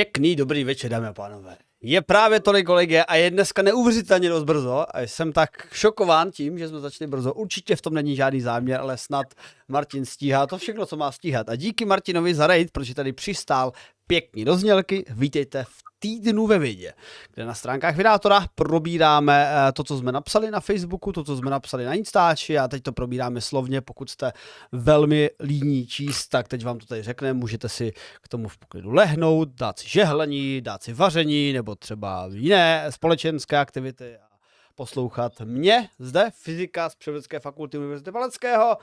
Pěkný dobrý večer, dámy a pánové. Je právě tolik kolegy a je dneska neuvěřitelně dost brzo a jsem tak šokován tím, že jsme začali brzo. Určitě v tom není žádný záměr, ale snad Martin stíhá to všechno, co má stíhat. A díky Martinovi za raid, protože tady přistál pěkný doznělky. Vítejte v týdnu ve vidě, kde na stránkách Vydátora probíráme eh, to, co jsme napsali na Facebooku, to, co jsme napsali na Instači a teď to probíráme slovně, pokud jste velmi líní číst, tak teď vám to tady řekneme, můžete si k tomu v poklidu lehnout, dát si žehlení, dát si vaření nebo třeba jiné společenské aktivity a poslouchat mě zde, fyzika z Převodské fakulty Univerzity Paleckého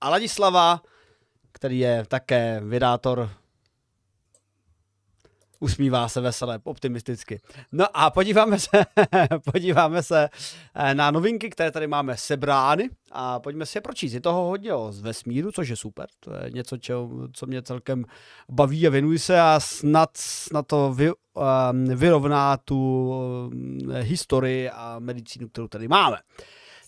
a Ladislava, který je také vydátor usmívá se veselé, optimisticky. No a podíváme se, podíváme se eh, na novinky, které tady máme sebrány a pojďme si je pročíst. Je toho hodně o z vesmíru, což je super. To je něco, čo, co mě celkem baví a věnuji se a snad, snad to vy, um, vyrovná tu um, historii a medicínu, kterou tady máme.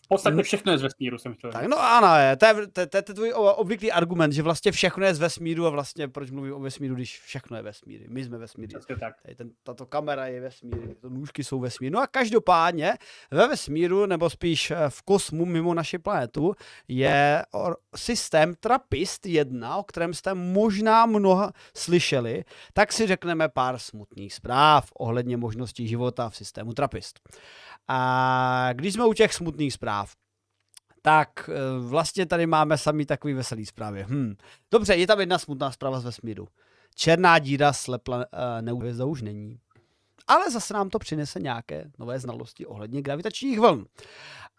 Podstatně všechno je z vesmíru, jsem chtěl. Tak no ano, to je, to, je, to je tvůj obvyklý argument, že vlastně všechno je z vesmíru a vlastně proč mluvím o vesmíru, když všechno je vesmír. My jsme vesmír. tak. Tady ten, tato kamera je vesmír, to nůžky jsou vesmír. No a každopádně ve vesmíru, nebo spíš eh, v kosmu mimo naši planetu, je systém Trappist 1, o kterém jste možná mnoha slyšeli, tak si řekneme pár smutných zpráv ohledně možností života v systému Trappist. A když jsme u těch smutných zpráv, tak eh, vlastně tady máme sami takový veselý zprávy. Hm. Dobře, je tam jedna smutná zpráva z vesmíru. Černá díra slepla uh, neuvězda už není. Ale zase nám to přinese nějaké nové znalosti ohledně gravitačních vln.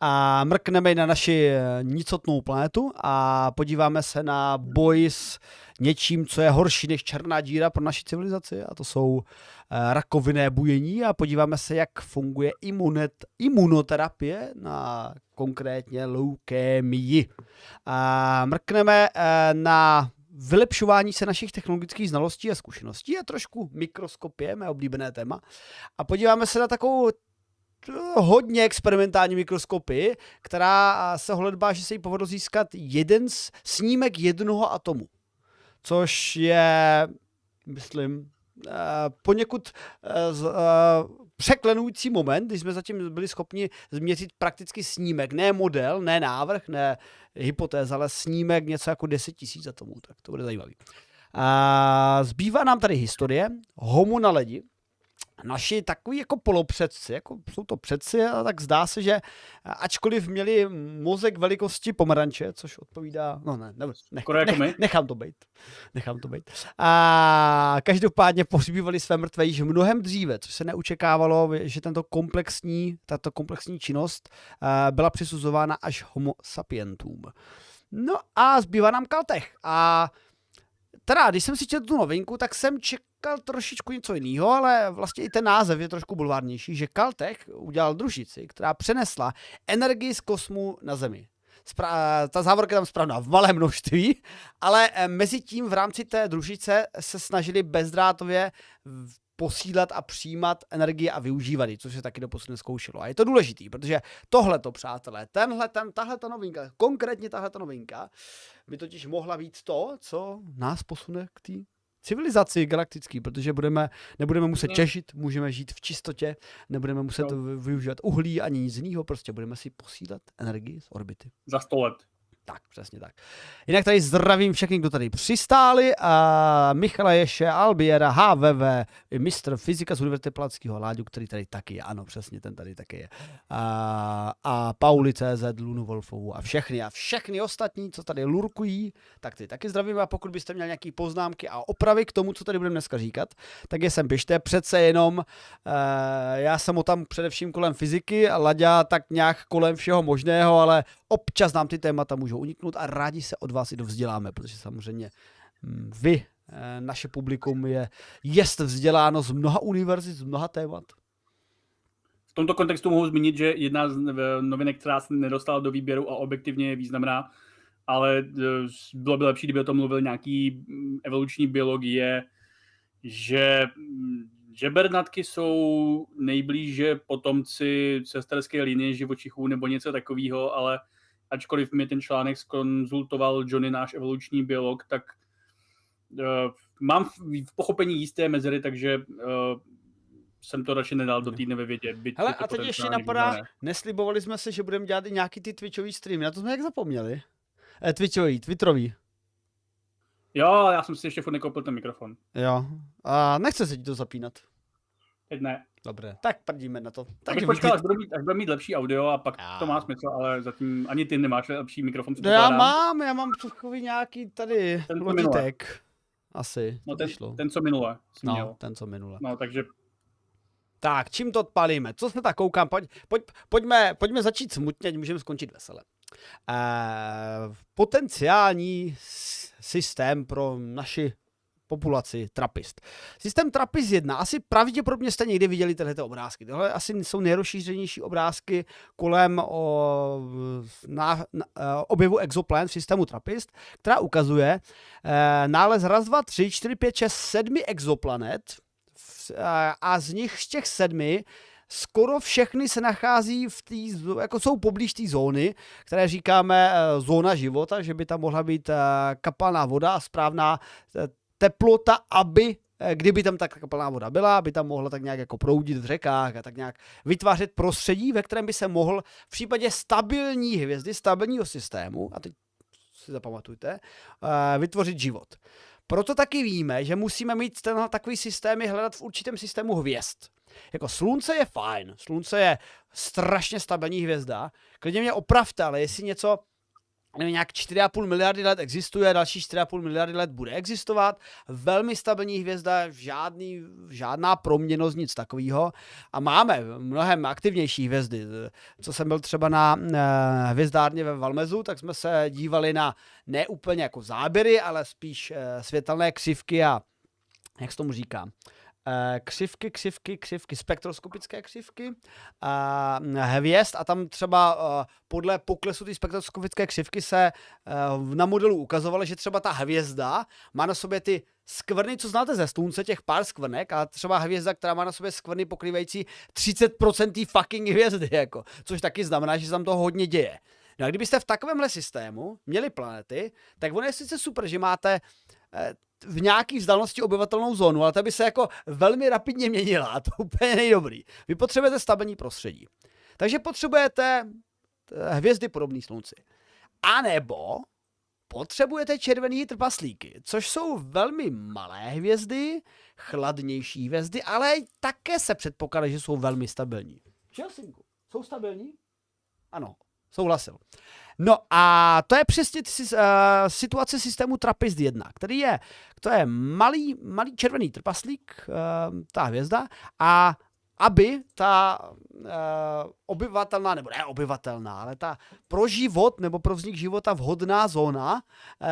A mrkneme na naši eh, nicotnou planetu a podíváme se na boj s něčím, co je horší než černá díra pro naši civilizaci a to jsou eh, rakovinné bujení a podíváme se, jak funguje imunet, imunoterapie na konkrétně leukémii. A mrkneme eh, na vylepšování se našich technologických znalostí a zkušeností a trošku mikroskopie, mé oblíbené téma. A podíváme se na takovou hodně experimentální mikroskopy, která se holedbá, že se jí povedlo získat jeden snímek jednoho atomu. Což je, myslím, eh, poněkud eh, eh, překlenující moment, když jsme zatím byli schopni změřit prakticky snímek, ne model, ne návrh, ne hypotéza, ale snímek něco jako 10 tisíc atomů, tak to bude zajímavý. Zbývá nám tady historie, homo na ledi, naši takový jako polopředci, jako jsou to předci, a tak zdá se, že ačkoliv měli mozek velikosti pomeranče, což odpovídá, no ne, ne jako nech, nechám to být, nechám to být. A každopádně pohřbívali své mrtvé již mnohem dříve, což se neočekávalo, že tento komplexní, tato komplexní činnost byla přisuzována až homo sapientům. No a zbývá nám Kaltech. A teda, když jsem si četl tu novinku, tak jsem čekal trošičku něco jiného, ale vlastně i ten název je trošku bulvárnější, že Caltech udělal družici, která přenesla energii z kosmu na Zemi. Spra- ta závorka je tam správná v malém množství, ale eh, mezi tím v rámci té družice se snažili bezdrátově posílat a přijímat energii a využívat ji, což se taky doposud neskoušelo. A je to důležitý, protože tohle to, přátelé, tenhle, ten, tahle ta novinka, konkrétně tahle ta novinka, by totiž mohla být to, co nás posune k té civilizaci galaktický, protože budeme, nebudeme muset těžit, můžeme žít v čistotě, nebudeme muset no. využívat uhlí ani nic jiného, prostě budeme si posílat energii z orbity. Za sto let. Tak, přesně tak. Jinak tady zdravím všechny, kdo tady přistáli. A Michala Ješe, Albiera, HVV, mistr fyzika z Univerzity Palackého Láďu, který tady taky je. Ano, přesně, ten tady taky je. A, a Pauli CZ, Lunu Wolfovu a všechny. A všechny ostatní, co tady lurkují, tak ty taky zdravím. A pokud byste měli nějaké poznámky a opravy k tomu, co tady budeme dneska říkat, tak je sem pište. Přece jenom, uh, já jsem o tam především kolem fyziky a Laďa tak nějak kolem všeho možného, ale občas nám ty témata můžou uniknout a rádi se od vás i dovzděláme, protože samozřejmě hm, vy, eh, naše publikum je jest vzděláno z mnoha univerzit, z mnoha témat. V tomto kontextu mohu zmínit, že jedna z novinek, která se nedostala do výběru a objektivně je významná, ale eh, bylo by lepší, kdyby o tom mluvil nějaký hm, evoluční biologie, že hm, Žebernatky jsou nejblíže potomci sesterské linie živočichů nebo něco takového, ale ačkoliv mi ten článek skonzultoval Johnny, náš evoluční biolog, tak uh, mám v, v pochopení jisté mezery, takže uh, jsem to radši nedal do týdne ve vědě. Byť Hele, a teď ještě napadá, ne. neslibovali jsme se, že budeme dělat i nějaký ty Twitchový streamy, na to jsme jak zapomněli. Eh, Twitchový, Twitterový. Jo, já jsem si ještě furt nekoupil ten mikrofon. Jo, a nechce se ti to zapínat. Teď ne. Dobře, tak prdíme na to. Tak počkal, až budu, mít, až budu mít lepší audio a pak já. to má smysl, ale zatím ani ty nemáš lepší mikrofon. No já mám, já mám takový nějaký tady ten, logitek. Asi. No ten, ten, co minule. No, měl. ten, co minule. No, takže tak, čím to odpalíme? Co se tak koukám? Pojď, pojď, pojďme, pojďme začít smutně, můžeme skončit vesele. Uh, potenciální systém pro naši populaci Trapist. Systém Trapist 1, asi pravděpodobně jste někdy viděli tyhle obrázky. Tohle asi jsou nejrozšířenější obrázky kolem o, na, na, objevu exoplan v systému Trapist, která ukazuje e, nález raz, dva, tři, čtyři, pět, šest, sedmi exoplanet a, a z nich z těch sedmi skoro všechny se nachází v té, jako jsou poblíž té zóny, které říkáme e, zóna života, že by tam mohla být kapalná voda a správná teplota, aby kdyby tam tak kapalná voda byla, aby tam mohla tak nějak jako proudit v řekách a tak nějak vytvářet prostředí, ve kterém by se mohl v případě stabilní hvězdy, stabilního systému, a teď si zapamatujte, vytvořit život. Proto taky víme, že musíme mít tenhle takový systémy hledat v určitém systému hvězd. Jako slunce je fajn, slunce je strašně stabilní hvězda. Klidně mě opravte, ale jestli něco nějak 4,5 miliardy let existuje, další 4,5 miliardy let bude existovat. Velmi stabilní hvězda, žádný, žádná proměnost, nic takového. A máme mnohem aktivnější hvězdy. Co jsem byl třeba na uh, hvězdárně ve Valmezu, tak jsme se dívali na ne úplně jako záběry, ale spíš uh, světelné křivky a jak se tomu říká, Eh, křivky, křivky, křivky, spektroskopické křivky eh, hvězd a tam třeba eh, podle poklesu té spektroskopické křivky se na modelu ukazovalo, že třeba ta hvězda má na sobě ty skvrny, co znáte ze slunce, těch pár skvrnek, a třeba hvězda, která má na sobě skvrny pokrývající 30% té fucking hvězdy, jako, což taky znamená, že se tam toho hodně děje. No a kdybyste v takovémhle systému měli planety, tak ono je sice super, že máte v nějaký vzdálenosti obyvatelnou zónu, ale ta by se jako velmi rapidně měnila a to úplně nejdobrý. Vy potřebujete stabilní prostředí. Takže potřebujete eh, hvězdy podobné slunci. A nebo potřebujete červený trpaslíky, což jsou velmi malé hvězdy, chladnější hvězdy, ale také se předpokládá, že jsou velmi stabilní. Čelsinku, jsou stabilní? Ano, souhlasil. No a to je přesně uh, situace systému Trappist 1, který je, to je malý, malý červený trpaslík, uh, ta hvězda, a aby ta uh, obyvatelná, nebo ne obyvatelná, ale ta pro život nebo pro vznik života vhodná zóna uh,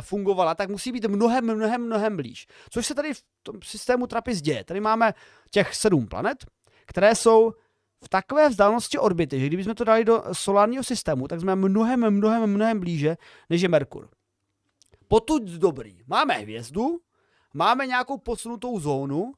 fungovala, tak musí být mnohem, mnohem, mnohem blíž. Což se tady v tom systému Trappist děje. Tady máme těch sedm planet, které jsou v takové vzdálenosti orbity, že kdybychom to dali do solárního systému, tak jsme mnohem, mnohem, mnohem blíže, než je Merkur. Potud dobrý. Máme hvězdu, máme nějakou posunutou zónu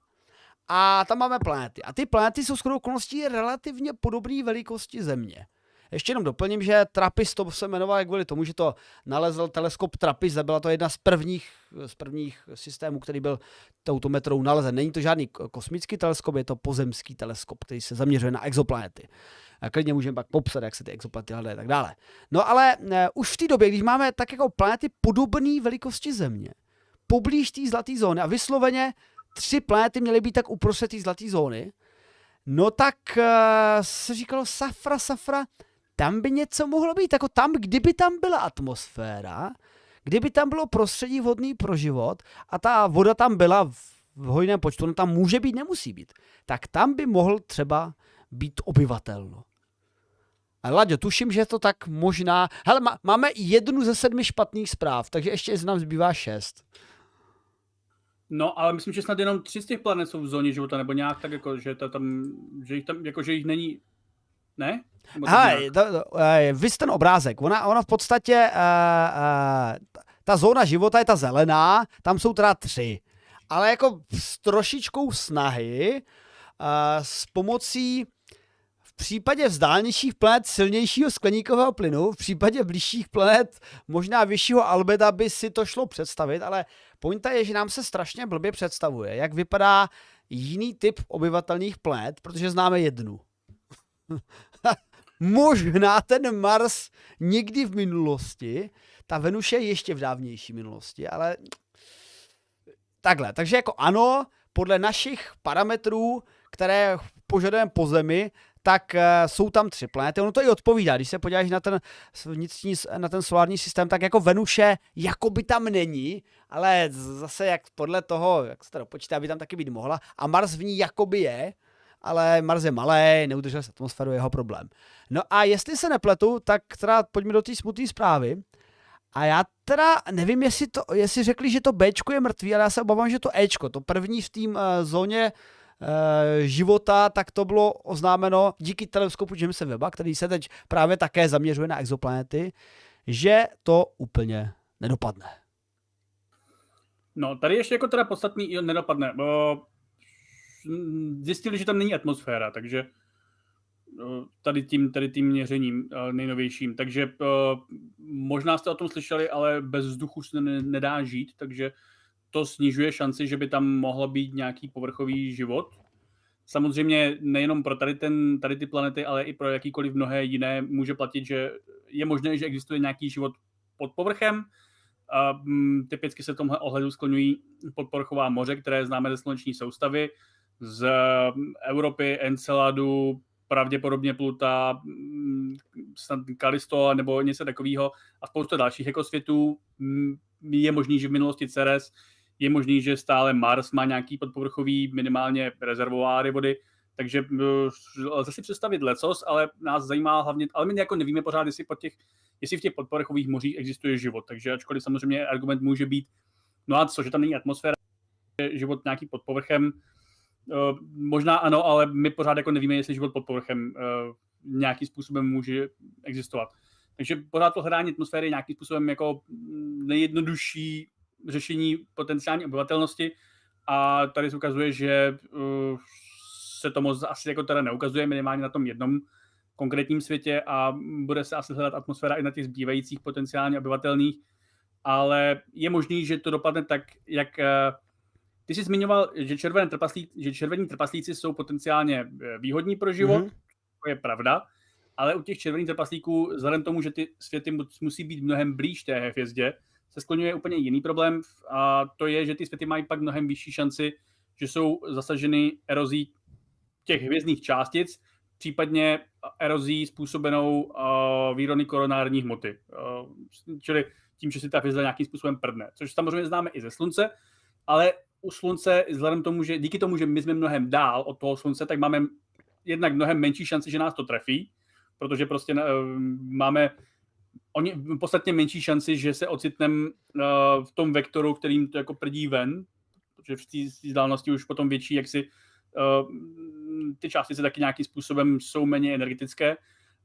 a tam máme planety. A ty planety jsou skoro okolností relativně podobné velikosti Země. Ještě jenom doplním, že Trappist to se jmenoval kvůli tomu, že to nalezl teleskop Trappist, byla to jedna z prvních, z prvních systémů, který byl touto metrou nalezen. Není to žádný kosmický teleskop, je to pozemský teleskop, který se zaměřuje na exoplanety. A klidně můžeme pak popsat, jak se ty exoplanety hledají a tak dále. No ale ne, už v té době, když máme tak jako planety podobné velikosti Země, poblíž té zlaté zóny a vysloveně tři planety měly být tak uprostřed té zlaté zóny, no tak uh, se říkalo safra, safra, tam by něco mohlo být, jako tam, kdyby tam byla atmosféra, kdyby tam bylo prostředí vhodný pro život a ta voda tam byla v hojném počtu, no tam může být, nemusí být, tak tam by mohl třeba být obyvatelno. A Laďo, tuším, že je to tak možná... Hele, má, máme jednu ze sedmi špatných zpráv, takže ještě z nám zbývá šest. No, ale myslím, že snad jenom tři z těch planet jsou v zóně života, nebo nějak tak, jako, že, to tam, že, jich tam, jako, že jich není ne? Hej, to, to, uh, vys ten obrázek, ona, ona v podstatě, uh, uh, ta zóna života je ta zelená, tam jsou teda tři. Ale jako s trošičkou snahy, uh, s pomocí případě vzdálenějších planet silnějšího skleníkového plynu, v případě blížších planet možná vyššího albeda by si to šlo představit, ale pointa je, že nám se strašně blbě představuje, jak vypadá jiný typ obyvatelných planet, protože známe jednu. možná ten Mars někdy v minulosti, ta Venuše ještě v dávnější minulosti, ale takhle. Takže jako ano, podle našich parametrů, které požadujeme po Zemi, tak uh, jsou tam tři planety. Ono to i odpovídá. Když se podíváš na ten vnitřní, na ten solární systém, tak jako Venuše jako by tam není, ale zase jak podle toho, jak se to dopočítá, by tam taky být mohla. A Mars v ní jakoby je, ale Mars je malý, neudržel se atmosféru, jeho problém. No a jestli se nepletu, tak teda pojďme do té smutné zprávy. A já teda nevím, jestli, to, jestli řekli, že to Bčko je mrtvý, ale já se obávám, že to Ečko, to první v té uh, zóně uh, života, tak to bylo oznámeno díky teleskopu Jamesa Weba, který se teď právě také zaměřuje na exoplanety, že to úplně nedopadne. No, tady ještě jako teda podstatný nedopadne, zjistili, že tam není atmosféra, takže Eh, tady tím, tady tím měřením eh, nejnovějším. Takže eh, možná jste o tom slyšeli, ale bez vzduchu se nedá žít, takže to snižuje šanci, že by tam mohl být nějaký povrchový život. Samozřejmě nejenom pro tady, ten, tady ty planety, ale i pro jakýkoliv mnohé jiné může platit, že je možné, že existuje nějaký život pod povrchem. A, mm, typicky se v tomhle ohledu skloňují podpovrchová moře, které známe ze sluneční soustavy, z Evropy, Enceladu, pravděpodobně Pluta, mm, Kalisto nebo něco takového a spousta dalších ekosvětů. Mm, je možný, že v minulosti Ceres, je možný, že stále Mars má nějaký podpovrchový minimálně rezervoáry vody, takže mm, lze si představit lecos, ale nás zajímá hlavně, ale my jako nevíme pořád, jestli, pod těch, jestli v těch podpovrchových mořích existuje život, takže ačkoliv samozřejmě argument může být, no a co, že tam není atmosféra, život nějaký pod povrchem, možná ano, ale my pořád jako nevíme, jestli život pod povrchem uh, nějakým způsobem může existovat. Takže pořád to hledání atmosféry je nějakým způsobem jako nejjednodušší řešení potenciální obyvatelnosti a tady se ukazuje, že uh, se to moc asi jako teda neukazuje minimálně na tom jednom konkrétním světě a bude se asi hledat atmosféra i na těch zbývajících potenciálně obyvatelných, ale je možný, že to dopadne tak, jak ty jsi zmiňoval, že, červené trpaslí, že červení trpaslíci jsou potenciálně eh, výhodní pro život, mm-hmm. to je pravda, ale u těch červených trpaslíků, vzhledem tomu, že ty světy musí být mnohem blíž té hvězdě, se skloňuje úplně jiný problém a to je, že ty světy mají pak mnohem vyšší šanci, že jsou zasaženy erozí těch hvězdných částic, případně erozí způsobenou uh, výrony koronární hmoty. Uh, čili tím, že si ta hvězda nějakým způsobem prdne. Což samozřejmě známe i ze Slunce, ale u slunce, vzhledem tomu, že díky tomu, že my jsme mnohem dál od toho slunce, tak máme jednak mnohem menší šanci, že nás to trefí, protože prostě uh, máme oni podstatně menší šanci, že se ocitneme uh, v tom vektoru, kterým to jako prdí ven, protože v té vzdálenosti už potom větší, jak si uh, ty částice taky nějakým způsobem jsou méně energetické.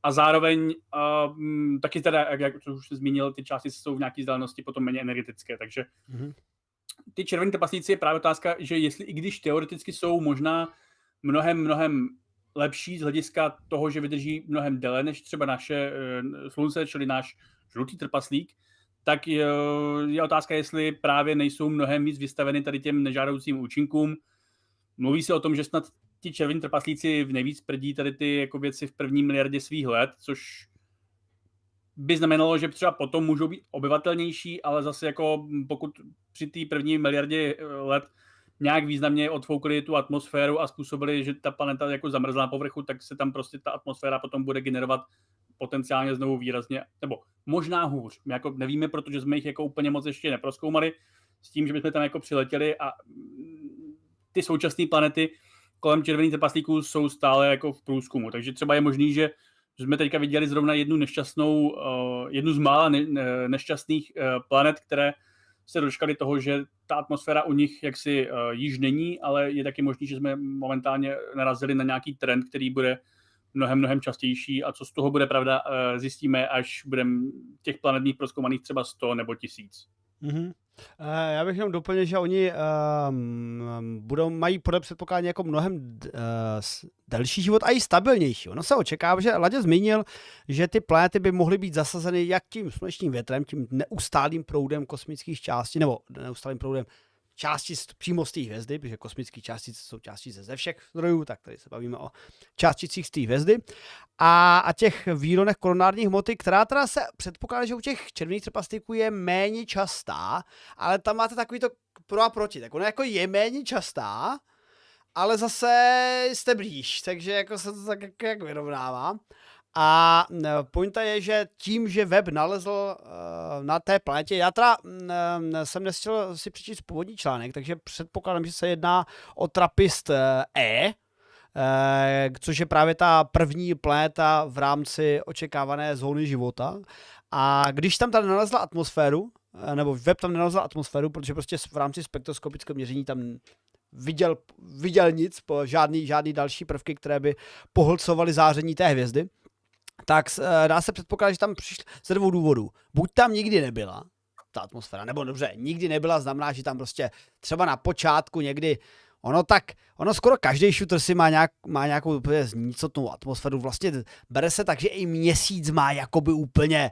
A zároveň uh, taky teda, jak, jak už jsi zmínil, ty částice jsou v nějaké vzdálenosti potom méně energetické, takže mm-hmm ty červený trpaslíci je právě otázka, že jestli i když teoreticky jsou možná mnohem, mnohem lepší z hlediska toho, že vydrží mnohem déle než třeba naše e, slunce, čili náš žlutý trpaslík, tak je, je otázka, jestli právě nejsou mnohem víc vystaveny tady těm nežádoucím účinkům. Mluví se o tom, že snad ti červení trpaslíci nejvíc prdí tady ty jako věci v první miliardě svých let, což by znamenalo, že třeba potom můžou být obyvatelnější, ale zase jako pokud při té první miliardě eh, let nějak významně odfoukli tu atmosféru a způsobili, že ta planeta jako zamrzla na povrchu, tak se tam prostě ta atmosféra potom bude generovat potenciálně znovu výrazně, nebo možná hůř. My jako nevíme, protože jsme jich jako úplně moc ještě neproskoumali s tím, že bychom tam jako přiletěli a mm, ty současné planety kolem červených trpaslíků jsou stále jako v průzkumu. Takže třeba je možný, že že jsme teďka viděli zrovna jednu nešťastnou, uh, jednu z mála ne, ne, nešťastných uh, planet, které se dočkali toho, že ta atmosféra u nich jaksi uh, již není, ale je taky možný, že jsme momentálně narazili na nějaký trend, který bude mnohem, mnohem častější a co z toho bude pravda, zjistíme, až budeme těch planet mít proskoumaných třeba 100 nebo 1000. Mm-hmm. Uh, já bych jenom doplnil, že oni um, budou, mají podle předpokládání jako mnohem uh, delší život a i stabilnější. Ono se očekává, že Ladě zmínil, že ty planety by mohly být zasazeny jak tím slunečním větrem, tím neustálým proudem kosmických částí, nebo neustálým proudem části přímo z té hvězdy, protože kosmické částice jsou částice ze všech zdrojů, tak tady se bavíme o částicích z té hvězdy. A, a těch výronech koronárních hmoty, která teda se předpokládá, že u těch červených trpaslíků je méně častá, ale tam máte takový to pro a proti. Tak ona jako je méně častá, ale zase jste blíž, takže jako se to tak jak, jak vyrovnává. A e, pointa je, že tím, že web nalezl uh, na té planetě, já teda uh, jsem nestihl si přečíst původní článek, takže předpokládám, že se jedná o trapist E, což je právě ta první planeta v rámci očekávané zóny života. A když tam tady nalezla atmosféru, nebo web tam nenalezl atmosféru, protože prostě v rámci spektroskopického měření tam viděl, viděl nic, žádný, žádný další prvky, které by pohlcovaly záření té hvězdy, tak uh, dá se předpokládat, že tam přišli ze dvou důvodů. Buď tam nikdy nebyla ta atmosféra, nebo dobře, nikdy nebyla, znamená, že tam prostě třeba na počátku někdy Ono tak, ono skoro každý shooter si má, nějak, má nějakou úplně znicotnou atmosféru. Vlastně bere se tak, že i měsíc má jakoby úplně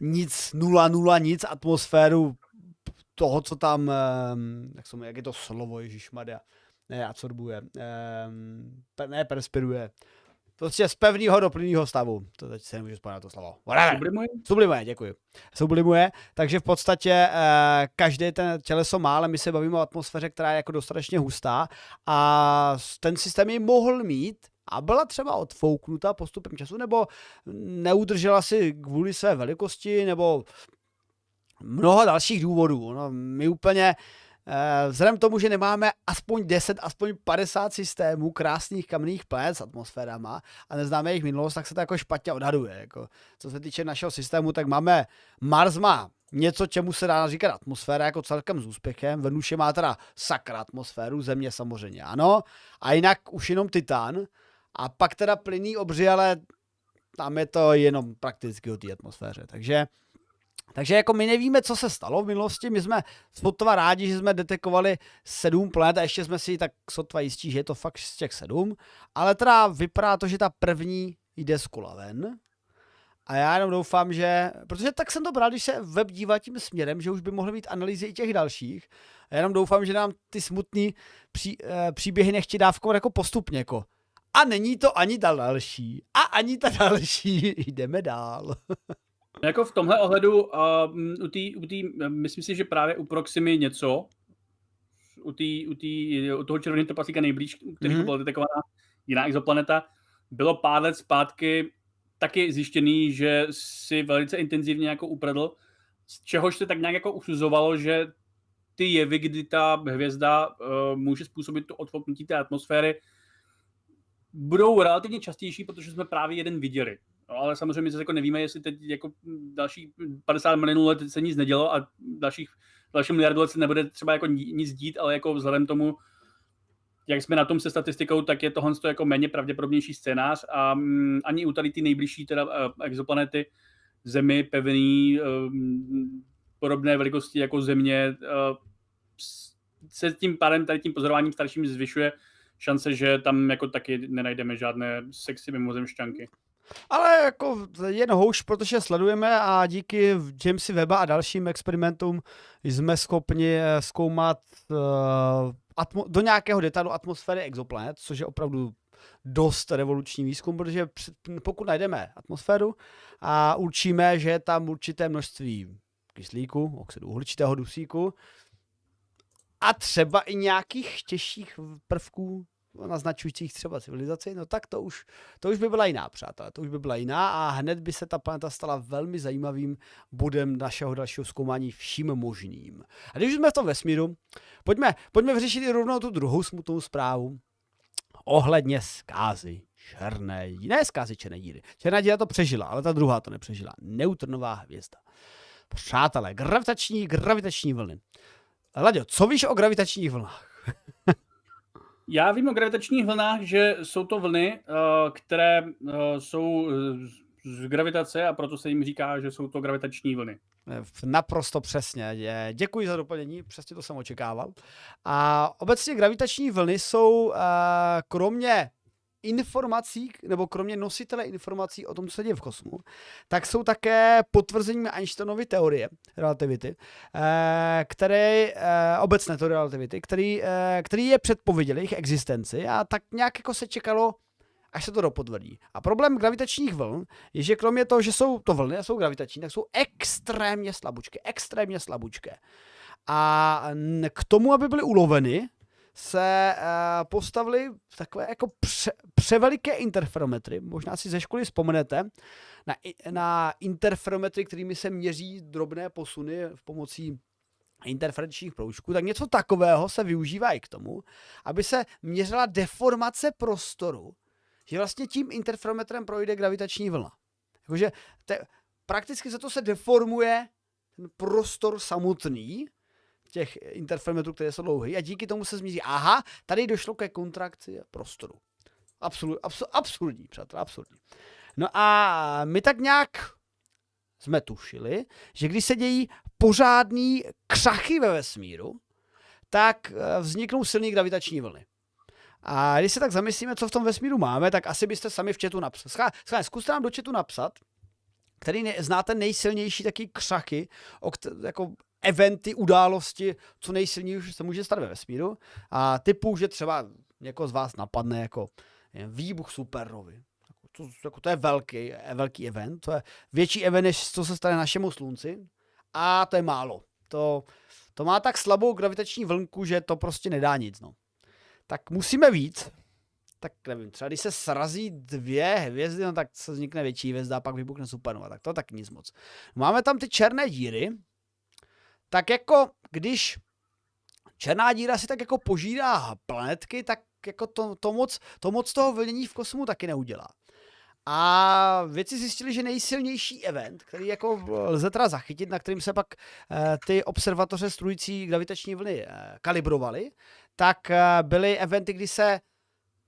nic, nula, nula, nic atmosféru toho, co tam, jak, jsou, jak je to slovo, ježišmarja, ne, absorbuje, ne, perspiruje, Prostě z pevného do plného stavu. To teď se nemůžu spomínat to slovo. Sublimuje? Sublimuje, děkuji. Sublimuje, takže v podstatě eh, každý ten těleso má, ale my se bavíme o atmosféře, která je jako dostatečně hustá a ten systém ji mohl mít, a byla třeba odfouknuta postupem času, nebo neudržela si kvůli své velikosti, nebo mnoho dalších důvodů. No, my úplně vzhledem k tomu, že nemáme aspoň 10, aspoň 50 systémů krásných kamenných planet s atmosférama a neznáme jejich minulost, tak se to jako špatně odhaduje. Jako, co se týče našeho systému, tak máme Mars má něco, čemu se dá říkat atmosféra jako celkem s úspěchem. Venuše má teda sakra atmosféru, Země samozřejmě ano. A jinak už jenom Titán. A pak teda plynný obři, ale tam je to jenom prakticky o té atmosféře. Takže takže jako my nevíme, co se stalo v minulosti, my jsme sotva rádi, že jsme detekovali sedm planet a ještě jsme si tak sotva jistí, že je to fakt z těch sedm, ale teda vypadá to, že ta první jde z kola ven. A já jenom doufám, že, protože tak jsem to bral, když se web dívá tím směrem, že už by mohly být analýzy i těch dalších. A jenom doufám, že nám ty smutné pří, uh, příběhy nechtějí dávkovat jako postupně, jako a není to ani ta další. A ani ta další. Jdeme dál. Jako v tomhle ohledu, uh, u tý, u tý, myslím si, že právě u Proximy něco, u, tý, u, tý, u toho červeného trpaslíka nejblíž, který mm-hmm. byla detekovaná jiná exoplaneta, bylo pár let zpátky taky zjištěný, že si velice intenzivně jako upradl, z čehož se tak nějak jako usuzovalo, že ty jevy, kdy ta hvězda uh, může způsobit to odfoknutí té atmosféry, budou relativně častější, protože jsme právě jeden viděli. No, ale samozřejmě my zase jako nevíme, jestli teď jako další 50 milionů let se nic nedělo a dalších, další miliardu let se nebude třeba jako nic dít, ale jako vzhledem tomu, jak jsme na tom se statistikou, tak je tohle jako méně pravděpodobnější scénář a um, ani u tady ty nejbližší teda uh, exoplanety Zemi, pevný, um, podobné velikosti jako Země, uh, se tím pádem, tady tím pozorováním starším zvyšuje šance, že tam jako taky nenajdeme žádné sexy mimozemšťanky. Ale jako jen houš, protože sledujeme a díky Jamesi Weba a dalším experimentům jsme schopni eh, zkoumat uh, atmo- do nějakého detailu atmosféry exoplanet, což je opravdu dost revoluční výzkum, protože pokud najdeme atmosféru a určíme, že je tam určité množství kyslíku, oxidu uhličitého dusíku a třeba i nějakých těžších prvků naznačujících třeba civilizaci, no tak to už, to už by byla jiná, přátelé, to už by byla jiná a hned by se ta planeta stala velmi zajímavým bodem našeho dalšího zkoumání vším možným. A když jsme v tom vesmíru, pojďme, pojďme vyřešit i rovnou tu druhou smutnou zprávu ohledně zkázy černé, ne zkázy černé díry. Černá díra to přežila, ale ta druhá to nepřežila. Neutronová hvězda. Přátelé, gravitační, gravitační vlny. Laďo, co víš o gravitačních vlnách? Já vím o gravitačních vlnách, že jsou to vlny, eh, které eh, jsou z gravitace a proto se jim říká, že jsou to gravitační vlny. Naprosto přesně. Děkuji za doplnění, přesně to jsem očekával. A obecně gravitační vlny jsou kromě informací, nebo kromě nositele informací o tom, co se děje v kosmu, tak jsou také potvrzením Einsteinovy teorie relativity, eh, které, eh, obecné teorie relativity, který, eh, který je předpověděl jejich existenci a tak nějak jako se čekalo, až se to dopotvrdí. A problém gravitačních vln je, že kromě toho, že jsou to vlny a jsou gravitační, tak jsou extrémně slabučké, extrémně slabučké. A k tomu, aby byly uloveny, se uh, postavili takové jako pře, převeliké interferometry. Možná si ze školy vzpomenete na, na interferometry, kterými se měří drobné posuny v pomocí interferenčních proužků, tak něco takového se využívá i k tomu, aby se měřila deformace prostoru, že vlastně tím interferometrem projde gravitační vlna. Jakože te, prakticky za to se deformuje ten prostor samotný, těch interferometrů, které jsou dlouhé a díky tomu se zmíří, aha, tady došlo ke kontrakci prostoru. Absolut, absur, absurdní, přátelé, absurdní. No a my tak nějak jsme tušili, že když se dějí pořádný křachy ve vesmíru, tak eh, vzniknou silné gravitační vlny. A když se tak zamyslíme, co v tom vesmíru máme, tak asi byste sami v chatu napsali. Zkuste nám do chatu napsat, který ne, znáte nejsilnější taky křachy, o, jako eventy, události, co nejsilnější se může stát ve vesmíru. A typu, že třeba někoho z vás napadne jako výbuch supernovy. To, jako to je velký, velký event, to je větší event, než co se stane našemu slunci. A to je málo. To, to má tak slabou gravitační vlnku, že to prostě nedá nic. No. Tak musíme víc. Tak nevím, třeba když se srazí dvě hvězdy, no tak se vznikne větší hvězda a pak vybuchne supernova. Tak to tak nic moc. Máme tam ty černé díry, tak jako když černá díra si tak jako požírá planetky, tak jako to, to, moc, to moc toho vlnění v kosmu taky neudělá. A věci zjistili, že nejsilnější event, který jako lze teda zachytit, na kterým se pak e, ty observatoře strující gravitační vlny e, kalibrovaly, tak e, byly eventy, kdy se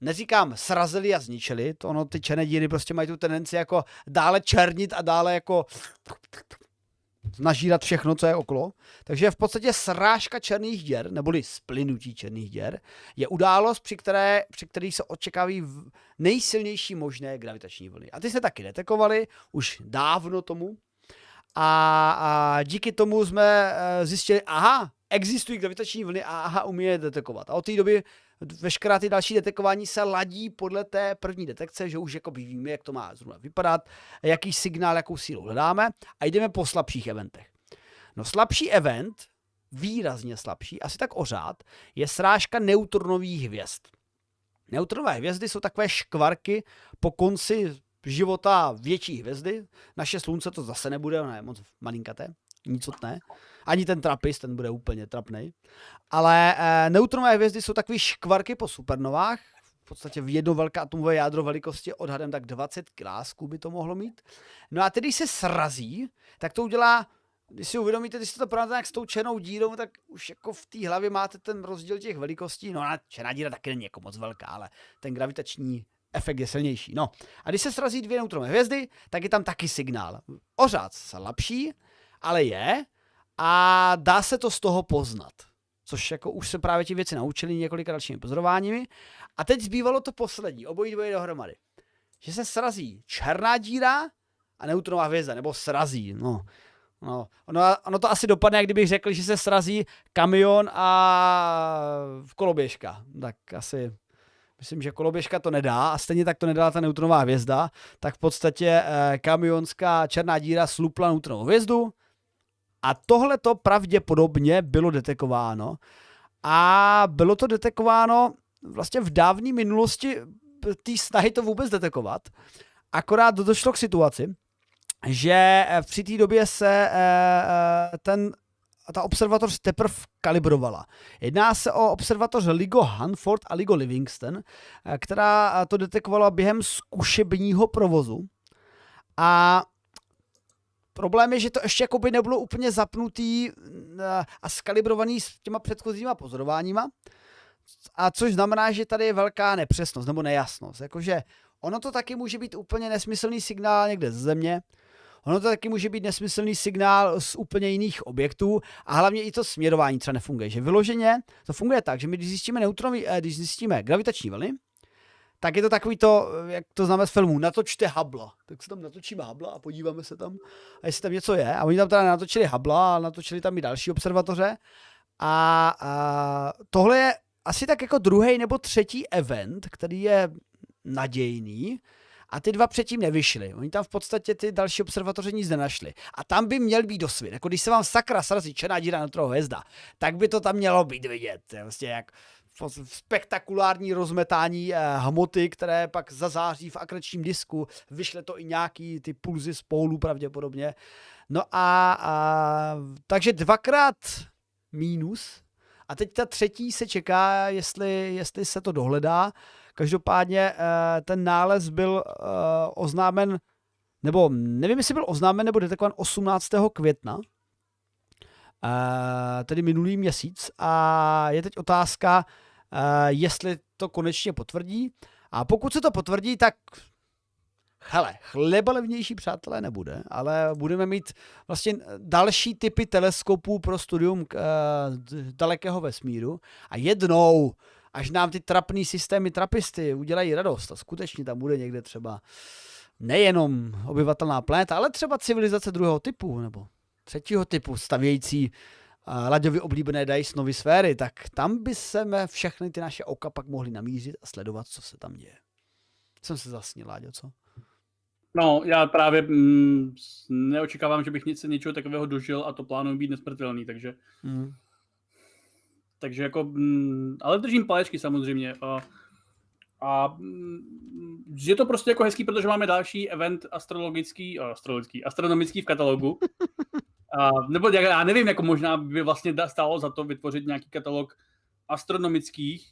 neříkám srazili a zničili, to ono, ty černé díry prostě mají tu tendenci jako dále černit a dále jako nažírat všechno, co je okolo. Takže v podstatě srážka černých děr, neboli splynutí černých děr, je událost, při které, při které se očekávají nejsilnější možné gravitační vlny. A ty se taky detekovali už dávno tomu. A, a díky tomu jsme eh, zjistili, aha, existují gravitační vlny a aha, umí je detekovat. A od té doby veškerá ty další detekování se ladí podle té první detekce, že už jako víme, jak to má zrovna vypadat, jaký signál, jakou sílu hledáme a jdeme po slabších eventech. No slabší event, výrazně slabší, asi tak ořád, je srážka neutronových hvězd. Neutronové hvězdy jsou takové škvarky po konci života větší hvězdy. Naše slunce to zase nebude, ono je moc malinkaté, nicotné. Ani ten trapist, ten bude úplně trapný. Ale e, neutronové hvězdy jsou takové škvarky po supernovách, v podstatě v jedno velké atomové jádro velikosti odhadem tak 20 klásků by to mohlo mít. No a tedy, když se srazí, tak to udělá když si uvědomíte, když jste to porovnáte jak s tou černou dírou, tak už jako v té hlavě máte ten rozdíl těch velikostí. No a černá díra taky není jako moc velká, ale ten gravitační efekt je silnější. No a když se srazí dvě neutronové hvězdy, tak je tam taky signál. Ořád slabší, ale je a dá se to z toho poznat. Což jako už se právě ti věci naučili několika dalšími pozorováními. A teď zbývalo to poslední, obojí dvoje dohromady. Že se srazí černá díra a neutronová hvězda, nebo srazí, no. No, ono, ono to asi dopadne, jak kdybych řekl, že se srazí kamion a koloběžka. Tak asi myslím, že koloběžka to nedá a stejně tak to nedala ta neutronová hvězda, tak v podstatě eh, kamionská černá díra slupla neutronovou hvězdu, a tohle to pravděpodobně bylo detekováno. A bylo to detekováno vlastně v dávné minulosti té snahy to vůbec detekovat. Akorát došlo k situaci, že eh, při té době se eh, eh, ten ta observatoř teprve kalibrovala. Jedná se o observatoř LIGO Hanford a LIGO Livingston, která to detekovala během zkušebního provozu. A Problém je, že to ještě jakoby nebylo úplně zapnutý eh, a skalibrovaný s těma předchozíma pozorováníma, a což znamená, že tady je velká nepřesnost nebo nejasnost. Jakože ono to taky může být úplně nesmyslný signál někde z země, Ono to taky může být nesmyslný signál z úplně jiných objektů a hlavně i to směrování třeba nefunguje. Že vyloženě to funguje tak, že my když zjistíme neutronový, eh, když zjistíme gravitační vlny, tak je to takový to, jak to známe z filmů, natočte Habla. Tak se tam natočíme Habla a podíváme se tam, a jestli tam něco je. A oni tam teda natočili Habla a natočili tam i další observatoře. A, a tohle je asi tak jako druhý nebo třetí event, který je nadějný, a ty dva předtím nevyšly. Oni tam v podstatě ty další observatoře nic nenašli. A tam by měl být dosvěd. Jako když se vám sakra srazí černá díra na toho hvězda, tak by to tam mělo být vidět. Vlastně jak spektakulární rozmetání eh, hmoty, které pak zazáří v akrečním disku. Vyšle to i nějaký ty pulzy spolu pravděpodobně. No a, a takže dvakrát mínus. A teď ta třetí se čeká, jestli, jestli se to dohledá. Každopádně eh, ten nález byl eh, oznámen, nebo nevím, jestli byl oznámen nebo detekovan 18. května, tedy minulý měsíc. A je teď otázka, jestli to konečně potvrdí. A pokud se to potvrdí, tak hele, chleba levnější přátelé nebude, ale budeme mít vlastně další typy teleskopů pro studium uh, dalekého vesmíru a jednou až nám ty trapný systémy trapisty udělají radost a skutečně tam bude někde třeba nejenom obyvatelná planeta, ale třeba civilizace druhého typu nebo třetího typu stavějící uh, Laďovi oblíbené Dysonovy sféry, tak tam by se všechny ty naše oka pak mohly namířit a sledovat, co se tam děje. Jsem se zasnil, Láďo, co? No, já právě mm, neočekávám, že bych nic, něčeho takového dožil a to plánuji být nesmrtelný, takže mm. Takže jako, mm, ale držím palečky samozřejmě. A, a mm, je to prostě jako hezký, protože máme další event astrologický, astrologický, astronomický v katalogu. A, nebo já nevím, jako možná by vlastně stálo za to vytvořit nějaký katalog astronomických,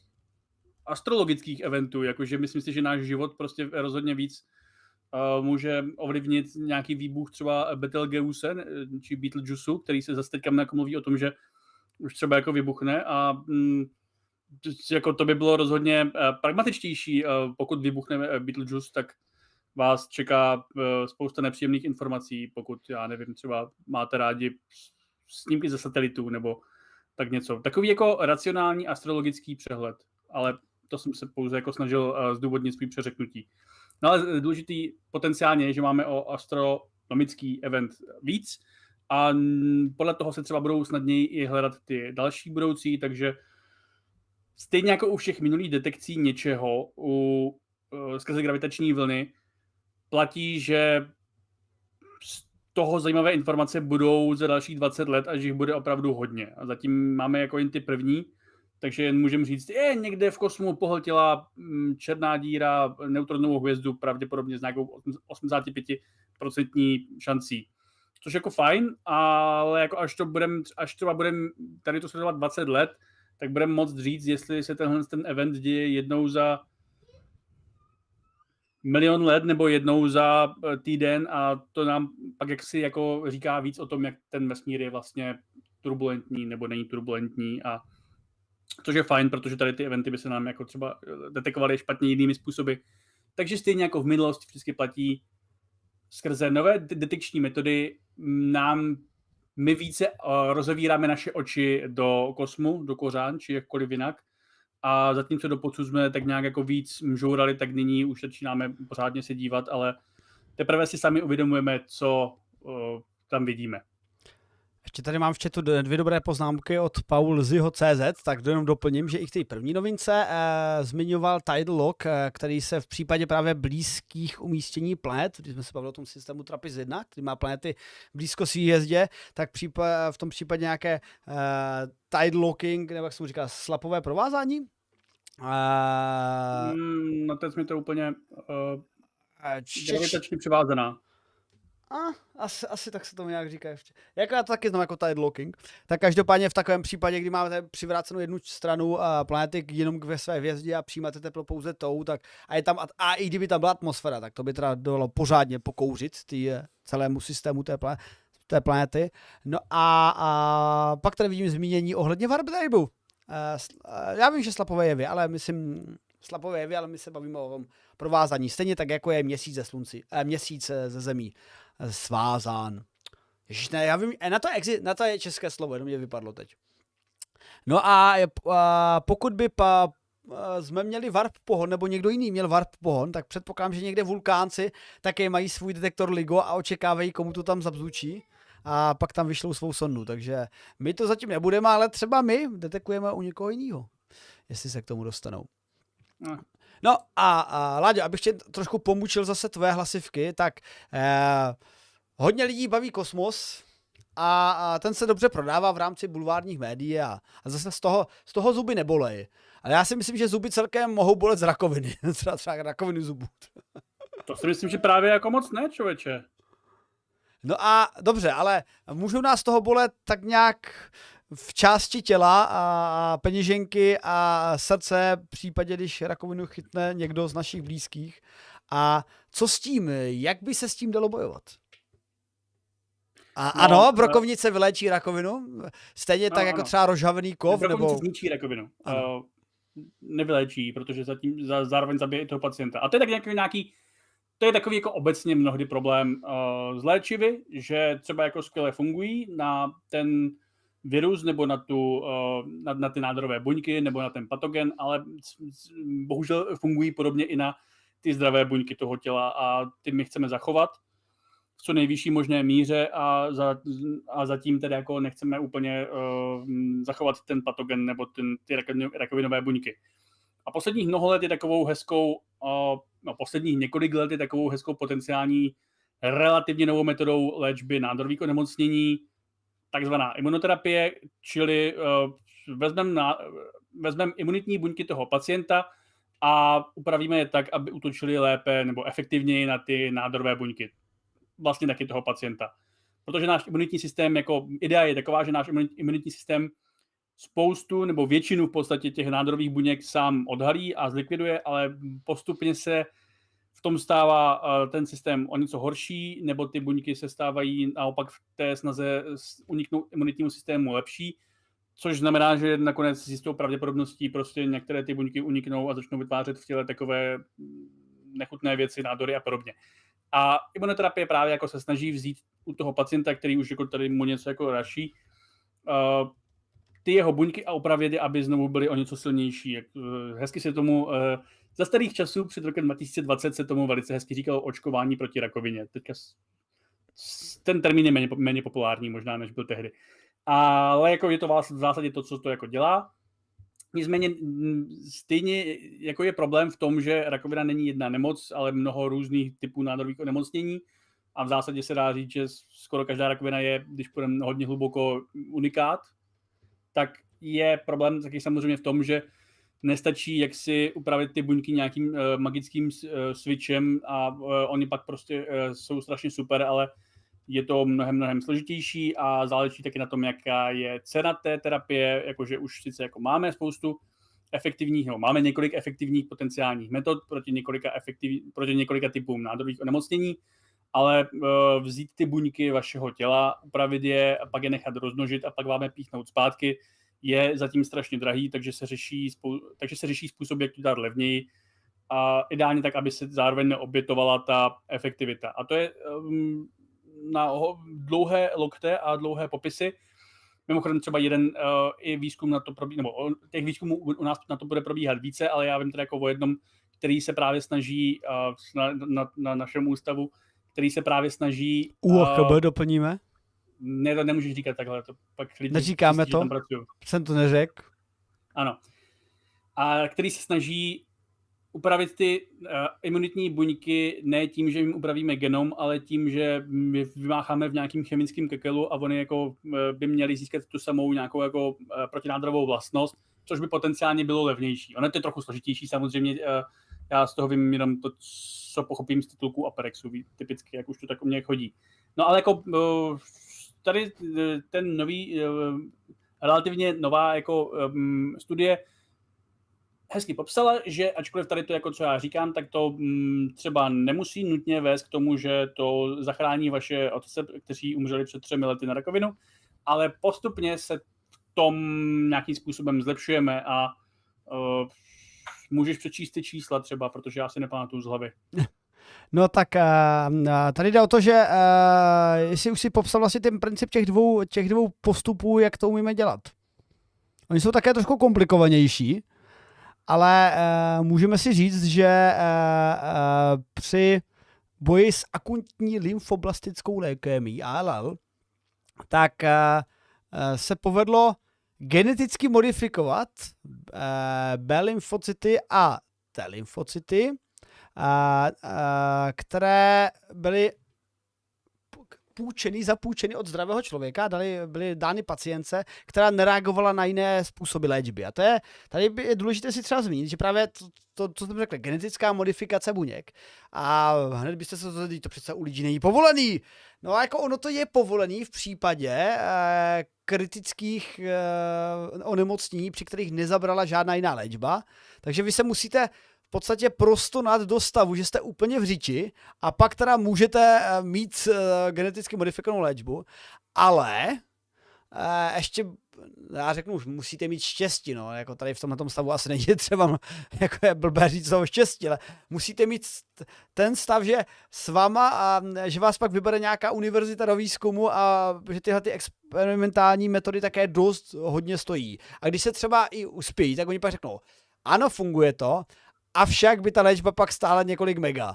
astrologických eventů, jakože myslím si, že náš život prostě rozhodně víc uh, může ovlivnit nějaký výbuch třeba Betelgeuse či Beetlejuice, který se zase teďka mluví o tom, že už třeba jako vybuchne a mm, jako to by bylo rozhodně uh, pragmatičtější, uh, pokud vybuchne uh, Beetlejuice, tak vás čeká uh, spousta nepříjemných informací, pokud, já nevím, třeba máte rádi snímky ze satelitů nebo tak něco. Takový jako racionální astrologický přehled, ale to jsem se pouze jako snažil uh, zdůvodnit svůj přeřeknutí. No ale důležitý potenciálně je, že máme o astronomický event víc, a podle toho se třeba budou snadněji i hledat ty další budoucí, takže stejně jako u všech minulých detekcí něčeho u eh, skrze gravitační vlny platí, že z toho zajímavé informace budou za dalších 20 let a že jich bude opravdu hodně. A zatím máme jako jen ty první, takže jen můžeme říct, je někde v kosmu pohltila mm, černá díra neutronovou hvězdu pravděpodobně s nějakou 85% šancí což jako fajn, ale jako až to budem, až třeba budem tady to sledovat 20 let, tak budeme moct říct, jestli se tenhle ten event děje jednou za milion let nebo jednou za eh, týden a to nám pak jaksi jako říká víc o tom, jak ten vesmír je vlastně turbulentní nebo není turbulentní a což je fajn, protože tady ty eventy by se nám jako třeba eh, detekovaly špatně jinými způsoby. Takže stejně jako v minulosti vždycky platí, skrze nové detekční metody nám my více uh, rozevíráme naše oči do kosmu, do kořán, či jakkoliv jinak. A zatímco do posud jsme tak nějak jako víc mžourali, tak nyní už začínáme pořádně se dívat, ale teprve si sami uvědomujeme, co uh, tam vidíme. Ještě tady mám v chatu dvě dobré poznámky od Paul Ziho CZ, tak jenom doplním, že i k té první novince eh, zmiňoval Tidal Lock, eh, který se v případě právě blízkých umístění planet, když jsme se bavili o tom systému Trappist 1, který má planety blízko svý jezdě, tak případ, v tom případě nějaké eh, Tidal Locking, nebo jak jsem říkal, slapové provázání. Eh, mm, no teď mi to úplně uh, převázaná. A, asi, asi tak se tomu nějak říká ještě. Jak já to taky znám jako tide locking. Tak každopádně v takovém případě, kdy máte přivrácenou jednu stranu a planety jenom ve své hvězdě a přijímáte teplo pouze tou, tak a je tam, a i kdyby tam byla atmosféra, tak to by teda dalo pořádně pokouřit tý, eh, celému systému té, planety, té planety. No a, a pak tady vidím zmínění ohledně warp drive. Uh, já vím, že slapové jevy, ale myslím, slapové jevy, ale my se bavíme o tom provázání. Stejně tak, jako je měsíc ze slunci, eh, měsíc eh, ze zemí eh, svázán. Ježiš, ne, já vím, na to, exi, na to je české slovo, jenom mě vypadlo teď. No a, a pokud by pa, jsme měli warp pohon, nebo někdo jiný měl warp pohon, tak předpokládám, že někde vulkánci také mají svůj detektor LIGO a očekávají, komu to tam zabzučí a pak tam vyšlou svou sondu. Takže my to zatím nebudeme, ale třeba my detekujeme u někoho jiného, jestli se k tomu dostanou. No. No a, a Láďo, abych tě trošku pomučil zase tvé hlasivky, tak eh, hodně lidí baví kosmos, a, a ten se dobře prodává v rámci bulvárních médií a, a zase z toho, z toho zuby nebolej. Ale já si myslím, že zuby celkem mohou bolet z rakoviny. třeba, třeba rakoviny zubů. to si myslím, že právě jako moc ne, člověče. No a dobře, ale můžou nás toho bolet tak nějak v části těla a peněženky a srdce, v případě, když rakovinu chytne někdo z našich blízkých. A co s tím? Jak by se s tím dalo bojovat? A no, ano, brokovnice vyléčí rakovinu? Stejně no, tak jako ano. jako třeba rožhavený kov? Brokovnice nebo... zničí rakovinu. Uh, nevyléčí, protože zatím, za, zároveň zabije i toho pacienta. A to je tak nějaký, nějaký to je takový jako obecně mnohdy problém uh, z léčivy, že třeba jako skvěle fungují na ten virus nebo na, tu, uh, na, na ty nádorové buňky nebo na ten patogen, ale bohužel fungují podobně i na ty zdravé buňky toho těla a ty my chceme zachovat v co nejvyšší možné míře a, za, a zatím tedy jako nechceme úplně uh, zachovat ten patogen nebo ten, ty rakovinové buňky. A posledních mnoho let je takovou hezkou, uh, no posledních několik let je takovou hezkou potenciální relativně novou metodou léčby nádorových onemocnění, takzvaná imunoterapie, čili uh, vezmeme vezmem imunitní buňky toho pacienta a upravíme je tak, aby utočili lépe nebo efektivněji na ty nádorové buňky. Vlastně taky toho pacienta. Protože náš imunitní systém, jako idea je taková, že náš imunitní systém spoustu nebo většinu v podstatě těch nádorových buněk sám odhalí a zlikviduje, ale postupně se v tom stává eh, ten systém o něco horší, nebo ty buňky se stávají naopak v té snaze uniknout imunitnímu systému lepší, což znamená, že nakonec s jistou pravděpodobností prostě některé ty buňky uniknou a začnou vytvářet v těle takové nechutné věci, nádory a podobně. A imunoterapie právě jako se snaží vzít u toho pacienta, který už jako tady mu něco jako raší, uh, ty jeho buňky a upravit aby znovu byly o něco silnější. Uh, hezky se tomu za starých časů před rokem 2020 se tomu velice hezky říkalo očkování proti rakovině. Teďka ten termín je méně, méně populární možná, než byl tehdy. Ale jako je to v zásadě to, co to jako dělá. Nicméně stejně jako je problém v tom, že rakovina není jedna nemoc, ale mnoho různých typů nádorových onemocnění a v zásadě se dá říct, že skoro každá rakovina je, když půjdeme hodně hluboko, unikát, tak je problém taky samozřejmě v tom, že nestačí jak si upravit ty buňky nějakým uh, magickým uh, switchem a uh, oni pak prostě uh, jsou strašně super, ale je to mnohem, mnohem složitější a záleží taky na tom, jaká je cena té terapie, jakože už sice jako máme spoustu efektivních, nebo máme několik efektivních potenciálních metod proti několika, efektiv, proti několika typům nádorových onemocnění, ale uh, vzít ty buňky vašeho těla, upravit je a pak je nechat rozmnožit a pak vám je píchnout zpátky, je zatím strašně drahý, takže se řeší, takže se řeší způsob, jak to dát levněji a ideálně tak, aby se zároveň neobětovala ta efektivita. A to je um, na dlouhé lokte a dlouhé popisy. Mimochodem třeba jeden uh, i výzkum na to probíhá, nebo těch výzkumů u nás na to bude probíhat více, ale já vím teda jako o jednom, který se právě snaží uh, na, na, na našem ústavu, který se právě snaží... UOHB uh, doplníme? Ne, to nemůžeš říkat takhle, to pak lidi Neříkáme zjistí, to, jsem to neřekl. Ano. A který se snaží upravit ty uh, imunitní buňky ne tím, že jim upravíme genom, ale tím, že my vymácháme v nějakým chemickém kekelu a oni jako uh, by měli získat tu samou nějakou jako uh, protinádorovou vlastnost, což by potenciálně bylo levnější. Ono je to trochu složitější samozřejmě, uh, já z toho vím jenom to, co pochopím z titulku Aperexu, typicky, jak už to tak u mě chodí. No ale jako uh, tady ten nový, uh, relativně nová jako um, studie hezky popsala, že ačkoliv tady to, jako co já říkám, tak to mm, třeba nemusí nutně vést k tomu, že to zachrání vaše otce, kteří umřeli před třemi lety na rakovinu, ale postupně se v tom nějakým způsobem zlepšujeme a uh, můžeš přečíst ty čísla třeba, protože já si nepamatuju z hlavy. No tak uh, tady jde o to, že uh, jestli už si popsal vlastně ten princip těch dvou, těch dvou postupů, jak to umíme dělat. Oni jsou také trošku komplikovanější, ale můžeme si říct, že při boji s akutní lymfoblastickou lékémí ALL, tak se povedlo geneticky modifikovat B lymfocyty a T lymfocyty, které byly půjčený, zapůjčený od zdravého člověka, dali, byly dány pacience, která nereagovala na jiné způsoby léčby. A to je, tady je důležité si třeba zmínit, že právě to, to, co jsme řekli, genetická modifikace buněk. A hned byste se to to přece u lidí není povolený. No a jako ono to je povolený v případě eh, kritických eh, onemocnění, při kterých nezabrala žádná jiná léčba. Takže vy se musíte v podstatě prostonat do stavu, že jste úplně v říči a pak teda můžete eh, mít uh, geneticky modifikovanou léčbu, ale uh, ještě já řeknu, už musíte mít štěstí, no, jako tady v tomhle stavu asi není třeba, jako je blbé říct toho štěstí, ale musíte mít ten stav, že s váma a že vás pak vybere nějaká univerzita do výzkumu a že tyhle ty experimentální metody také dost hodně stojí. A když se třeba i uspějí, tak oni pak řeknou, ano, funguje to, avšak by ta léčba pak stála několik mega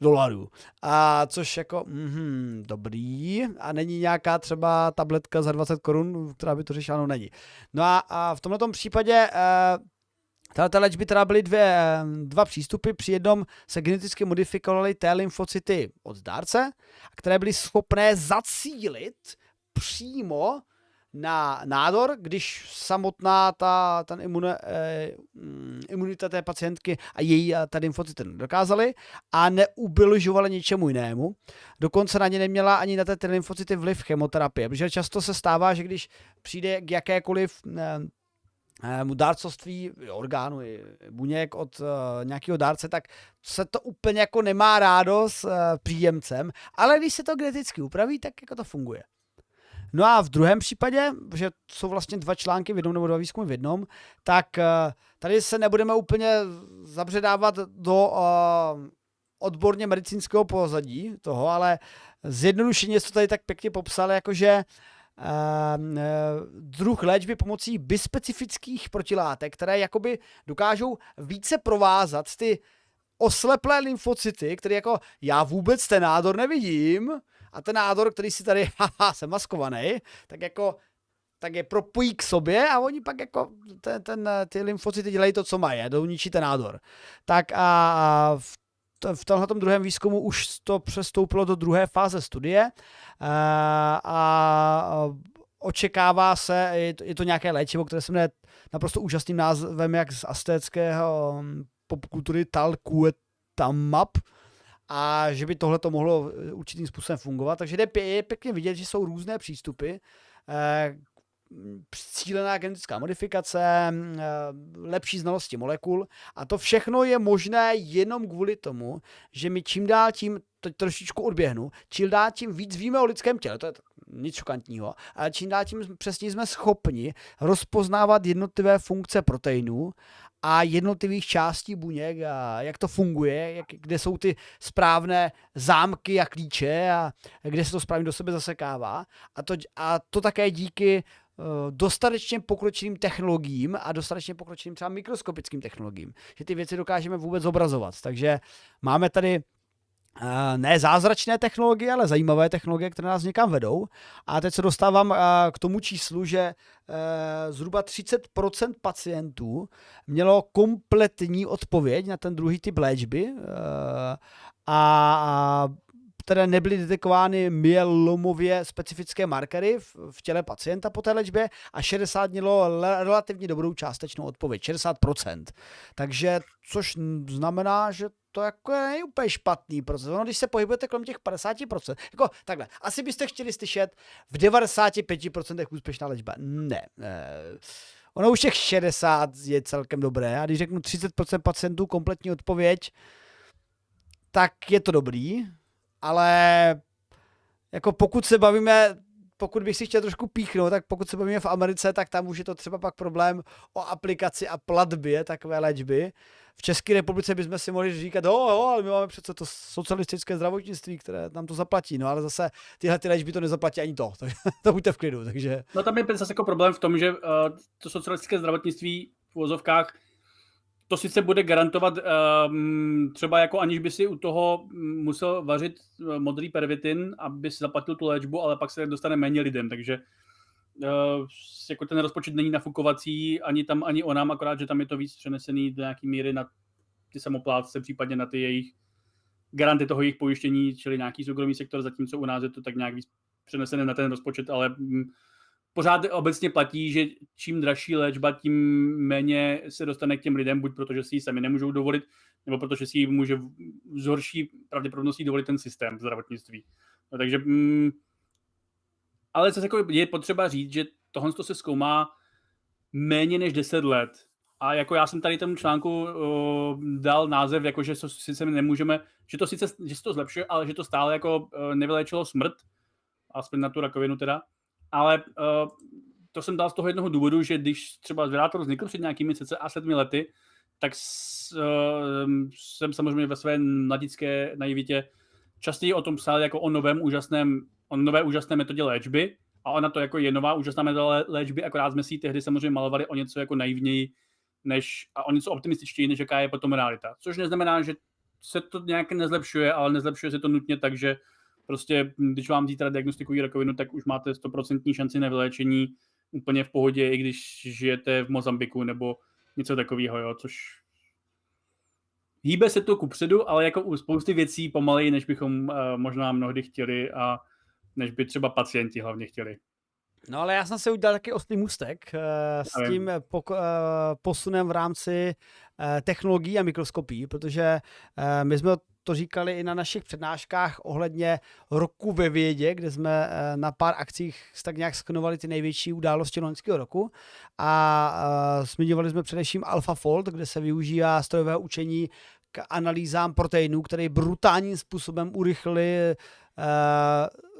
dolarů. A což jako, mm, dobrý, a není nějaká třeba tabletka za 20 korun, která by to řešila, no není. No a, a v tomto případě uh, ta léčby teda byly dvě, dva přístupy. Při jednom se geneticky modifikovaly T lymfocyty od dárce, které byly schopné zacílit přímo na nádor, když samotná ta, ten imune, eh, mm, imunita té pacientky a její a ta lymfocyty nedokázali a neubližovali něčemu jinému. Dokonce na ně neměla ani na té lymfocyty vliv chemoterapie, protože často se stává, že když přijde k jakékoliv eh, eh dárcovství orgánu, buněk od uh, nějakého dárce, tak se to úplně jako nemá rádo s uh, příjemcem, ale když se to geneticky upraví, tak jako to funguje. No a v druhém případě, že jsou vlastně dva články v jednom nebo dva výzkumy v jednom, tak eh, tady se nebudeme úplně zabředávat do uh, odborně medicínského pozadí toho, ale zjednodušeně to tady tak pěkně popsal, jakože uh, druh léčby pomocí bispecifických protilátek, které jakoby dokážou více provázat ty osleplé lymfocyty, které jako já vůbec ten nádor nevidím, a ten nádor, který si tady, haha, jsem maskovaný, tak jako tak je propojí k sobě a oni pak jako ten, ten, ty lymfocyty dělají to, co mají, jdou ničí ten nádor. Tak a, a v v tomhle druhém výzkumu už to přestoupilo do druhé fáze studie a, a očekává se, je to, je to nějaké léčivo, které se jmenuje naprosto úžasným názvem, jak z aztéckého um, popkultury Talkuetamab, a že by tohle to mohlo eh, určitým způsobem fungovat. Takže je pěkně vidět, že jsou různé přístupy. Eh, cílená genetická modifikace, eh, lepší znalosti molekul a to všechno je možné jenom kvůli tomu, že my čím dál tím, to trošičku odběhnu, čím dál tím víc víme o lidském těle, to je nic šokantního, ale čím dál tím přesně jsme schopni rozpoznávat jednotlivé funkce proteinů a jednotlivých částí buněk a jak to funguje, jak, kde jsou ty správné zámky a klíče a kde se to správně do sebe zasekává. A to, a to také díky uh, dostatečně pokročilým technologiím a dostatečně pokročilým třeba mikroskopickým technologiím, že ty věci dokážeme vůbec zobrazovat. Takže máme tady Eh, ne zázračné technologie, ale zajímavé technologie, které nás někam vedou. A teď se dostávám eh, k tomu číslu, že eh, zhruba 30% pacientů mělo kompletní odpověď na ten druhý typ léčby a které nebyly detekovány myelomově specifické markery v, v těle pacienta po té léčbě a 60 mělo relativně dobrou částečnou odpověď, 60%. Takže, což znamená, že to jako je úplně špatný proces. Ono, když se pohybujete kolem těch 50%, jako takhle, asi byste chtěli slyšet v 95% úspěšná léčba. Ne. Ono už těch 60 je celkem dobré a když řeknu 30% pacientů kompletní odpověď, tak je to dobrý, ale jako pokud se bavíme pokud bych si chtěl trošku píchnout, tak pokud se bavíme v Americe, tak tam už je to třeba pak problém o aplikaci a platbě takové léčby. V České republice bychom si mohli říkat, jo, jo, ale my máme přece to socialistické zdravotnictví, které nám to zaplatí, no ale zase tyhle ty léčby to nezaplatí ani to, tak to buďte v klidu, takže... No tam je zase jako problém v tom, že uh, to socialistické zdravotnictví v vozovkách to sice bude garantovat um, třeba jako aniž by si u toho musel vařit eh, modrý pervitin, aby si zaplatil tu léčbu, ale pak se dostane méně lidem, takže uh, jako ten rozpočet není nafukovací ani tam, ani o nám, akorát, že tam je to víc přenesený do nějaký míry na ty samoplátce, případně na ty jejich garanty toho jejich pojištění, čili nějaký soukromý sektor, zatímco u nás je to tak nějak víc přenesené na ten rozpočet, ale mm, pořád obecně platí, že čím dražší léčba, tím méně se dostane k těm lidem, buď protože si ji sami nemůžou dovolit, nebo protože si ji může z horší pravděpodobností dovolit ten systém zdravotnictví. No, takže, mm, ale zase jako je potřeba říct, že tohle se zkoumá méně než 10 let. A jako já jsem tady tomu článku uh, dal název, jako že to sice nemůžeme, že to sice že se to zlepšuje, ale že to stále jako uh, nevyléčilo smrt, aspoň na tu rakovinu teda, ale uh, to jsem dal z toho jednoho důvodu, že když třeba Zvěrátor vznikl před nějakými cca sedmi lety, tak s, uh, jsem samozřejmě ve své mladické naivitě častěji o tom psal jako o novém úžasném, o nové úžasné metodě léčby a ona to jako je nová úžasná metoda léčby, akorát jsme si tehdy samozřejmě malovali o něco jako naivněji než, a o něco optimističtěji, než jaká je potom realita. Což neznamená, že se to nějak nezlepšuje, ale nezlepšuje se to nutně tak, že Prostě, když vám zítra diagnostikují rakovinu, tak už máte 100% šanci na vyléčení úplně v pohodě, i když žijete v Mozambiku nebo něco takového, jo, což hýbe se to kupředu, ale jako u spousty věcí pomaleji, než bychom uh, možná mnohdy chtěli a než by třeba pacienti hlavně chtěli. No ale já jsem se udělal taky ostrý můstek uh, s tím uh, posunem v rámci uh, technologií a mikroskopí, protože uh, my jsme to říkali i na našich přednáškách ohledně roku ve vědě, kde jsme uh, na pár akcích tak nějak sknovali ty největší události loňského roku. A uh, zmiňovali jsme především AlphaFold, kde se využívá strojové učení k analýzám proteinů, které brutálním způsobem urychlili uh,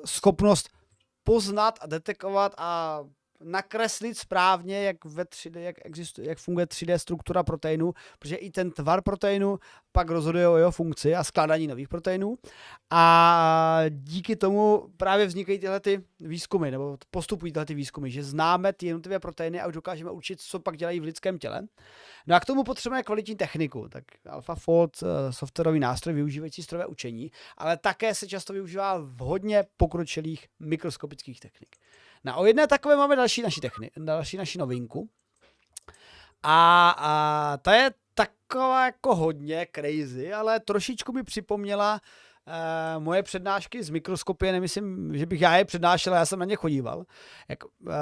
schopnost poznat a detekovat a nakreslit správně, jak, ve 3D, jak, existuje, jak funguje 3D struktura proteinu, protože i ten tvar proteinu pak rozhoduje o jeho funkci a skládání nových proteinů. A díky tomu právě vznikají tyhle ty výzkumy, nebo postupují tyhle ty výzkumy, že známe ty jednotlivé proteiny a už dokážeme učit, co pak dělají v lidském těle. No a k tomu potřebujeme kvalitní techniku. Tak AlphaFold, eh, softwarový nástroj využívající strojové učení, ale také se často využívá v hodně pokročilých mikroskopických technik. Na o jedné takové máme další naši, techni- další naši novinku. A, a ta je taková jako hodně crazy, ale trošičku mi připomněla uh, moje přednášky z mikroskopie, nemyslím, že bych já je přednášel, já jsem na ně chodíval. Jak, uh,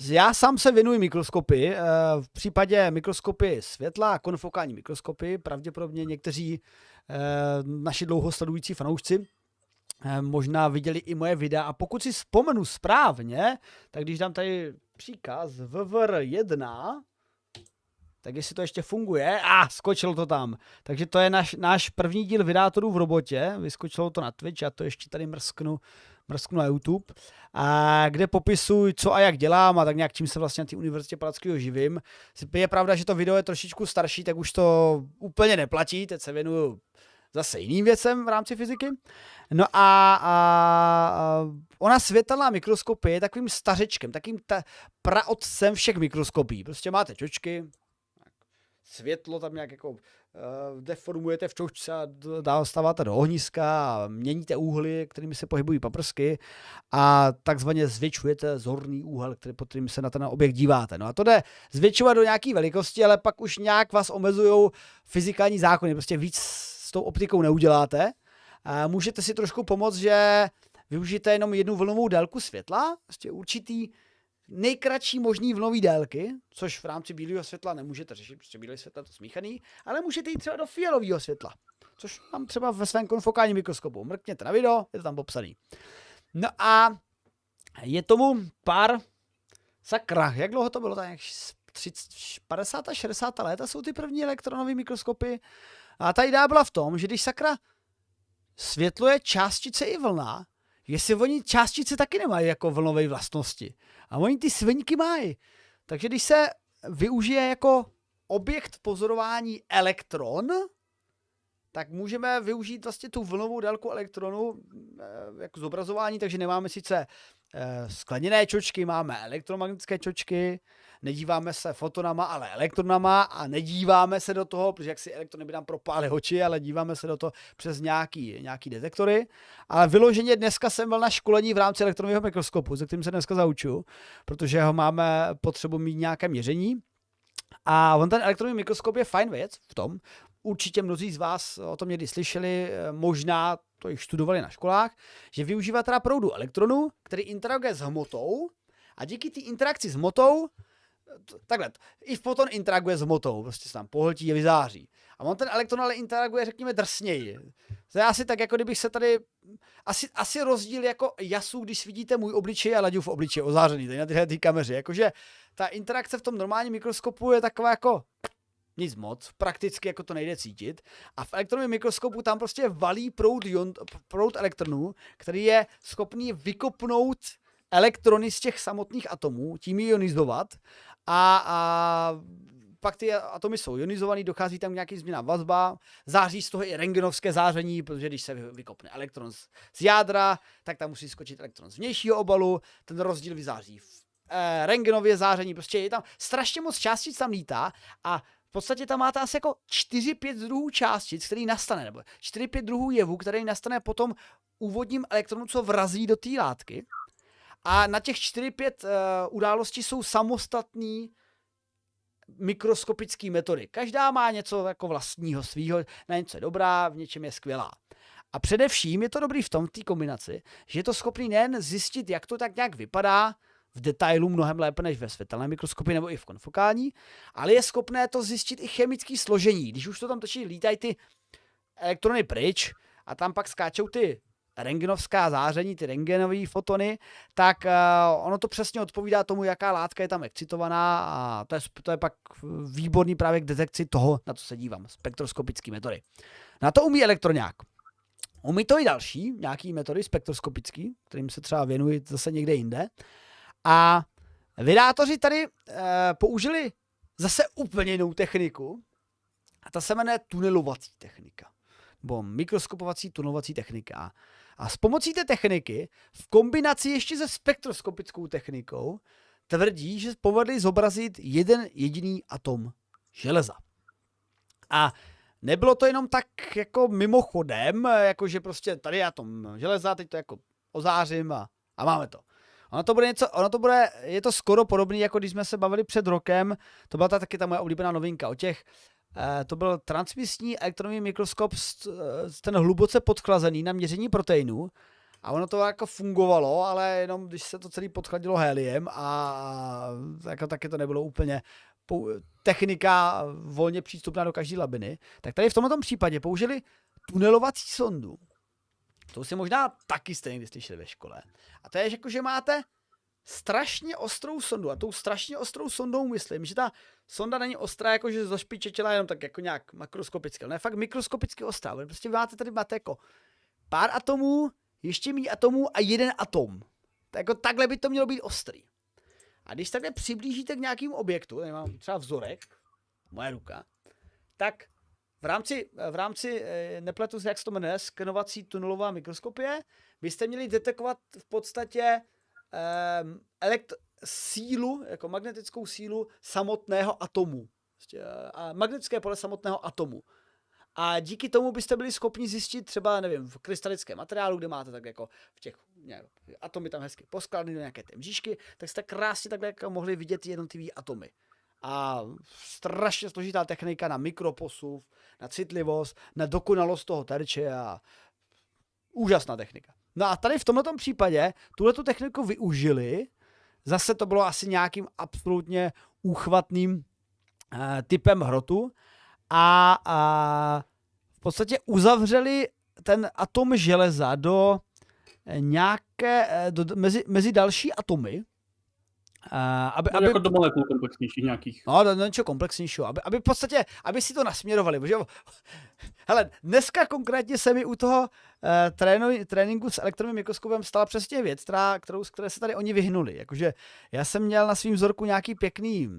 já sám se věnuji mikroskopy. V případě mikroskopy světla a konfokální mikroskopy, pravděpodobně někteří naši dlouhosledující fanoušci Eh, možná viděli i moje videa a pokud si vzpomenu správně, tak když dám tady příkaz VVR1, tak jestli to ještě funguje, a ah, skočilo to tam. Takže to je naš, náš první díl vydátorů v robotě, vyskočilo to na Twitch, já to ještě tady mrsknu, mrsknu na YouTube, a kde popisuji, co a jak dělám a tak nějak čím se vlastně na té univerzitě Palackého živím. Je pravda, že to video je trošičku starší, tak už to úplně neplatí, teď se věnuju zase jiným věcem v rámci fyziky. No a, a, a ona světelná mikroskopie je takovým stařečkem, takým ta praotcem všech mikroskopí. Prostě máte čočky, světlo tam nějak jako uh, deformujete v čočce a dostáváte do ohniska a měníte úhly, kterými se pohybují paprsky a takzvaně zvětšujete zorný úhel, který, pod kterým se na ten objekt díváte. No a to jde zvětšovat do nějaké velikosti, ale pak už nějak vás omezují fyzikální zákony, prostě víc tou optikou neuděláte. Můžete si trošku pomoct, že využijete jenom jednu vlnovou délku světla, prostě určitý nejkratší možný vlnový délky, což v rámci bílého světla nemůžete řešit, protože bílé světlo je to smíchaný, ale můžete jít třeba do fialového světla, což mám třeba ve svém konfokálním mikroskopu. Mrkněte na video, je to tam popsaný. No a je tomu pár sakra, jak dlouho to bylo, tak 50 a 60 let a jsou ty první elektronové mikroskopy, a ta idea byla v tom, že když sakra světlo je částice i vlna, jestli oni částice taky nemají jako vlnové vlastnosti. A oni ty svinky mají. Takže když se využije jako objekt pozorování elektron, tak můžeme využít vlastně tu vlnovou délku elektronu eh, jako zobrazování, takže nemáme sice eh, skleněné čočky, máme elektromagnetické čočky, nedíváme se fotonama, ale elektronama a nedíváme se do toho, protože jak si elektrony by nám propály oči, ale díváme se do toho přes nějaký, nějaký detektory. Ale vyloženě dneska jsem byl na školení v rámci elektronového mikroskopu, se kterým se dneska zauču, protože ho máme potřebu mít nějaké měření. A on ten elektronový mikroskop je fajn věc v tom, určitě mnozí z vás o tom někdy slyšeli, možná to jich studovali na školách, že využívá teda proudu elektronu, který interaguje s hmotou a díky té interakci s hmotou takhle, i foton interaguje s hmotou, prostě se tam pohltí a vyzáří. A on ten elektron ale interaguje, řekněme, drsněji. To je asi tak, jako kdybych se tady, asi, asi rozdíl jako jasu, když vidíte můj obličej a Laďův obličej ozářený, tady na téhle tý kameře. Jakože ta interakce v tom normálním mikroskopu je taková jako nic moc, prakticky jako to nejde cítit. A v elektronovém mikroskopu tam prostě valí proud, ion, proud elektronů, který je schopný vykopnout elektrony z těch samotných atomů, tím ionizovat a, a pak ty atomy jsou ionizovaný, dochází tam nějaký změna vazba, září z toho i rengenovské záření, protože když se vykopne elektron z, z jádra, tak tam musí skočit elektron z vnějšího obalu, ten rozdíl vyzáří v eh, rengenově záření, prostě je tam strašně moc částic tam lítá a v podstatě tam máte asi jako 4-5 druhů částic, který nastane, nebo 4-5 druhů jevů, který nastane potom úvodním elektronu, co vrazí do té látky. A na těch 4-5 uh, eh, událostí jsou samostatný mikroskopické metody. Každá má něco jako vlastního svýho, na něco je dobrá, v něčem je skvělá. A především je to dobrý v tom, té kombinaci, že je to schopný nejen zjistit, jak to tak nějak vypadá, v detailu mnohem lépe než ve světelné mikroskopii nebo i v konfokální, ale je schopné to zjistit i chemické složení. Když už to tam točí, lítají ty elektrony pryč a tam pak skáčou ty rengenovská záření, ty rengenové fotony, tak uh, ono to přesně odpovídá tomu, jaká látka je tam excitovaná a to je, to je pak výborný právě k detekci toho, na co se dívám, spektroskopické metody. Na to umí elektroňák. Umí to i další, nějaký metody spektroskopický, kterým se třeba věnují zase někde jinde. A vydátoři tady uh, použili zase úplně jinou techniku a ta se jmenuje tunelovací technika nebo mikroskopovací tunelovací technika. A s pomocí té techniky, v kombinaci ještě se spektroskopickou technikou, tvrdí, že povedli zobrazit jeden jediný atom železa. A nebylo to jenom tak jako mimochodem, jako že prostě tady je atom železa, teď to jako ozářím a, a máme to. Ono to bude něco, ono to bude, je to skoro podobné, jako když jsme se bavili před rokem, to byla ta taky ta moje oblíbená novinka o těch to byl transmisní elektronový mikroskop, ten hluboce podchlazený na měření proteinů. A ono to jako fungovalo, ale jenom když se to celý podchladilo heliem a jako taky to nebylo úplně technika volně přístupná do každé labiny, tak tady v tomto případě použili tunelovací sondu. To si možná taky jste někdy slyšeli ve škole. A to je, jako, že máte strašně ostrou sondu. A tou strašně ostrou sondou myslím, že ta sonda není ostrá, jako že zašpičetila jenom tak jako nějak makroskopicky. Je fakt mikroskopicky ostrá. Prostě máte tady máte jako pár atomů, ještě méně atomů a jeden atom. Tak jako takhle by to mělo být ostrý. A když takhle přiblížíte k nějakému objektu, tady mám třeba vzorek, moje ruka, tak v rámci, v rámci eh, nepletu jak se to jmenuje, skenovací tunelová mikroskopie, byste měli detekovat v podstatě um, elekt- sílu, jako magnetickou sílu samotného atomu. Prostě, a magnetické pole samotného atomu. A díky tomu byste byli schopni zjistit třeba, nevím, v krystalickém materiálu, kde máte tak jako v těch nějak, atomy tam hezky poskladny do nějaké té mřížky, tak jste krásně takhle jako mohli vidět jednotlivé atomy. A strašně složitá technika na mikroposuv, na citlivost, na dokonalost toho terče a úžasná technika. No a tady v tomto případě tuhle tu techniku využili, zase to bylo asi nějakým absolutně úchvatným uh, typem hrotu. A, a v podstatě uzavřeli ten atom železa do nějaké, do, mezi, mezi další atomy Uh, aby, no, aby, jako do molekul komplexnějších nějakých. No, do, do něčeho komplexnějšího, aby, aby v podstatě, aby si to nasměrovali, protože hele, dneska konkrétně se mi u toho uh, trénu, tréninku s elektronovým mikroskopem stala přesně věc, která, kterou, které se tady oni vyhnuli. Jakože já jsem měl na svým vzorku nějaký pěkný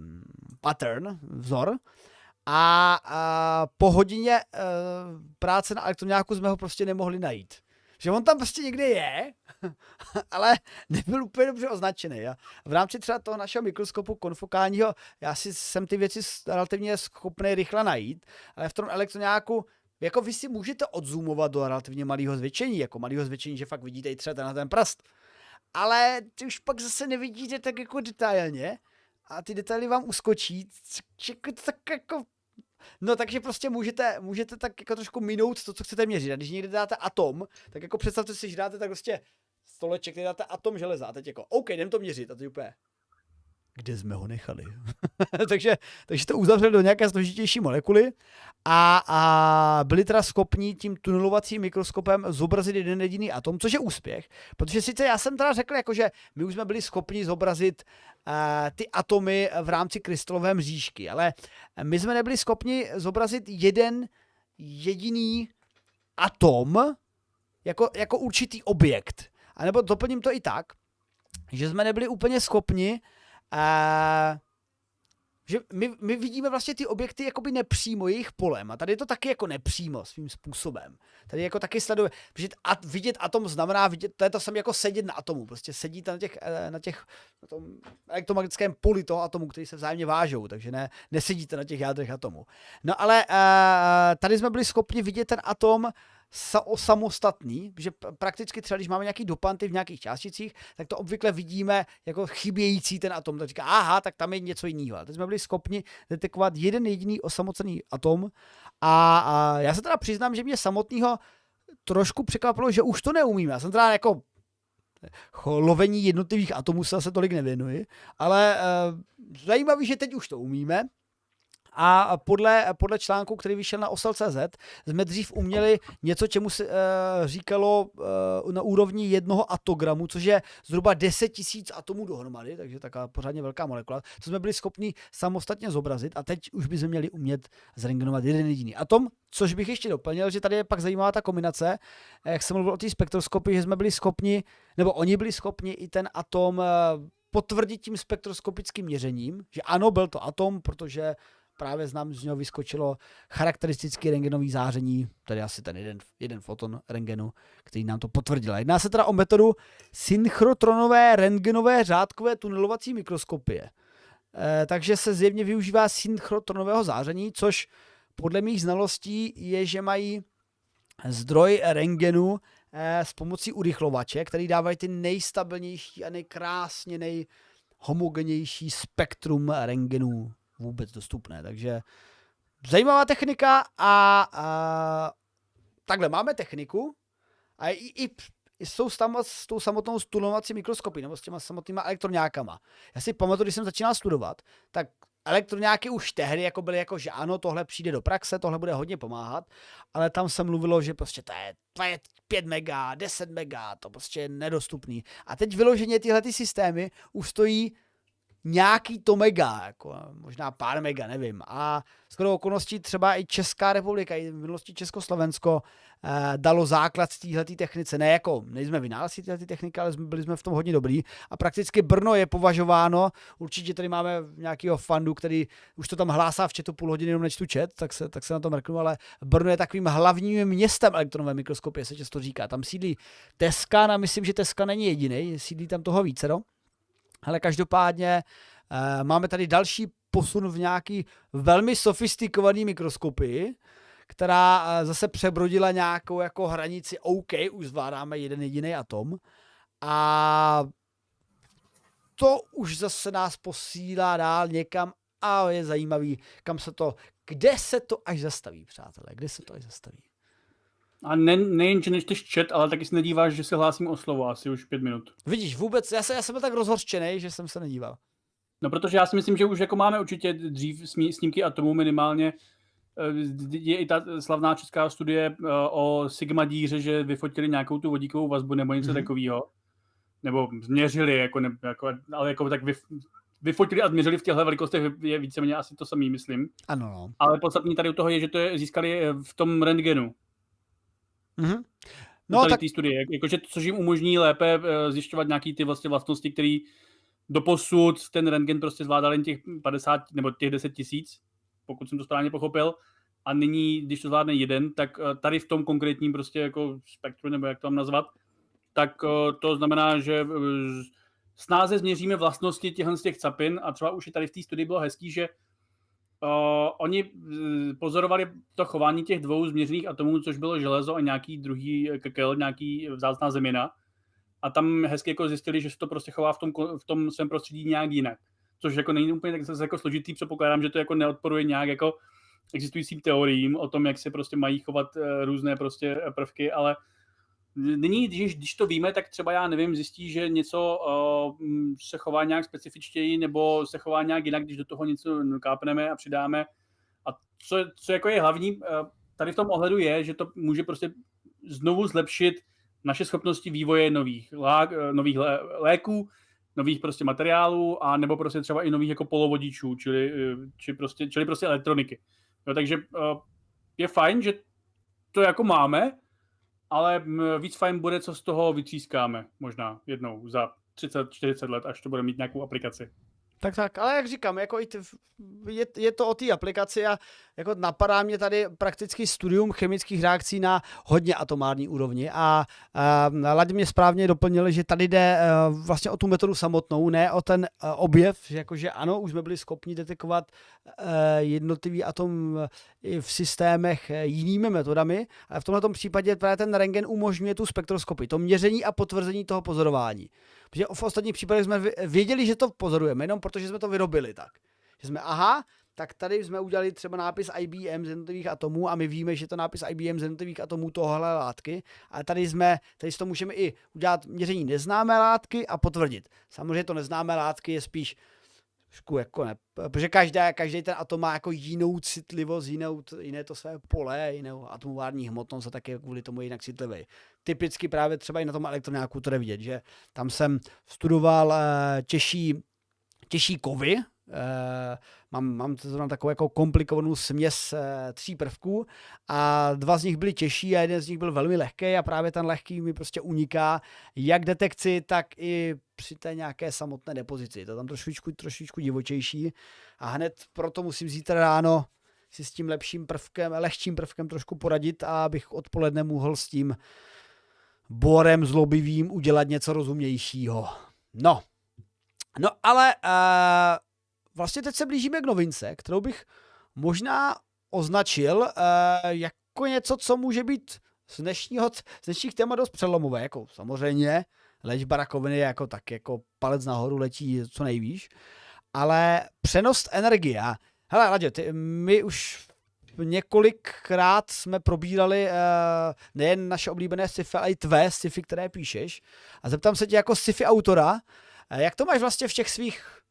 pattern, vzor, a, a po hodině uh, práce na elektroňáku jsme ho prostě nemohli najít. Že on tam prostě někde je, ale nebyl úplně dobře označený. A v rámci třeba toho našeho mikroskopu konfokálního, já si jsem ty věci relativně schopný rychle najít, ale v tom elektroňáku jako vy si můžete odzoomovat do relativně malého zvětšení, jako malého zvětšení, že fakt vidíte i třeba na ten prst. Ale ty už pak zase nevidíte tak jako detailně a ty detaily vám uskočí, tak jako No takže prostě můžete, můžete tak jako trošku minout to, co chcete měřit. A když někde dáte atom, tak jako představte si, že dáte tak prostě stoleček, kde dáte atom železa a teď jako, OK, jdem to měřit a teď úplně, kde jsme ho nechali. takže, takže to uzavřeli do nějaké složitější molekuly a, a byli teda schopni tím tunelovacím mikroskopem zobrazit jeden jediný atom, což je úspěch, protože sice já jsem teda řekl, jako, že my už jsme byli schopni zobrazit uh, ty atomy v rámci krystalové mřížky, ale my jsme nebyli schopni zobrazit jeden jediný atom jako, jako určitý objekt. A nebo doplním to i tak, že jsme nebyli úplně schopni uh, že my, my vidíme vlastně ty objekty jakoby nepřímo jejich polem a tady je to taky jako nepřímo svým způsobem. Tady jako taky sleduje, protože at, vidět atom znamená vidět, to je to samé jako sedět na atomu, prostě sedíte na těch, eh, na těch na tom elektromagnetickém poli toho atomu, který se vzájemně vážou, takže ne, nesedíte na těch jádrech atomu. No ale uh, tady jsme byli schopni vidět ten atom samostatný, že prakticky třeba, když máme nějaký dopanty v nějakých částicích, tak to obvykle vidíme jako chybějící ten atom. Tak říká, aha, tak tam je něco jiného. teď jsme byli schopni detekovat jeden jediný osamocený atom a, a já se teda přiznám, že mě samotného trošku překvapilo, že už to neumíme. Já jsem teda jako lovení jednotlivých atomů se zase tolik nevěnuji, ale uh, zajímavý, že teď už to umíme a podle, podle článku, který vyšel na osel.cz, jsme dřív uměli něco, čemu se uh, říkalo uh, na úrovni jednoho atogramu, což je zhruba 10 tisíc atomů dohromady, takže taková pořádně velká molekula, co jsme byli schopni samostatně zobrazit a teď už bychom měli umět zrengenovat jeden jediný atom, což bych ještě doplnil, že tady je pak zajímavá ta kombinace, jak jsem mluvil o té spektroskopii, že jsme byli schopni, nebo oni byli schopni i ten atom uh, potvrdit tím spektroskopickým měřením, že ano, byl to atom, protože právě znám, z něho vyskočilo charakteristický rengenový záření, tedy asi ten jeden, jeden foton rengenu, který nám to potvrdil. Jedná se teda o metodu synchrotronové rengenové řádkové tunelovací mikroskopie. E, takže se zjevně využívá synchrotronového záření, což podle mých znalostí je, že mají zdroj rengenu e, s pomocí urychlovače, který dávají ty nejstabilnější a nejkrásně nejhomogenější spektrum rengenů vůbec dostupné. Takže zajímavá technika a, a takhle máme techniku a i, i, i s, tou, s tou samotnou studovací mikroskopy nebo s těma samotnýma elektroňákama. Já si pamatuju, když jsem začínal studovat, tak elektroňáky už tehdy jako byly jako, že ano, tohle přijde do praxe, tohle bude hodně pomáhat, ale tam se mluvilo, že prostě to je, to je 5 mega, 10 mega, to prostě je nedostupný. A teď vyloženě tyhle ty systémy už stojí nějaký to mega, jako možná pár mega, nevím. A skoro okolností třeba i Česká republika, i v minulosti Československo eh, dalo základ z téhle technice. Ne jako, nejsme vynálezci téhle techniky, ale byli jsme v tom hodně dobrý. A prakticky Brno je považováno, určitě tady máme nějakého fandu, který už to tam hlásá v chatu půl hodiny, jenom nečtu chat, tak se, tak se na to mrknu, ale Brno je takovým hlavním městem elektronové mikroskopie, se často říká. Tam sídlí Teska, a myslím, že Teska není jediný, sídlí tam toho více, no? Ale každopádně uh, máme tady další posun v nějaký velmi sofistikovaný mikroskopii, která uh, zase přebrodila nějakou jako hranici OK, už zvládáme jeden jediný atom. A to už zase nás posílá dál někam a je zajímavý, kam se to, kde se to až zastaví, přátelé, kde se to až zastaví. A ne, nejen, že nečteš chat, ale taky se nedíváš, že se hlásím o slovo asi už pět minut. Vidíš, vůbec, já, se, já jsem byl tak rozhorčený, že jsem se nedíval. No protože já si myslím, že už jako máme určitě dřív snímky atomů minimálně, eh, je i ta slavná česká studie eh, o Sigma díře, že vyfotili nějakou tu vodíkovou vazbu nebo něco mm-hmm. takového. nebo změřili, jako, ne, jako, ale jako tak vy, vyfotili a změřili v těchto velikostech je víceméně asi to samý, myslím. Ano. No. Ale podstatní tady u toho je, že to je, získali eh, v tom rentgenu. Mm-hmm. No, tak... studie, jakože, což jim umožní lépe eh, zjišťovat nějaké ty vlastně vlastnosti, které doposud ten rentgen prostě zvládal jen těch 50 nebo těch 10 tisíc, pokud jsem to správně pochopil. A nyní, když to zvládne jeden, tak eh, tady v tom konkrétním prostě jako spektru, nebo jak to mám nazvat, tak to znamená, že snáze změříme vlastnosti těchto z těch capin a třeba už i tady v té studii bylo hezký, že uh, oni pozorovali to chování těch dvou změřených atomů, což bylo železo a nějaký druhý kekel, nějaký vzácná zemina. A tam hezky jako zjistili, že se to prostě chová v tom, v tom svém prostředí nějak jinak. Což jako není úplně tak jako složitý, předpokládám, že to jako neodporuje nějak jako existujícím teoriím o tom, jak se prostě mají chovat různé prostě prvky, ale Nyní, když, když to víme, tak třeba já nevím, zjistí, že něco uh, se chová nějak specifičtěji nebo se chová nějak jinak, když do toho něco kápneme a přidáme. A co, co jako je hlavní uh, tady v tom ohledu je, že to může prostě znovu zlepšit naše schopnosti vývoje nových, lák, uh, nových lé, léků, nových prostě materiálů a nebo prostě třeba i nových jako polovodičů, čili, či prostě, čili prostě elektroniky. Jo, takže uh, je fajn, že to jako máme, ale víc fajn bude, co z toho vytřískáme možná jednou za 30-40 let, až to bude mít nějakou aplikaci. Tak tak, ale jak říkám, jako i je, je to o té aplikaci a jako napadá mě tady prakticky studium chemických reakcí na hodně atomární úrovni a, a Ladě mě správně doplnil, že tady jde uh, vlastně o tu metodu samotnou, ne o ten uh, objev, jakože ano, už jsme byli schopni detekovat uh, jednotlivý atom v systémech jinými metodami, ale v tomto případě právě ten rengen umožňuje tu spektroskopii, to měření a potvrzení toho pozorování. Protože v ostatních případech jsme věděli, že to pozorujeme, jenom protože jsme to vyrobili tak. Že jsme, aha, tak tady jsme udělali třeba nápis IBM z jednotlivých atomů a my víme, že to nápis IBM z jednotlivých atomů tohle látky, ale tady jsme, tady si to můžeme i udělat měření neznámé látky a potvrdit. Samozřejmě to neznámé látky je spíš trošku jako ne, protože každá, každý ten atom má jako jinou citlivost, jinou, jiné to své pole, jinou atomovární hmotnost a taky kvůli tomu je jinak citlivý. Typicky právě třeba i na tom elektronáku to jde vidět, že tam jsem studoval uh, těžší, těžší kovy, mám, mám to takovou jako komplikovanou směs uh, tří prvků a dva z nich byly těžší a jeden z nich byl velmi lehký a právě ten lehký mi prostě uniká jak detekci, tak i při té nějaké samotné depozici. Je to tam trošičku, trošičku divočejší a hned proto musím zítra ráno si s tím lepším prvkem, lehčím prvkem trošku poradit a abych odpoledne mohl s tím borem zlobivým udělat něco rozumnějšího. No, no ale uh, vlastně teď se blížíme k novince, kterou bych možná označil uh, jako něco, co může být z dnešního, z dnešních témat dost přelomové, jako samozřejmě léčba rakoviny je jako tak, jako palec nahoru letí co nejvíš, ale přenost energie. Hele, Ladě, ty, my už několikrát jsme probírali uh, nejen naše oblíbené sci-fi, ale i tvé sci-fi, které píšeš. A zeptám se tě jako sci-fi autora, uh, jak to máš vlastně v těch svých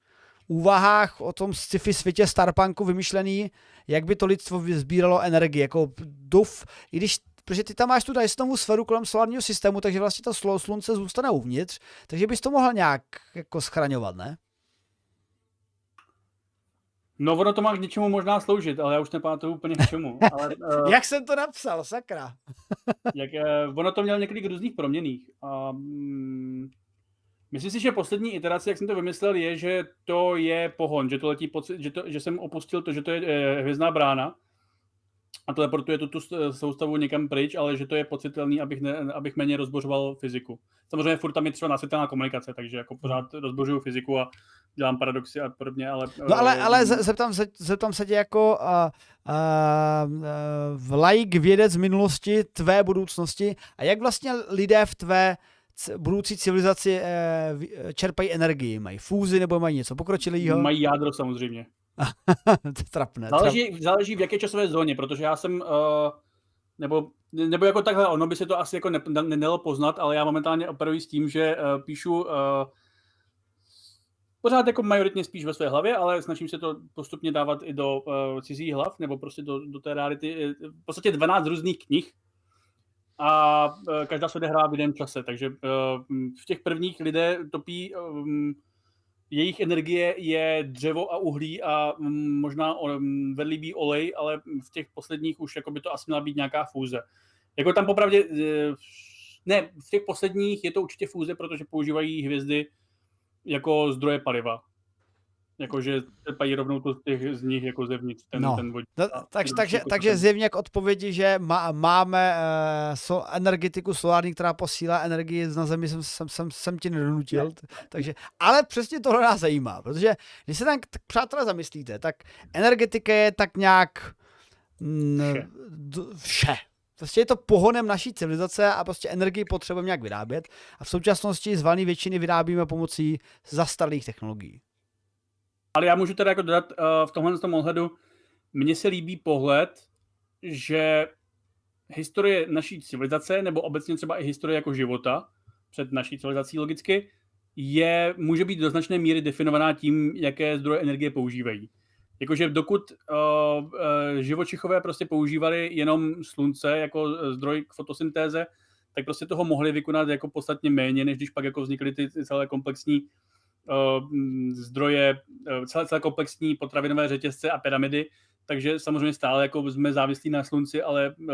úvahách o tom sci-fi světě Starpunku vymyšlený, jak by to lidstvo sbíralo energii, jako duf, i když protože ty tam máš tu Dysonovu sféru kolem solárního systému, takže vlastně to slunce zůstane uvnitř, takže bys to mohl nějak jako schraňovat, ne? No, ono to má k něčemu možná sloužit, ale já už nepamatuju úplně k čemu. Ale, uh, jak jsem to napsal, sakra? jak, uh, ono to mělo několik různých proměných. Um, myslím si, že poslední iterace, jak jsem to vymyslel, je, že to je pohon, že to letí pocit, že, to, že jsem opustil to, že to je uh, hvězdná brána a teleportuje tu, tu soustavu někam pryč, ale že to je pocitelný, abych, ne, abych méně rozbořoval fyziku. Samozřejmě furt tam je třeba nasvětelná komunikace, takže jako pořád rozbořuju fyziku a dělám paradoxy a podobně, ale... No ale, eh, ale zeptám, se, zeptám se tě jako uh, uh, v like vědec z minulosti, tvé budoucnosti a jak vlastně lidé v tvé budoucí civilizaci uh, čerpají energii? Mají fúzi nebo mají něco pokročilého? Mají jádro samozřejmě. to trapné. Záleží, trap... záleží v jaké časové zóně, protože já jsem, uh, nebo, nebo jako takhle, ono by se to asi jako ne, ne, nedalo poznat, ale já momentálně operuji s tím, že uh, píšu uh, pořád jako majoritně spíš ve své hlavě, ale snažím se to postupně dávat i do uh, cizích hlav, nebo prostě do, do té reality. V podstatě 12 různých knih. A uh, každá se odehrává v jiném čase, takže uh, v těch prvních lidé topí um, jejich energie je dřevo a uhlí a možná vedlivý olej, ale v těch posledních už jako by to asi měla být nějaká fúze. Jako tam popravdě, ne, v těch posledních je to určitě fúze, protože používají hvězdy jako zdroje paliva. Jakože čerpají rovnou to z, těch, z nich jako zevnitř, ten, no. ten vodík. No, tak, takže, jako takže zjevně k odpovědi, že má, máme uh, so, energetiku solární, která posílá energii na zemi, jsem, jsem, jsem, jsem ti nedonutil. Ne. Takže, ale přesně tohle nás zajímá, protože když se tam, tak, přátelé, zamyslíte, tak energetika je tak nějak mm, vše. vše. Prostě je to pohonem naší civilizace a prostě energii potřebujeme nějak vyrábět a v současnosti z valné většiny vyrábíme pomocí zastaralých technologií. Ale já můžu teda jako dodat uh, v tomhle tom ohledu, mně se líbí pohled, že historie naší civilizace, nebo obecně třeba i historie jako života, před naší civilizací logicky, je, může být do značné míry definovaná tím, jaké zdroje energie používají. Jakože dokud uh, uh, živočichové prostě používali jenom slunce jako zdroj k fotosyntéze, tak prostě toho mohli vykonat jako podstatně méně, než když pak jako vznikly ty celé komplexní zdroje, uh, celé, celé komplexní potravinové řetězce a pyramidy, takže samozřejmě stále jako jsme závislí na slunci, ale uh,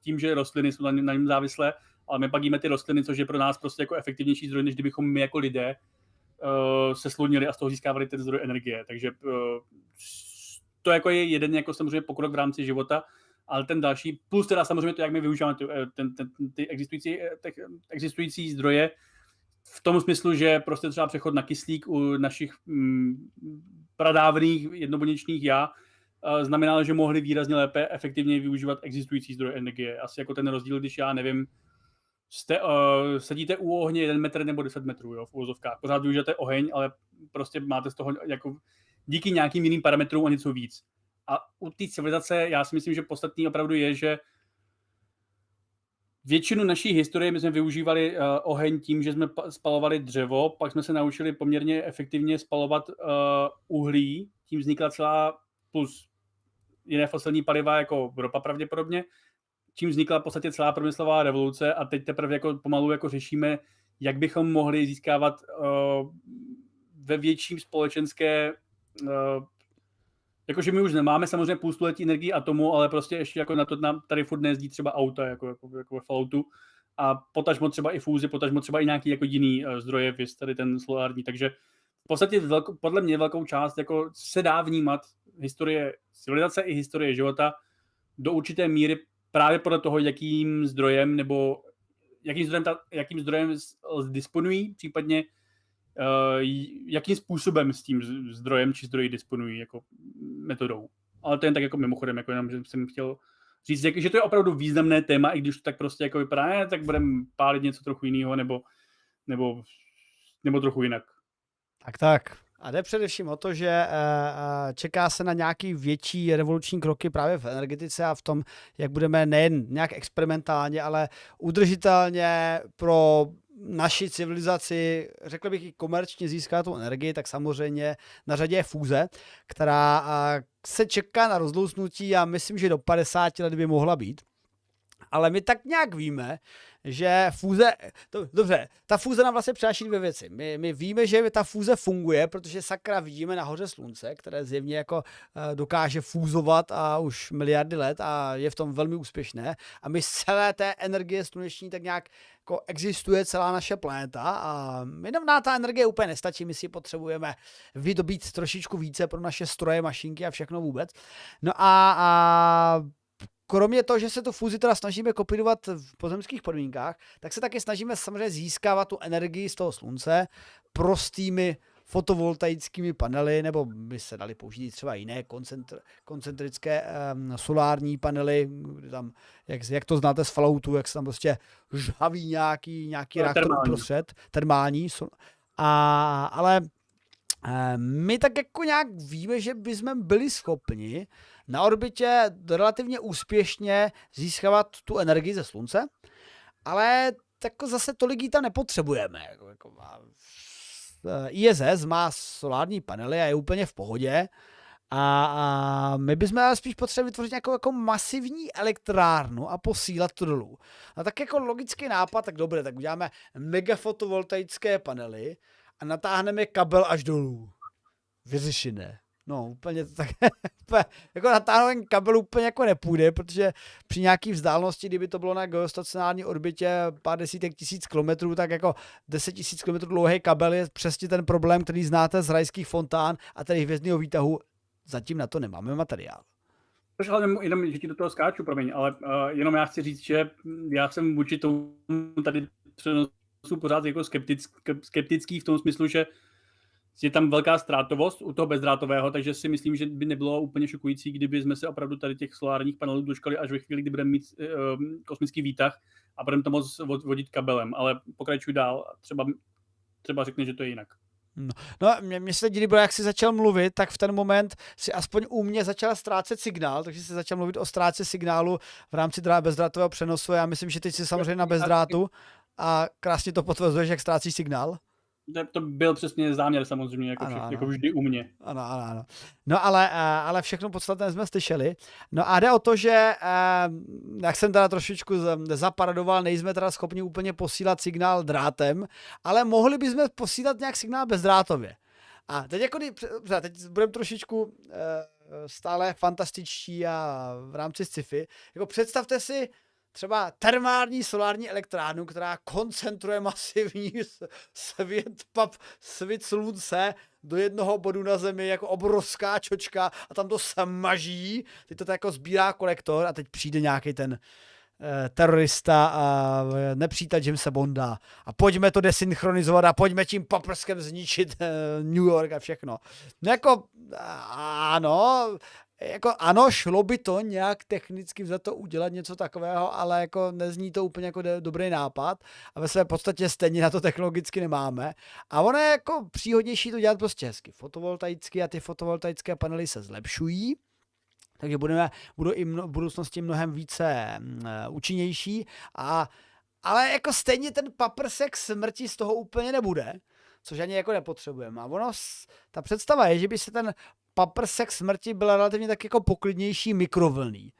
tím, že rostliny jsou na, na něm závislé, ale my pak jíme ty rostliny, což je pro nás prostě jako efektivnější zdroj, než kdybychom my jako lidé se slunili a z toho získávali ten zdroj energie. Takže to jako je jeden jako samozřejmě pokrok v rámci života, ale ten další, plus teda samozřejmě to, jak my využíváme ty, ten, ten, ty existující, ty existující zdroje, v tom smyslu, že prostě třeba přechod na kyslík u našich mm, pradávných jednobuněčných já uh, znamenalo, že mohli výrazně lépe, efektivně využívat existující zdroje energie. Asi jako ten rozdíl, když já nevím, jste, uh, sedíte u ohně 1 metr nebo 10 metrů jo, v úvozovkách. Pořád využijete oheň, ale prostě máte z toho jako díky nějakým jiným parametrům o něco víc. A u té civilizace já si myslím, že podstatný opravdu je, že většinu naší historie my jsme využívali uh, oheň tím, že jsme spalovali dřevo, pak jsme se naučili poměrně efektivně spalovat uh, uhlí, tím vznikla celá plus jiné fosilní paliva jako ropa pravděpodobně, čím vznikla v podstatě celá průmyslová revoluce a teď teprve jako pomalu jako řešíme, jak bychom mohli získávat uh, ve větším společenské uh, jakože my už nemáme samozřejmě půl století energii atomu, ale prostě ještě jako na to nám tady furt nejezdí třeba auta, jako, jako, jako ve Falloutu. A potažmo třeba i fúzi, potažmo třeba i nějaký jako jiný uh, zdroje, vys tady ten solární, takže v podstatě velko, podle mě velkou část jako se dá vnímat historie civilizace i historie života do určité míry právě podle toho, jakým zdrojem nebo jakým zdrojem, ta, jakým zdrojem disponují, případně jakým způsobem s tím zdrojem či zdroji disponují jako metodou. Ale to jen tak jako mimochodem, jako jenom, že jsem chtěl říct, že to je opravdu významné téma, i když to tak prostě jako vypadá, ne, tak budeme pálit něco trochu jiného, nebo, nebo, nebo trochu jinak. Tak, tak. A jde především o to, že eh, eh, čeká se na nějaký větší revoluční kroky právě v energetice a v tom, jak budeme nejen nějak experimentálně, ale udržitelně pro naši civilizaci, řekl bych i komerčně získat tu energii, tak samozřejmě na řadě je fúze, která se čeká na rozlousnutí a myslím, že do 50 let by mohla být. Ale my tak nějak víme, že fúze, to, dobře, ta fúze nám vlastně přináší dvě věci. My, my víme, že ta fúze funguje, protože sakra vidíme nahoře slunce, které zjevně jako uh, dokáže fúzovat a už miliardy let a je v tom velmi úspěšné. A my z celé té energie sluneční tak nějak jako existuje celá naše planeta a jenom na ta energie úplně nestačí, my si potřebujeme vydobít trošičku více pro naše stroje, mašinky a všechno vůbec. No a, a kromě toho, že se tu fúzi teda snažíme kopírovat v pozemských podmínkách, tak se taky snažíme samozřejmě získávat tu energii z toho slunce prostými fotovoltaickými panely, nebo by se dali použít třeba jiné koncentr, koncentrické um, solární panely, kde tam, jak, jak to znáte z Falloutu, jak se tam prostě žhaví nějaký, nějaký no, reaktor termální. uprostřed, termální. A, ale my tak jako nějak víme, že bychom byli schopni na orbitě relativně úspěšně získávat tu energii ze slunce, ale jako zase tolik ji tam nepotřebujeme. Jako, jako ISS má solární panely a je úplně v pohodě. A, a my bychom spíš potřebovali vytvořit nějakou jako masivní elektrárnu a posílat to dolů. A tak jako logický nápad, tak dobré, tak uděláme megafotovoltaické panely a natáhneme kabel až dolů. Vyřešené. No, úplně to tak, jako natáhnout kabel úplně jako nepůjde, protože při nějaký vzdálenosti, kdyby to bylo na geostacionární orbitě pár desítek tisíc kilometrů, tak jako deset tisíc kilometrů dlouhý kabel je přesně ten problém, který znáte z rajských fontán a tedy hvězdného výtahu. Zatím na to nemáme materiál. Což ale jenom, že ti do toho skáču, promiň, ale uh, jenom já chci říct, že já jsem vůči tomu tady přenosu pořád jako skeptický, skeptický v tom smyslu, že je tam velká ztrátovost u toho bezdrátového, takže si myslím, že by nebylo úplně šokující, kdyby jsme se opravdu tady těch solárních panelů dočkali až ve chvíli, kdy budeme mít uh, kosmický výtah a budeme to moct vodit kabelem. Ale pokračuj dál, třeba, třeba řekne, že to je jinak. No, no mě, mě se líbilo, jak jsi začal mluvit, tak v ten moment si aspoň u mě začal ztrácet signál, takže jsi začal mluvit o ztráce signálu v rámci bezdrátového přenosu. Já myslím, že teď jsi samozřejmě na bezdrátu a krásně to potvrzuješ, jak ztrácíš signál to byl přesně záměr samozřejmě, jako, ano, ano. jako vždy u mě. Ano, ano, ano. No ale, eh, ale všechno podstatné jsme slyšeli. No a jde o to, že eh, jak jsem teda trošičku zaparadoval, nejsme teda schopni úplně posílat signál drátem, ale mohli bychom posílat nějak signál bezdrátově. A teď jako, teď budeme trošičku eh, stále fantastičtí a v rámci sci-fi. Jako představte si, třeba termální solární elektrárnu, která koncentruje masivní svět, pap, svět slunce do jednoho bodu na zemi jako obrovská čočka a tam to smaží, teď to tak jako sbírá kolektor a teď přijde nějaký ten eh, terorista a eh, nepřítel Jamesa Bonda a pojďme to desynchronizovat a pojďme tím paprskem zničit eh, New York a všechno. No jako, ano, jako ano, šlo by to nějak technicky za to udělat něco takového, ale jako nezní to úplně jako dobrý nápad a ve své podstatě stejně na to technologicky nemáme. A ono je jako příhodnější to dělat prostě hezky fotovoltaicky a ty fotovoltaické panely se zlepšují, takže budeme, budou i mno, v budoucnosti mnohem více uh, účinnější, a, ale jako stejně ten paprsek smrti z toho úplně nebude, což ani jako nepotřebujeme. A ono, ta představa je, že by se ten paprsek smrti byl relativně tak jako poklidnější mikrovlný.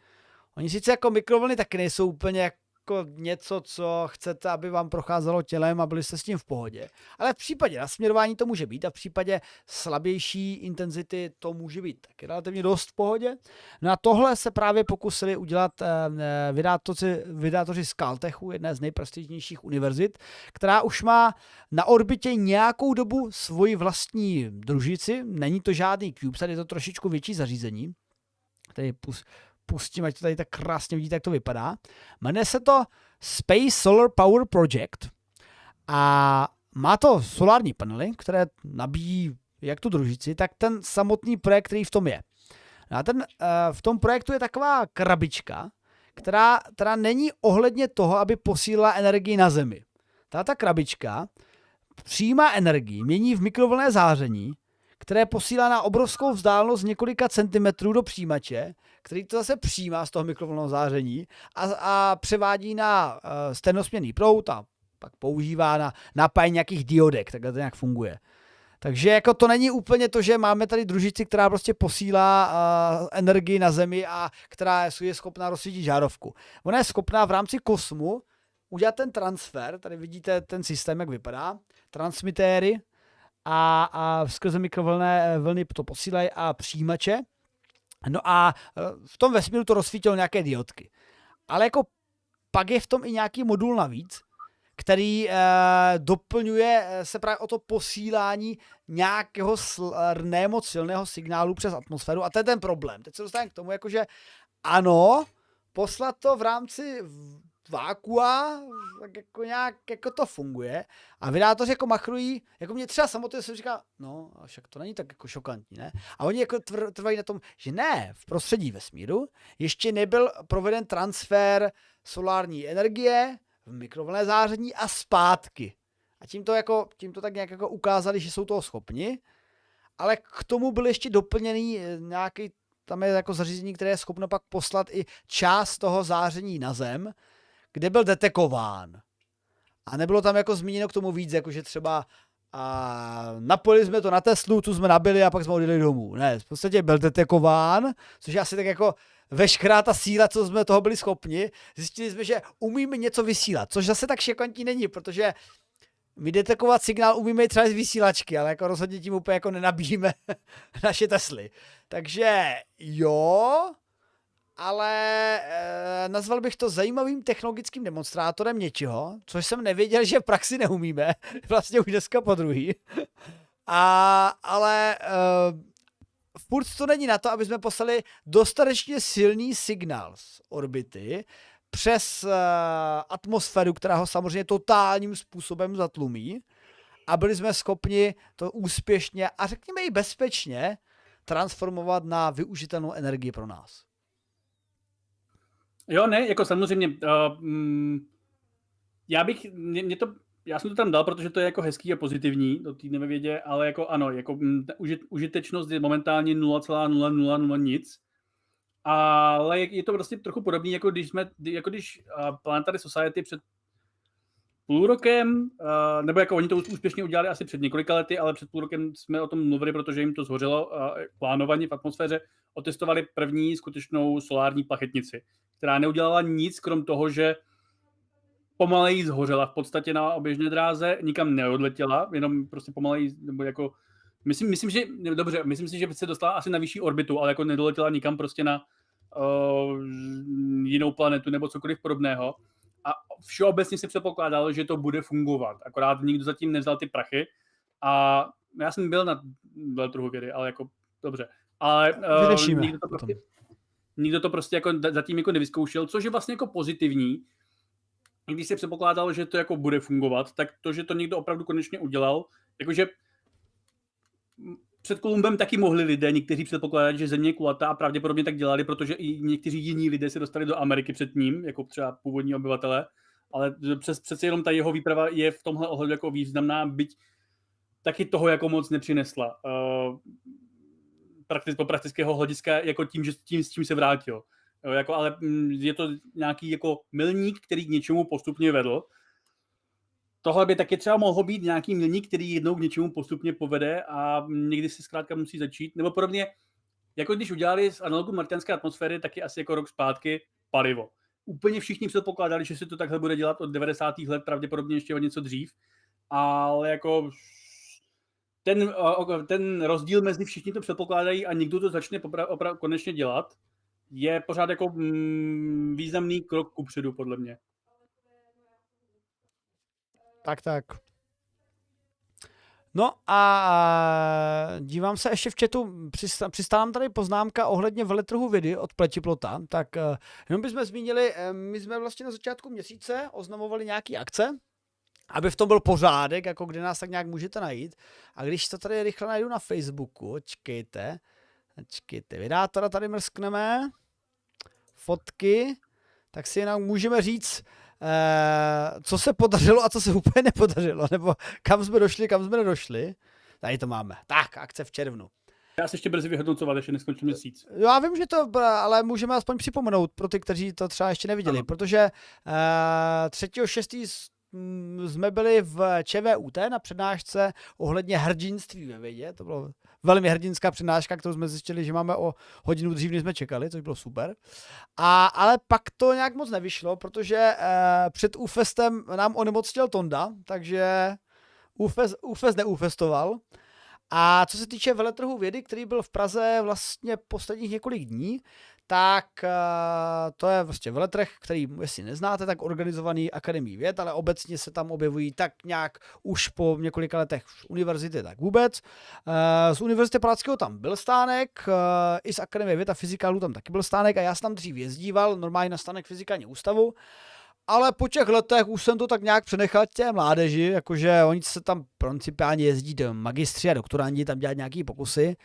Oni sice jako mikrovlny taky nejsou úplně jako něco, co chcete, aby vám procházelo tělem a byli jste s tím v pohodě. Ale v případě nasměrování to může být a v případě slabější intenzity to může být taky relativně dost v pohodě. No a tohle se právě pokusili udělat eh, eh, vydátoři, vydátoři z Caltechu, jedné z nejprestižnějších univerzit, která už má na orbitě nějakou dobu svoji vlastní družici. Není to žádný CubeSat, je to trošičku větší zařízení. Tady pustím, ať to tady tak krásně vidíte, jak to vypadá. Jmenuje se to Space Solar Power Project a má to solární panely, které nabíjí jak tu družici, tak ten samotný projekt, který v tom je. No a ten, uh, v tom projektu je taková krabička, která, která není ohledně toho, aby posílala energii na Zemi. Ta, ta krabička přijímá energii, mění v mikrovlné záření které posílá na obrovskou vzdálenost několika centimetrů do přijímače, který to zase přijímá z toho mikrovlnného záření a, a převádí na uh, stenosměrný prout a pak používá na napájení nějakých diodek, takhle to nějak funguje. Takže jako to není úplně to, že máme tady družici, která prostě posílá uh, energii na Zemi a která je schopná rozsvítit žárovku. Ona je schopná v rámci kosmu udělat ten transfer, tady vidíte ten systém, jak vypadá, transmitéry, a, a skrze mikrovlné eh, vlny to posílají a přijímače. No a eh, v tom vesmíru to rozsvítilo nějaké diodky. Ale jako pak je v tom i nějaký modul navíc, který e, doplňuje se právě o to posílání nějakého sl, nemoc silného signálu přes atmosféru. A to je ten problém. Teď se dostaneme k tomu, jakože ano, poslat to v rámci vákua, tak jako nějak jako to funguje. A vydátoři jako machrují, jako mě třeba samotně jsem říká, no, a však to není tak jako šokantní, ne? A oni jako trvají na tom, že ne, v prostředí vesmíru ještě nebyl proveden transfer solární energie v mikrovlné záření a zpátky. A tím to, jako, tím to tak nějak jako ukázali, že jsou toho schopni, ale k tomu byl ještě doplněný eh, nějaký tam je jako zařízení, které je schopno pak poslat i část toho záření na Zem, kde byl detekován. A nebylo tam jako zmíněno k tomu víc, jako že třeba a napojili jsme to na Teslu, tu jsme nabili a pak jsme odjeli domů. Ne, v podstatě byl detekován, což je asi tak jako veškerá ta síla, co jsme toho byli schopni. Zjistili jsme, že umíme něco vysílat, což zase tak šokantní není, protože my detekovat signál umíme třeba z vysílačky, ale jako rozhodně tím úplně jako nenabíjíme naše Tesly. Takže jo, ale e, nazval bych to zajímavým technologickým demonstrátorem něčeho, což jsem nevěděl, že v praxi neumíme, vlastně už dneska po druhý. A, ale e, furt to není na to, aby jsme poslali dostatečně silný signál z orbity přes uh, atmosféru, která ho samozřejmě totálním způsobem zatlumí a byli jsme schopni to úspěšně a řekněme i bezpečně transformovat na využitelnou energii pro nás. Jo, ne, jako samozřejmě, uh, mm, já bych, mě, mě to, já jsem to tam dal, protože to je jako hezký a pozitivní do té nevědě, ale jako ano, jako mm, užit, užitečnost je momentálně 0,000 nic, ale je to prostě trochu podobné, jako když jsme, jako když uh, Planetary Society před půl rokem, uh, nebo jako oni to úspěšně udělali asi před několika lety, ale před půl rokem jsme o tom mluvili, protože jim to zhořelo uh, plánovaně v atmosféře, otestovali první skutečnou solární plachetnici, která neudělala nic, krom toho, že pomaleji zhořela v podstatě na oběžné dráze, nikam neodletěla, jenom prostě pomaleji, nebo jako Myslím, myslím, že, dobře, myslím si, že se dostala asi na vyšší orbitu, ale jako nedoletěla nikam prostě na uh, jinou planetu nebo cokoliv podobného. A všeobecně se předpokládalo, že to bude fungovat. Akorát nikdo zatím nevzal ty prachy. A já jsem byl na veltrhu vědy, ale jako dobře. Ale uh, nikdo, to prostě, nikdo to prostě jako zatím jako nevyzkoušel, což je vlastně jako pozitivní. Když se předpokládalo, že to jako bude fungovat, tak to, že to někdo opravdu konečně udělal, jakože před Kolumbem taky mohli lidé, někteří předpokládat, že země je kulatá a pravděpodobně tak dělali, protože i někteří jiní lidé se dostali do Ameriky před ním, jako třeba původní obyvatele, ale přes, přece jenom ta jeho výprava je v tomhle ohledu jako významná, byť taky toho jako moc nepřinesla. Uh, praktic, po praktického hlediska jako tím, že tím, s tím se vrátil. Jo, jako, ale mm, je to nějaký jako milník, který k něčemu postupně vedl tohle by taky třeba mohlo být nějaký milník, který jednou k něčemu postupně povede a někdy si zkrátka musí začít. Nebo podobně, jako když udělali z analogu martianské atmosféry, taky asi jako rok zpátky palivo. Úplně všichni předpokládali, že se to takhle bude dělat od 90. let, pravděpodobně ještě o něco dřív, ale jako ten, ten rozdíl mezi všichni to předpokládají a někdo to začne popra- opra- konečně dělat, je pořád jako mm, významný krok kupředu, podle mě. Tak, tak. No a dívám se ještě v chatu, přistávám tady poznámka ohledně veletrhu vědy od Pletiplota, tak eh, jenom bychom zmínili, eh, my jsme vlastně na začátku měsíce oznamovali nějaký akce, aby v tom byl pořádek, jako kde nás tak nějak můžete najít. A když to tady rychle najdu na Facebooku, čekejte, čekejte, vydátora tady mrskneme, fotky, tak si jenom můžeme říct, co se podařilo a co se úplně nepodařilo, nebo kam jsme došli, kam jsme nedošli. Tady to máme. Tak, akce v červnu. Já se ještě brzy vyhodnocovat, ještě neskončil měsíc. Já vím, že to, ale můžeme aspoň připomenout pro ty, kteří to třeba ještě neviděli, ano. protože uh, eh, 3.6. jsme byli v ČVUT na přednášce ohledně hrdinství ve vědě. To bylo velmi hrdinská přednáška, kterou jsme zjistili, že máme o hodinu dřív, než jsme čekali, což bylo super. A, ale pak to nějak moc nevyšlo, protože eh, před UFEStem nám onemocněl Tonda, takže UFES, UFES neufestoval. A co se týče veletrhu vědy, který byl v Praze vlastně posledních několik dní, tak uh, to je vlastně veletrh, který, jestli neznáte, tak organizovaný Akademii věd, ale obecně se tam objevují tak nějak už po několika letech univerzity, tak vůbec. Uh, z Univerzity Palackého tam byl stánek, uh, i z Akademie věd a fyzikálu tam taky byl stánek a já jsem tam dřív jezdíval, normálně na stánek fyzikální ústavu. Ale po těch letech už jsem to tak nějak přenechal té mládeži, jakože oni se tam principiálně jezdí do magistři a doktoranti tam dělat nějaký pokusy.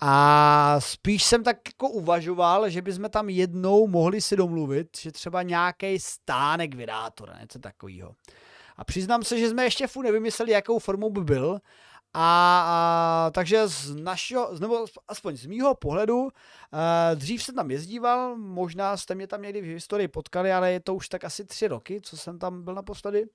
A spíš jsem tak jako uvažoval, že bychom tam jednou mohli si domluvit, že třeba nějaký stánek vydátora, něco takového. A přiznám se, že jsme ještě furt nevymysleli, jakou formou by byl. A, a takže z našeho, nebo aspoň z mýho pohledu, a, dřív jsem tam jezdíval, možná jste mě tam někdy v historii potkali, ale je to už tak asi tři roky, co jsem tam byl naposledy.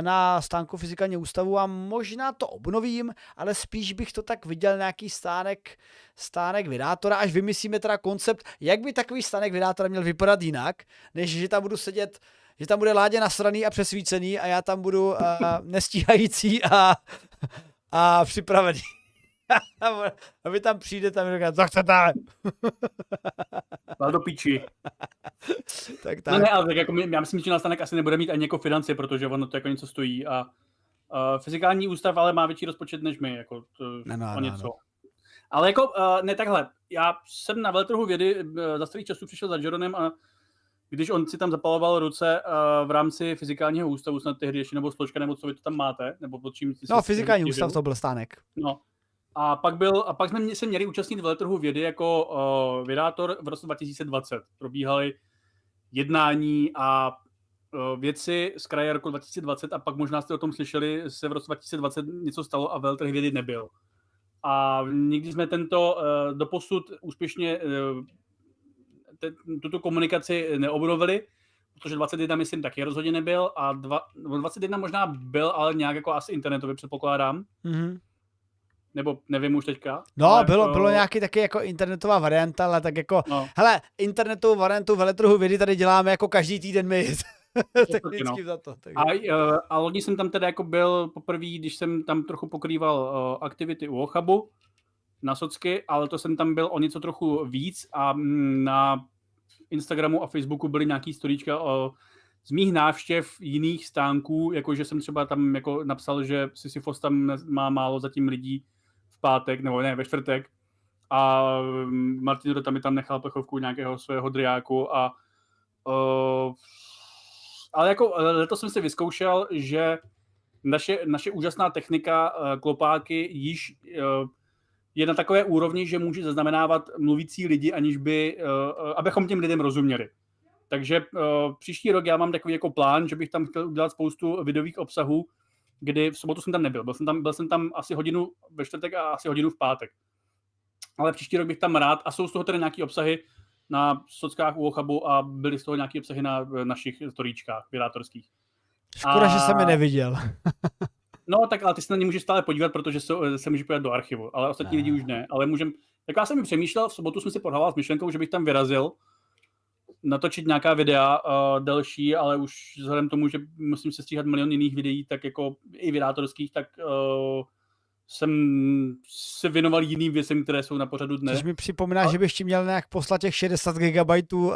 Na stánku fyzikálně ústavu a možná to obnovím, ale spíš bych to tak viděl nějaký stánek, stánek vydátora, až vymyslíme teda koncept, jak by takový stánek vydátora měl vypadat jinak, než že tam budu sedět že tam bude ládě nasraný a přesvícený a já tam budu uh, nestíhající a, a připravený. a vy tam přijdete a mi říkáte, co chcete? Má do píči. tak, tak. No ne, ale tak jako já myslím, že nastanek asi nebude mít ani jako finance, protože ono to jako něco stojí a uh, fyzikální ústav ale má větší rozpočet než my, jako to, no, no, o něco. No, no. Ale jako, uh, ne takhle, já jsem na veletrhu vědy uh, za starých časů přišel za Jeronem a když on si tam zapaloval ruce uh, v rámci fyzikálního ústavu, snad tehdy ještě, nebo složka, nebo co vy to tam máte, nebo pod čím No, fyzikální ústav to byl stánek. No. A pak, byl, a pak jsme se měli účastnit veletrhu vědy jako uh, vydátor v roce 2020. Probíhaly jednání a uh, věci z kraje roku 2020 a pak možná jste o tom slyšeli, se v roce 2020 něco stalo a veletrh vědy nebyl. A nikdy jsme tento uh, doposud úspěšně uh, te, tuto komunikaci neobnovili, protože 21 myslím taky rozhodně nebyl a dva, 21 možná byl, ale nějak jako asi internetově předpokládám. Mm-hmm. Nebo nevím už teďka. No, bylo, to... bylo nějaký taky jako internetová varianta, ale tak jako, no. hele, internetovou variantu veletrhu vědy tady děláme jako každý týden my. Technicky no. za to. Tak... A, uh, a loni jsem tam teda jako byl poprvé, když jsem tam trochu pokrýval uh, aktivity u Ochabu, na Socky, ale to jsem tam byl o něco trochu víc a mm, na Instagramu a Facebooku byly nějaký storíčka o z mých návštěv jiných stánků, jakože jsem třeba tam jako napsal, že Sisyfos tam má málo zatím lidí pátek, nebo ne, ve čtvrtek, a mm, Martin Rota mi tam nechal plechovku nějakého svého driáku a uh, ale jako letos jsem si vyzkoušel, že naše, naše úžasná technika uh, klopáky již uh, je na takové úrovni, že může zaznamenávat mluvící lidi, aniž by, abychom těm lidem rozuměli. Takže příští rok já mám takový jako plán, že bych tam chtěl udělat spoustu videových obsahů, kdy v sobotu jsem tam nebyl. Byl jsem tam, byl jsem tam asi hodinu ve čtvrtek a asi hodinu v pátek. Ale příští rok bych tam rád, a jsou z toho tedy nějaké obsahy na sockách u Ochabu a byly z toho nějaké obsahy na našich storíčkách vydátorských. Škoda, a... že jsem je neviděl. No, tak ale ty se na ně můžeš stále podívat, protože se, se může podívat do archivu, ale ostatní lidi už ne. Ale můžem, tak já jsem mi přemýšlel, v sobotu jsem si podhával s myšlenkou, že bych tam vyrazil, natočit nějaká videa uh, delší, ale už vzhledem tomu, že musím se stříhat milion jiných videí, tak jako i vydátorských, tak uh, jsem se věnoval jiným věcem, které jsou na pořadu dne. Což mi připomíná, a... že bych ti měl nějak poslat těch 60 GB uh,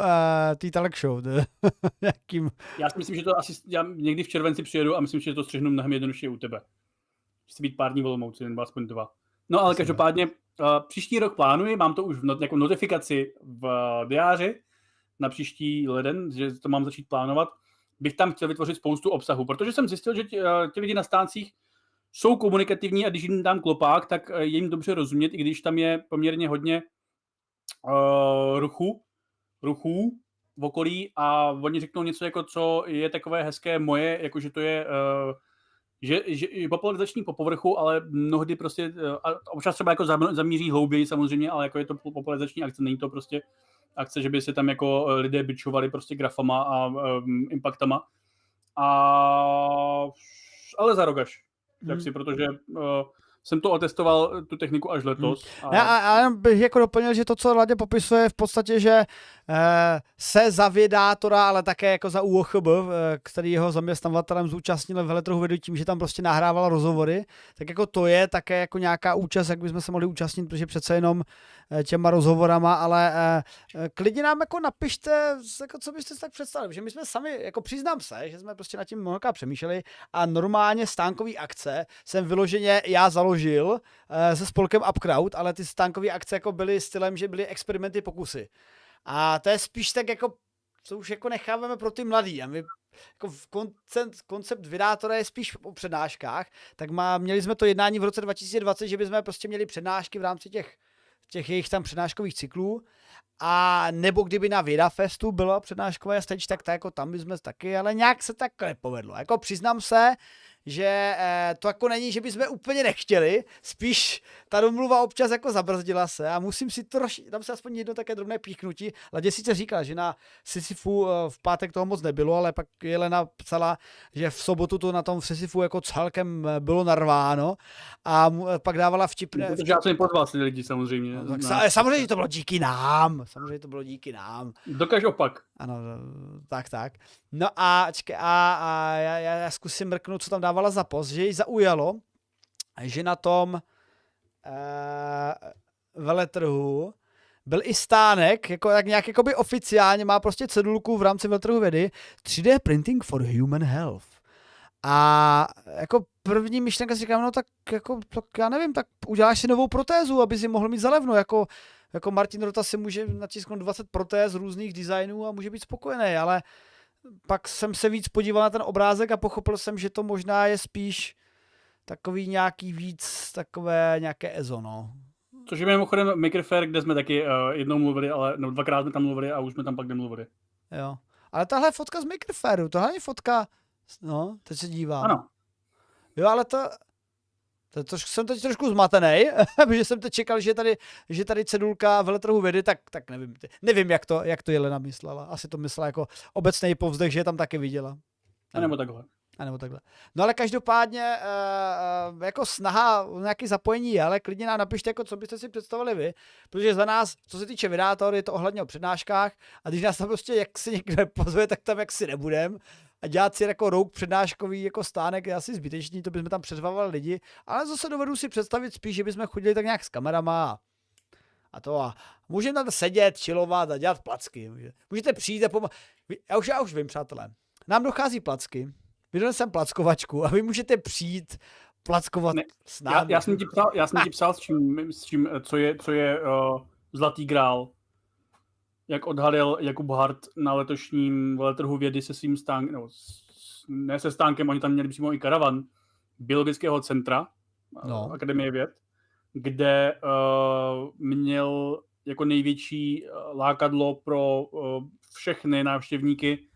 tý talk show. Jakým... Já si myslím, že to asi já někdy v červenci přijedu a myslím, že to střihnu mnohem jednodušší u tebe. Chci být pár dní volomouci, nebo aspoň dva. No ale každopádně uh, příští rok plánuji, mám to už v not, jako notifikaci v uh, diáři na příští leden, že to mám začít plánovat, bych tam chtěl vytvořit spoustu obsahu, protože jsem zjistil, že ti, ti lidi na stáncích jsou komunikativní a když jim dám klopák, tak je jim dobře rozumět, i když tam je poměrně hodně uh, ruchu, ruchů v okolí a oni řeknou něco jako, co je takové hezké moje, jako že to je uh, že, že popularizační po povrchu, ale mnohdy prostě, uh, občas třeba jako zamíří hlouběji samozřejmě, ale jako je to popularizační akce, není to prostě akce, že by se tam jako lidé byčovali prostě grafama a um, impactama. A, ale za rogaš jak si, protože uh, jsem to otestoval, tu techniku až letos. Hmm. A... Já, a, a bych jako doplnil, že to, co Ladě popisuje, v podstatě, že Eh, se za vědátora, ale také jako za UOCHB, eh, který jeho zaměstnavatelem zúčastnil veletrhu vedu tím, že tam prostě nahrával rozhovory, tak jako to je také jako nějaká účast, jak bychom se mohli účastnit, protože přece jenom eh, těma rozhovorama, ale klidně nám jako napište, jako co byste si tak představili, že my jsme sami, jako přiznám se, že jsme prostě nad tím mnohokrát přemýšleli a normálně stánkový akce jsem vyloženě já založil se spolkem Upcrowd, ale ty stánkové akce jako byly stylem, že byly experimenty, pokusy. A to je spíš tak jako, co už jako necháváme pro ty mladý. A my jako koncept, koncept vydátora je spíš o přednáškách, tak má, měli jsme to jednání v roce 2020, že bychom prostě měli přednášky v rámci těch, těch jejich tam přednáškových cyklů. A nebo kdyby na Věda Festu bylo přednáškové stage, tak, tak jako tam bychom taky, ale nějak se tak nepovedlo. Jako přiznám se, že eh, to jako není, že bychom úplně nechtěli, spíš ta domluva občas jako zabrzdila se a musím si to roš... tam se aspoň jedno také drobné píchnutí. Ladě sice říkala, že na Sisyfu eh, v pátek toho moc nebylo, ale pak Jelena psala, že v sobotu to na tom Sisyfu jako celkem eh, bylo narváno a pak dávala vtipné... Protože já jsem pozval si lidi samozřejmě. No, tak na... samozřejmě to bylo díky nám, samozřejmě to bylo díky nám. Dokáž opak. Ano, tak, tak. No a, čekaj, a, a já, já, zkusím mrknout, co tam dávala za post, že ji zaujalo, že na tom uh, veletrhu byl i stánek, jako jak nějak jakoby oficiálně má prostě cedulku v rámci veletrhu vědy 3D printing for human health. A jako první myšlenka si říkám, no tak jako, tak já nevím, tak uděláš si novou protézu, aby si mohl mít zalevno, jako jako Martin Rota si může natisknout 20 protéz různých designů a může být spokojený, ale pak jsem se víc podíval na ten obrázek a pochopil jsem, že to možná je spíš takový nějaký víc, takové nějaké EZO, no. Což je mimochodem Maker Fair, kde jsme taky uh, jednou mluvili, ale no, dvakrát jsme tam mluvili a už jsme tam pak nemluvili. Jo. Ale tahle fotka z Maker Fairu, tohle je fotka, no, teď se dívám. Ano. Jo, ale to, to, to, jsem teď trošku zmatený, protože jsem teď čekal, že tady, že tady cedulka veletrhu vědy, tak, tak nevím, nevím jak, to, jak to Jelena myslela. Asi to myslela jako obecný povzdech, že je tam taky viděla. A nebo takhle. A nebo takhle. No ale každopádně uh, jako snaha o nějaké zapojení ale klidně nám napište, jako co byste si představili vy, protože za nás, co se týče vydátor, je to ohledně o přednáškách a když nás tam prostě jak si někdo pozve, tak tam jak si nebudem a dělat si jako rouk přednáškový jako stánek je asi zbytečný, to bychom tam přeřvávali lidi, ale zase dovedu si představit spíš, že bychom chodili tak nějak s kamerama a to a můžeme tam sedět, chillovat a dělat placky. Můžete přijít a pomo- já už, já už vím, přátelé. Nám dochází placky, vydal jsem plackovačku a vy můžete přijít plackovat ne, s námi. Já, já, jsem ti psal, já jsem ti psal s čím, s čím co je, co je uh, zlatý grál jak odhalil Jakub Hart na letošním veletrhu vědy se svým stánkem, no, ne se stánkem, oni tam měli přímo i karavan biologického centra, no. Akademie věd, kde uh, měl jako největší eh, lákadlo pro uh, všechny návštěvníky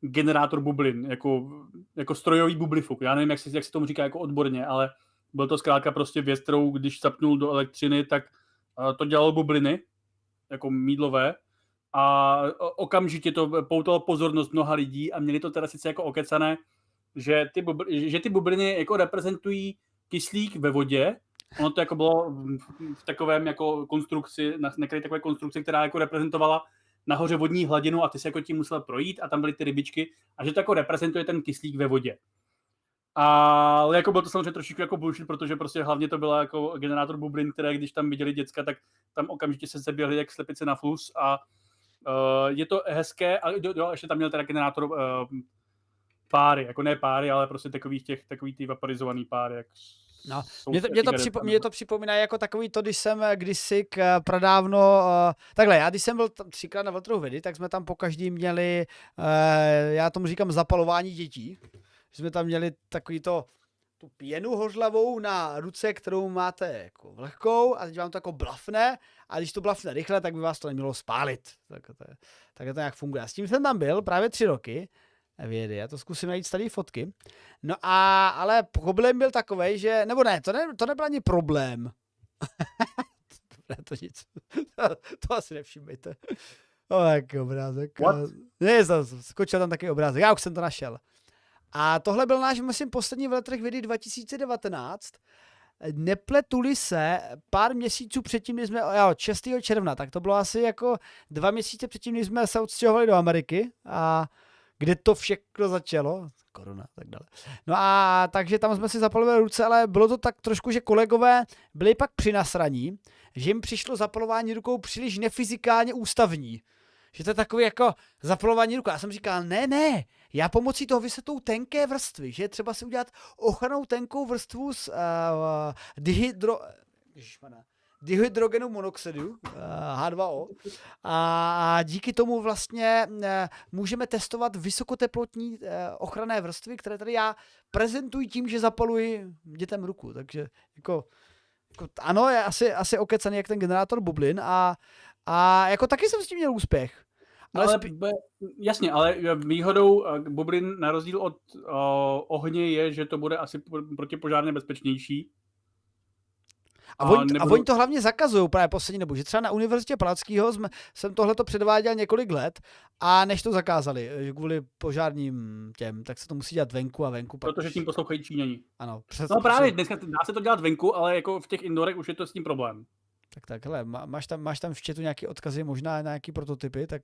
generátor bublin, jako, jako strojový bublifuk. Já nevím, jak se, jak se tomu říká jako odborně, ale byl to zkrátka prostě věc, kterou když zapnul do elektřiny, tak uh, to dělalo bubliny, jako mídlové, a okamžitě to poutalo pozornost mnoha lidí a měli to teda sice jako okecané, že ty, bubl- že ty bubliny jako reprezentují kyslík ve vodě, ono to jako bylo v takovém jako konstrukci, na některé takové konstrukci, která jako reprezentovala nahoře vodní hladinu a ty se jako tím musel projít a tam byly ty rybičky a že to jako reprezentuje ten kyslík ve vodě. Ale jako bylo to samozřejmě trošičku jako bullshit, protože prostě hlavně to byla jako generátor bublin, které když tam viděli děcka, tak tam okamžitě se zaběhli jak slepice na flus a je to hezké, a jo, ještě tam měl teda generátor uh, páry, jako ne páry, ale prostě takový těch, takový ty vaporizovaný páry, jak No, mě to, mě, to připo, mě to připomíná jako takový to, když jsem eh, kdysi k pradávno, uh, takhle, já když jsem byl tam třikrát na Veltrhu Vedy, tak jsme tam po každý měli, uh, já tomu říkám zapalování dětí, jsme tam měli takový to, tu pěnu hořlavou na ruce, kterou máte jako lehkou a teď vám to jako blafne a když to blafne rychle, tak by vás to nemělo spálit. Tak to, tak to nějak funguje. A s tím jsem tam byl právě tři roky vědy. Já to zkusím najít tady fotky. No a, ale problém byl takový, že, nebo ne, to, ne, to nebyl ani problém. ne, to nic. to asi nevšimejte. O, jaký obrázek. What? Ne, skočil tam taky obrázek. Já už jsem to našel. A tohle byl náš, myslím, poslední veletrh vědy 2019. Nepletuli se pár měsíců předtím, než jsme, jo, 6. června, tak to bylo asi jako dva měsíce předtím, než jsme se odstěhovali do Ameriky a kde to všechno začalo, korona a tak dále. No a takže tam jsme si zapalili ruce, ale bylo to tak trošku, že kolegové byli pak při nasraní, že jim přišlo zapalování rukou příliš nefyzikálně ústavní. Že to je takový jako zapalování rukou. Já jsem říkal, ne, ne, já pomocí toho vysvětlou tenké vrstvy, že třeba si udělat ochranou tenkou vrstvu z uh, dihydro... Ježišmana dihydrogenu monoxidu, H2O, a díky tomu vlastně eh, můžeme testovat vysokoteplotní eh, ochranné vrstvy, které tady já prezentuji tím, že zapaluji dětem ruku. Takže jako, jako ano, je asi, asi okecaný jak ten generátor bublin a, a jako taky jsem s tím měl úspěch. No, ale spí... jasně, ale výhodou eh, bublin na rozdíl od uh, ohně je, že to bude asi protipožárně bezpečnější. A, a, oni, nebudu... a oni to hlavně zakazují právě poslední dobu, že třeba na Univerzitě Palackého jsem tohle to předváděl několik let a než to zakázali, že kvůli požárním těm, tak se to musí dělat venku a venku. Pak Protože tím poslouchají Číňani. Ano. Přes, no právě, dneska dá se to dělat venku, ale jako v těch indorech už je to s tím problém. Tak tak, hele, máš tam, máš tam v chatu nějaké odkazy, možná na nějaký prototypy, tak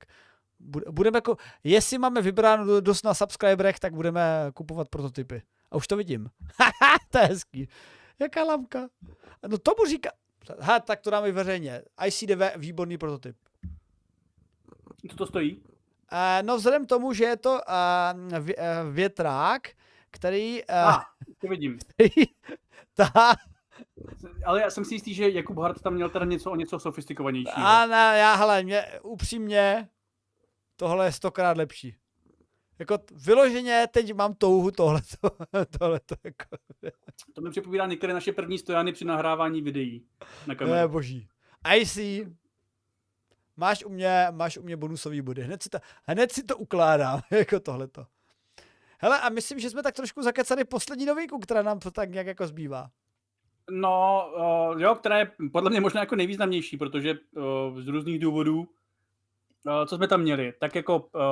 budeme jako, jestli máme vybráno dost na subscriberech, tak budeme kupovat prototypy. A už to vidím. to je hezký. Jaká lamka. No tomu říká, ha, tak to dáme veřejně. ICDV, výborný prototyp. Co to stojí? Uh, no vzhledem k tomu, že je to uh, vě, uh, větrák, který... Uh, ah, to vidím. Který, ta, ale já jsem si jistý, že Jakub Hart tam měl teda něco o něco sofistikovanějšího. A ne, já hele, mě, upřímně, tohle je stokrát lepší. Jako vyloženě teď mám touhu tohle. tohleto jako. To mi připomíná některé naše první stojany při nahrávání videí na kameru. Je boží. IC, máš u mě, máš u mě bonusový body. Hned si to, hned si to ukládám, jako tohleto. Hele, a myslím, že jsme tak trošku zakecali poslední novinku, která nám to tak nějak jako zbývá. No, uh, jo, která je podle mě možná jako nejvýznamnější, protože uh, z různých důvodů, uh, co jsme tam měli, tak jako uh,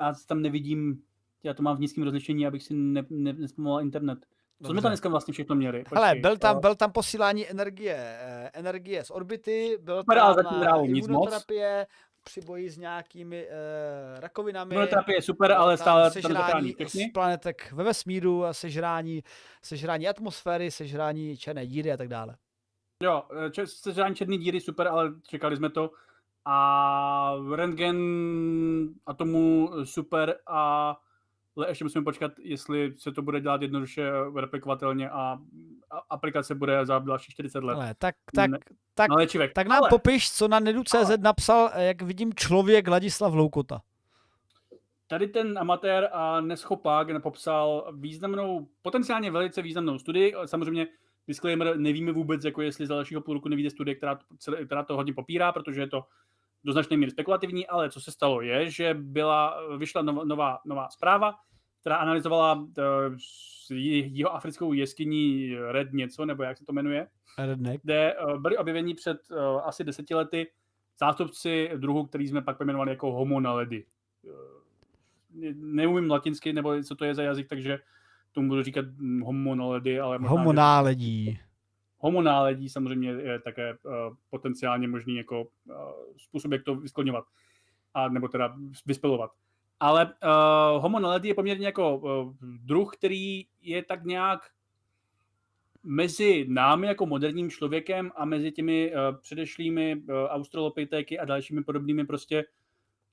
já tam nevidím, já to mám v nízkém rozlišení, abych si ne, ne, nespomoval internet. Co Dobře. jsme tam dneska vlastně všechno měli? Počkej, Hele, byl tam, uh, byl tam posílání energie, energie z orbity, byl tam imunoterapie, při boji s nějakými uh, rakovinami. Imunoterapie je super, ale stále sežrání z planetek ve vesmíru, sežrání, sežrání atmosféry, sežrání černé díry a tak dále. Jo, sežrání černé díry super, ale čekali jsme to. A rentgen atomu super a ale ještě musíme počkat, jestli se to bude dělat jednoduše replikovatelně a, a aplikace bude za další 40 let. Ale tak, tak, ne, tak, na tak nám ale, popiš, co na nedu.cz napsal, jak vidím, člověk Ladislav Loukota. Tady ten amatér a neschopák popsal významnou, potenciálně velice významnou studii. Samozřejmě disclaimer, nevíme vůbec, jako jestli za dalšího půl roku nevíde studie, která, která to hodně popírá, protože je to do značné míry spekulativní, ale co se stalo je, že byla, vyšla nová, nová zpráva, která analyzovala uh, jeho africkou jeskyní Red něco, nebo jak se to jmenuje, Redneck. kde uh, byli objeveni před uh, asi deseti lety zástupci druhu, který jsme pak pojmenovali jako homo naledi. Uh, neumím latinsky, nebo co to je za jazyk, takže tomu budu říkat homo naledi, ale možná, homo náledí homonáledí samozřejmě je také uh, potenciálně možný jako uh, způsob, jak to vyskloňovat, a, nebo teda vyspelovat. Ale uh, homonáledí je poměrně jako uh, druh, který je tak nějak mezi námi jako moderním člověkem a mezi těmi uh, předešlými uh, australopitéky a dalšími podobnými prostě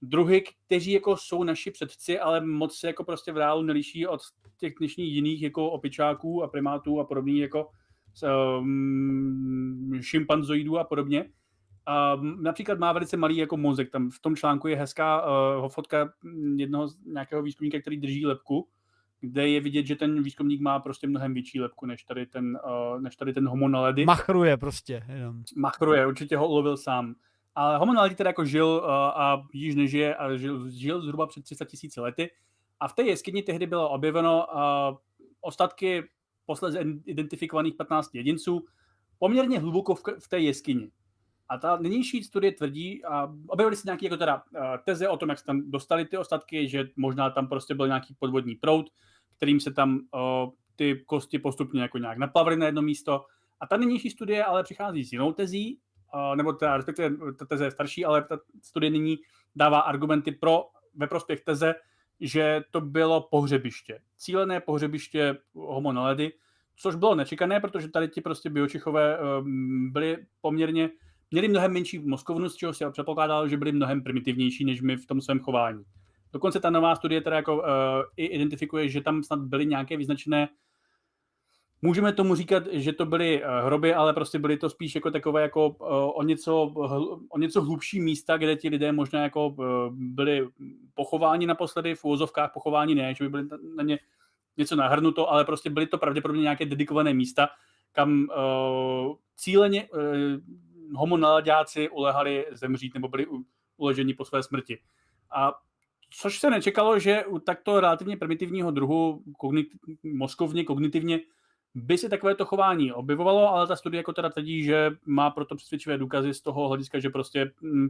druhy, kteří jako jsou naši předci, ale moc se jako prostě v reálu neliší od těch dnešních jiných jako opičáků a primátů a podobných jako um, šimpanzoidů a podobně. A například má velice malý jako mozek, tam v tom článku je hezká uh, fotka jednoho z nějakého výzkumníka, který drží lepku, kde je vidět, že ten výzkumník má prostě mnohem větší lepku, než tady ten, uh, než tady ten homo naledy. Machruje prostě. Jenom. Machruje, určitě ho ulovil sám. Ale homo naledy teda jako žil uh, a již nežije a žil, žil zhruba před 300 tisíci lety. A v té jeskyni tehdy bylo objeveno uh, ostatky posledně identifikovaných 15 jedinců poměrně hluboko v, té jeskyni. A ta nynější studie tvrdí, a objevily se nějaké jako teda uh, teze o tom, jak se tam dostali ty ostatky, že možná tam prostě byl nějaký podvodní proud, kterým se tam uh, ty kosti postupně jako nějak naplavily na jedno místo. A ta nynější studie ale přichází s jinou tezí, uh, nebo teda, respektive ta teze je starší, ale ta studie nyní dává argumenty pro ve prospěch teze, že to bylo pohřebiště. Cílené pohřebiště homo naledy, což bylo nečekané, protože tady ti prostě biočichové um, byli poměrně, měli mnohem menší mozkovnu, z čeho si předpokládal, že byli mnohem primitivnější než my v tom svém chování. Dokonce ta nová studie teda jako uh, i identifikuje, že tam snad byly nějaké vyznačené Můžeme tomu říkat, že to byly eh, hroby, ale prostě byly to spíš jako takové jako eh, o něco, o něco hlubší místa, kde ti lidé možná jako eh, byli pochováni naposledy, v úvozovkách pochování ne, že by byly na ně něco nahrnuto, ale prostě byly to pravděpodobně nějaké dedikované místa, kam cíleně homo naladáci ulehali zemřít nebo byli uležení po své smrti. A což se nečekalo, že u takto relativně primitivního druhu kognit, mozkovně, kognitivně by se takovéto chování objevovalo, ale ta studie jako teda tvrdí, že má proto přesvědčivé důkazy z toho hlediska, že prostě mm,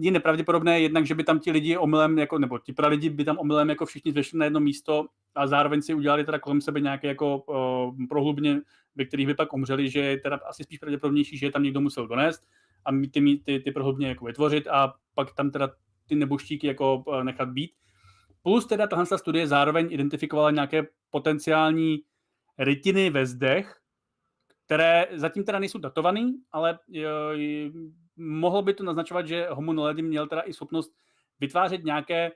je nepravděpodobné jednak, že by tam ti lidi omylem, jako, nebo ti lidi by tam omylem jako všichni zvešli na jedno místo a zároveň si udělali teda kolem sebe nějaké jako uh, prohlubně, ve kterých by pak umřeli, že je teda asi spíš pravděpodobnější, že je tam někdo musel donést a ty, ty, ty prohlubně jako vytvořit a pak tam teda ty neboštíky jako nechat být. Plus teda tahle studie zároveň identifikovala nějaké potenciální rytiny ve zdech, které zatím teda nejsou datované, ale uh, mohlo by to naznačovat, že Homo naledi měl teda i schopnost vytvářet nějaké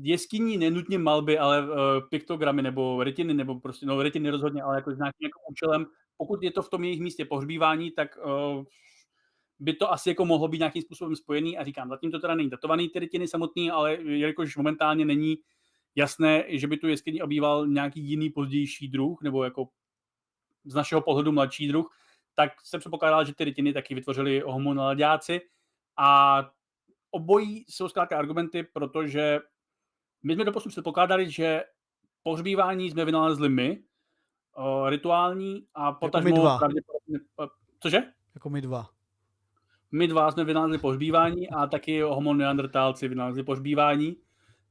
jeskyní nenutně malby, ale uh, piktogramy nebo retiny, nebo prostě, no retiny rozhodně, ale jako s nějakým jako účelem. Pokud je to v tom jejich místě pohřbívání, tak uh, by to asi jako mohlo být nějakým způsobem spojený a říkám, zatím to teda není datovaný ty retiny samotný, ale jelikož momentálně není jasné, že by tu jeskyni obýval nějaký jiný pozdější druh, nebo jako z našeho pohledu mladší druh, tak se předpokládá, že ty rytiny taky vytvořili homonaladiáci a obojí jsou zkrátka argumenty, protože my jsme doposud předpokládali, že pohřbívání jsme vynalezli my, uh, rituální a potažmo jako my dva. Uh, cože? Jako my dva. My dva jsme vynalezli pohřbívání a taky homo neandertálci vynalezli pohřbívání,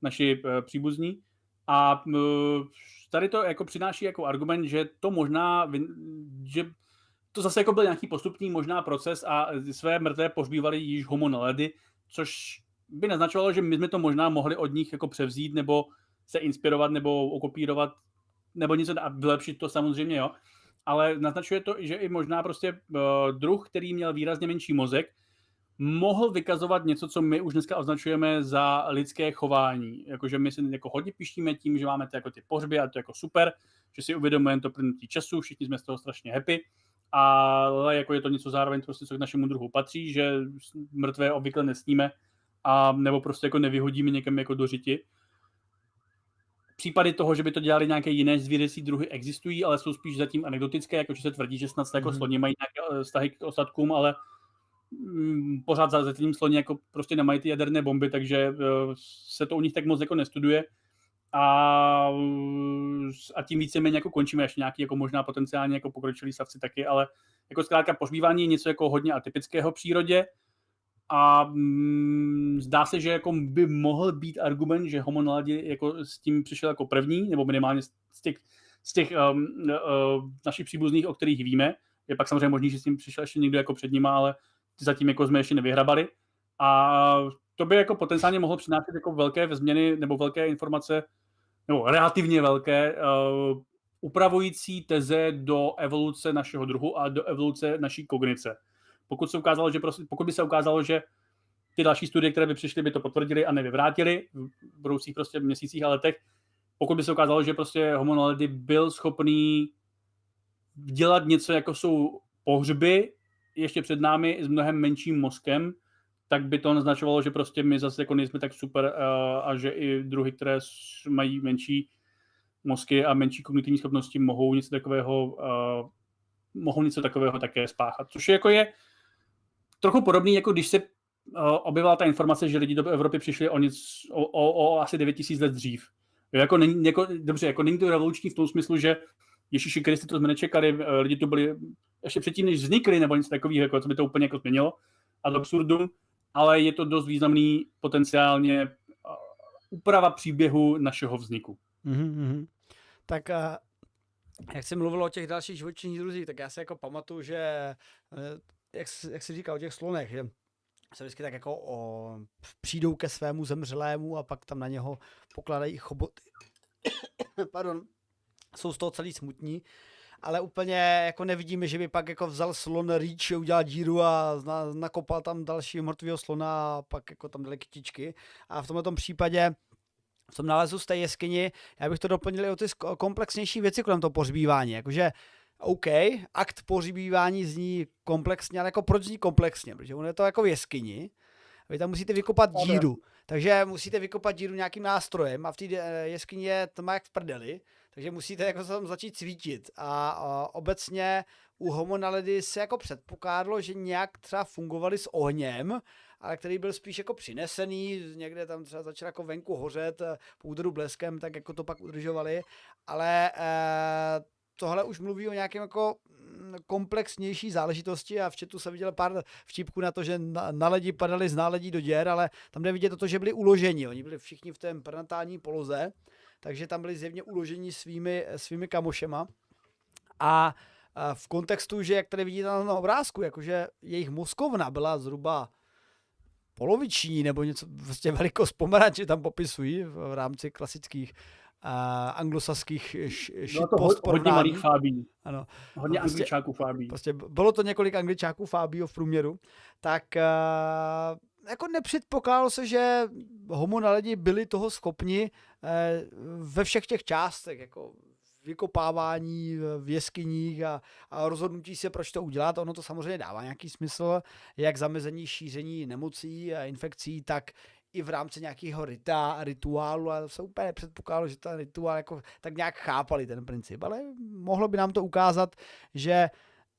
naši uh, příbuzní. A uh, tady to jako přináší jako argument, že to možná, že to zase jako byl nějaký postupný možná proces a své mrtvé pohřbívali již homo naledy, což by naznačovalo, že my jsme to možná mohli od nich jako převzít nebo se inspirovat nebo okopírovat nebo něco a vylepšit to samozřejmě, jo. Ale naznačuje to, že i možná prostě uh, druh, který měl výrazně menší mozek, mohl vykazovat něco, co my už dneska označujeme za lidské chování. Jakože my si jako hodně pištíme tím, že máme ty, jako ty pohřby a to jako super, že si uvědomujeme to plnutí času, všichni jsme z toho strašně happy, ale jako je to něco zároveň prostě, co k našemu druhu patří, že mrtvé obvykle nesníme a nebo prostě jako nevyhodíme někam jako do řiti. Případy toho, že by to dělali nějaké jiné zvířecí druhy, existují, ale jsou spíš zatím anekdotické, jako že se tvrdí, že snad jako mm-hmm. sloni mají nějaké eh, vztahy k ostatkům, ale mm, pořád za tím sloni jako prostě nemají ty jaderné bomby, takže uh, se to u nich tak moc jako nestuduje. A, a tím více méně jako končíme, až nějaký jako možná potenciálně jako pokročilý savci taky, ale jako zkrátka pohřbívání je něco jako hodně atypického v přírodě, a mm, zdá se, že jako by mohl být argument, že Homo naladi jako s tím přišel jako první, nebo minimálně z těch, z těch um, uh, našich příbuzných, o kterých víme. Je pak samozřejmě možný, že s tím přišel ještě někdo jako před nima, ale zatím jako jsme ještě nevyhrabali. A to by jako potenciálně mohlo přinášet jako velké změny nebo velké informace, nebo relativně velké, uh, upravující teze do evoluce našeho druhu a do evoluce naší kognice pokud, se ukázalo, že prostě, pokud by se ukázalo, že ty další studie, které by přišly, by to potvrdili a nevyvrátili v budoucích prostě měsících a letech, pokud by se ukázalo, že prostě Homo naledi byl schopný dělat něco, jako jsou pohřby, ještě před námi s mnohem menším mozkem, tak by to naznačovalo, že prostě my zase jako nejsme tak super a že i druhy, které mají menší mozky a menší kognitivní schopnosti, mohou něco takového uh, mohou něco takového také spáchat. Což jako je trochu podobný, jako když se uh, objevila ta informace, že lidi do Evropy přišli o, nic, o, o, o asi 9000 let dřív. Jako není, jako, dobře, jako není to revoluční v tom smyslu, že Ježíši Kristi to jsme nečekali, uh, lidi to byli ještě předtím, než vznikli, nebo něco takového, jako, co by to úplně jako změnilo, ad absurdum, ale je to dost významný potenciálně uh, úprava příběhu našeho vzniku. Mm-hmm. Tak uh, jak jsi mluvil o těch dalších živočišních druzích, tak já si jako pamatuju, že jak, jak jsi říkal o těch slonech, že se vždycky tak jako o, přijdou ke svému zemřelému a pak tam na něho pokladají choboty. Pardon, jsou z toho celý smutní, ale úplně jako nevidíme, že by pak jako vzal slon rýč, udělal díru a na, nakopal tam další mrtvého slona a pak jako tam dali kytičky. A v tomto případě v tom nálezu z té jeskyni, já bych to doplnil i o ty komplexnější věci kolem toho pohřbívání, jakože OK, akt pohřbívání zní komplexně, ale jako proč zní komplexně? Protože ono je to jako v jeskyni, vy tam musíte vykopat díru, takže musíte vykopat díru nějakým nástrojem a v té eh, jeskyni je tma jak v prdeli, takže musíte jako tam začít svítit. A, a obecně u homonaledy se jako předpokládalo, že nějak třeba fungovali s ohněm, ale který byl spíš jako přinesený, někde tam třeba začal jako venku hořet, eh, po úderu bleskem, tak jako to pak udržovali, ale eh, tohle už mluví o nějakém jako mm, komplexnější záležitosti a v chatu jsem viděl pár vtipků na to, že na, na ledi padali z náledí do děr, ale tam jde vidět to, že byli uloženi. Oni byli všichni v té prenatální poloze, takže tam byli zjevně uloženi svými, svými kamošema. A, v kontextu, že jak tady vidíte na obrázku, jakože jejich mozkovna byla zhruba poloviční nebo něco, vlastně velikost pomeranče tam popisují v rámci klasických uh, anglosaských Bylo to hodně, hodně malých fábí. Ano. Hodně prostě, angličáků fábí. Prostě bylo to několik angličáků fábí v průměru. Tak uh, jako nepředpokládalo se, že homo na lidi byli toho schopni uh, ve všech těch částech, jako vykopávání v jeskyních a, a rozhodnutí se, proč to udělat. Ono to samozřejmě dává nějaký smysl, jak zamezení šíření nemocí a infekcí, tak i v rámci nějakého rita, rituálu a se úplně nepředpokládalo, že ten rituál jako tak nějak chápali ten princip, ale mohlo by nám to ukázat, že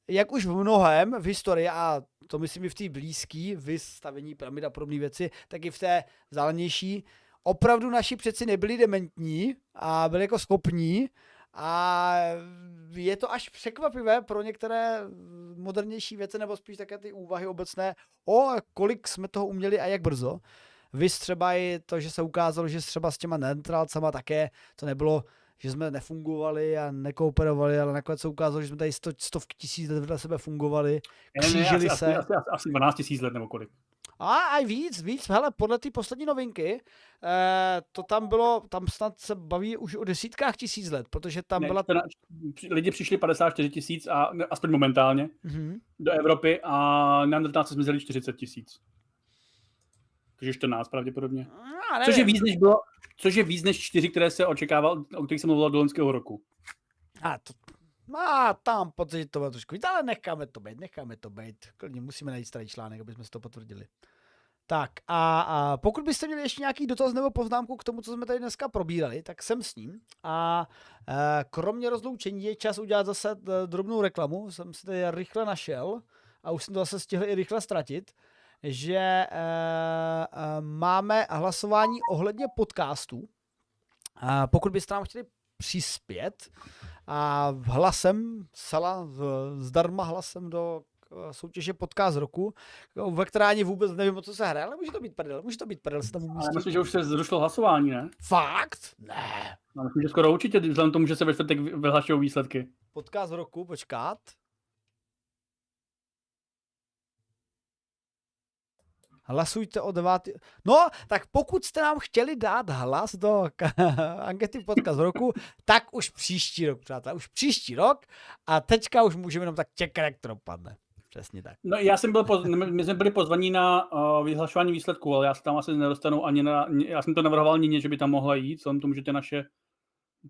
jak už v mnohem v historii, a to myslím i v té blízké, vystavení pyramid a podobné věci, tak i v té vzdálenější, opravdu naši přeci nebyli dementní a byli jako schopní a je to až překvapivé pro některé modernější věci, nebo spíš také ty úvahy obecné, o kolik jsme toho uměli a jak brzo. Vy třeba i to, že se ukázalo, že třeba s těma neutrálcama také to nebylo, že jsme nefungovali a nekooperovali, ale nakonec se ukázalo, že jsme tady sto, stovky tisíc let vedle sebe fungovali, křížili ne, ne, se. Asi, asi, asi 12 tisíc let nebo kolik. A aj víc, víc, hele, podle té poslední novinky, eh, to tam bylo, tam snad se baví už o desítkách tisíc let, protože tam ne, byla... Teda, lidi přišli 54 tisíc, a aspoň momentálně, mm-hmm. do Evropy a neandertálci zmizeli 40 tisíc. Takže 14 pravděpodobně. No, což, je víc než bylo, což je víc než 4, které se očekával, o kterých jsem mluvil do loňského roku. A to, má tam pocit, že to bylo trošku víc, ale necháme to být, necháme to být. Klidně musíme najít starý článek, aby jsme si to potvrdili. Tak a, a pokud byste měli ještě nějaký dotaz nebo poznámku k tomu, co jsme tady dneska probírali, tak jsem s ním. A e, kromě rozloučení je čas udělat zase e, drobnou reklamu. Jsem si tady rychle našel a už jsem to zase stihl i rychle ztratit že e, e, máme hlasování ohledně podcastů. Pokud byste nám chtěli přispět a hlasem, sala zdarma hlasem do soutěže podcast roku, ve které ani vůbec nevím, o co se hraje, ale může to být prdel, může to být prdel, se tam. Ale myslím, že už se zrušilo hlasování, ne? Fakt? Ne. No, myslím, že skoro určitě, vzhledem tomu, že se ve čtvrtek vyhlašují výsledky. Podcast roku, počkat. Hlasujte o 9. No, tak pokud jste nám chtěli dát hlas do ankety podcast roku, tak už příští rok, přátelé, už příští rok a teďka už můžeme jenom tak čekat, jak to dopadne. Přesně tak. No já jsem byl, poz... my jsme byli pozvaní na uh, vyhlašování výsledků, ale já se tam asi nedostanu ani na, já jsem to navrhoval Nině, že by tam mohla jít, vzhledem tomu, že to naše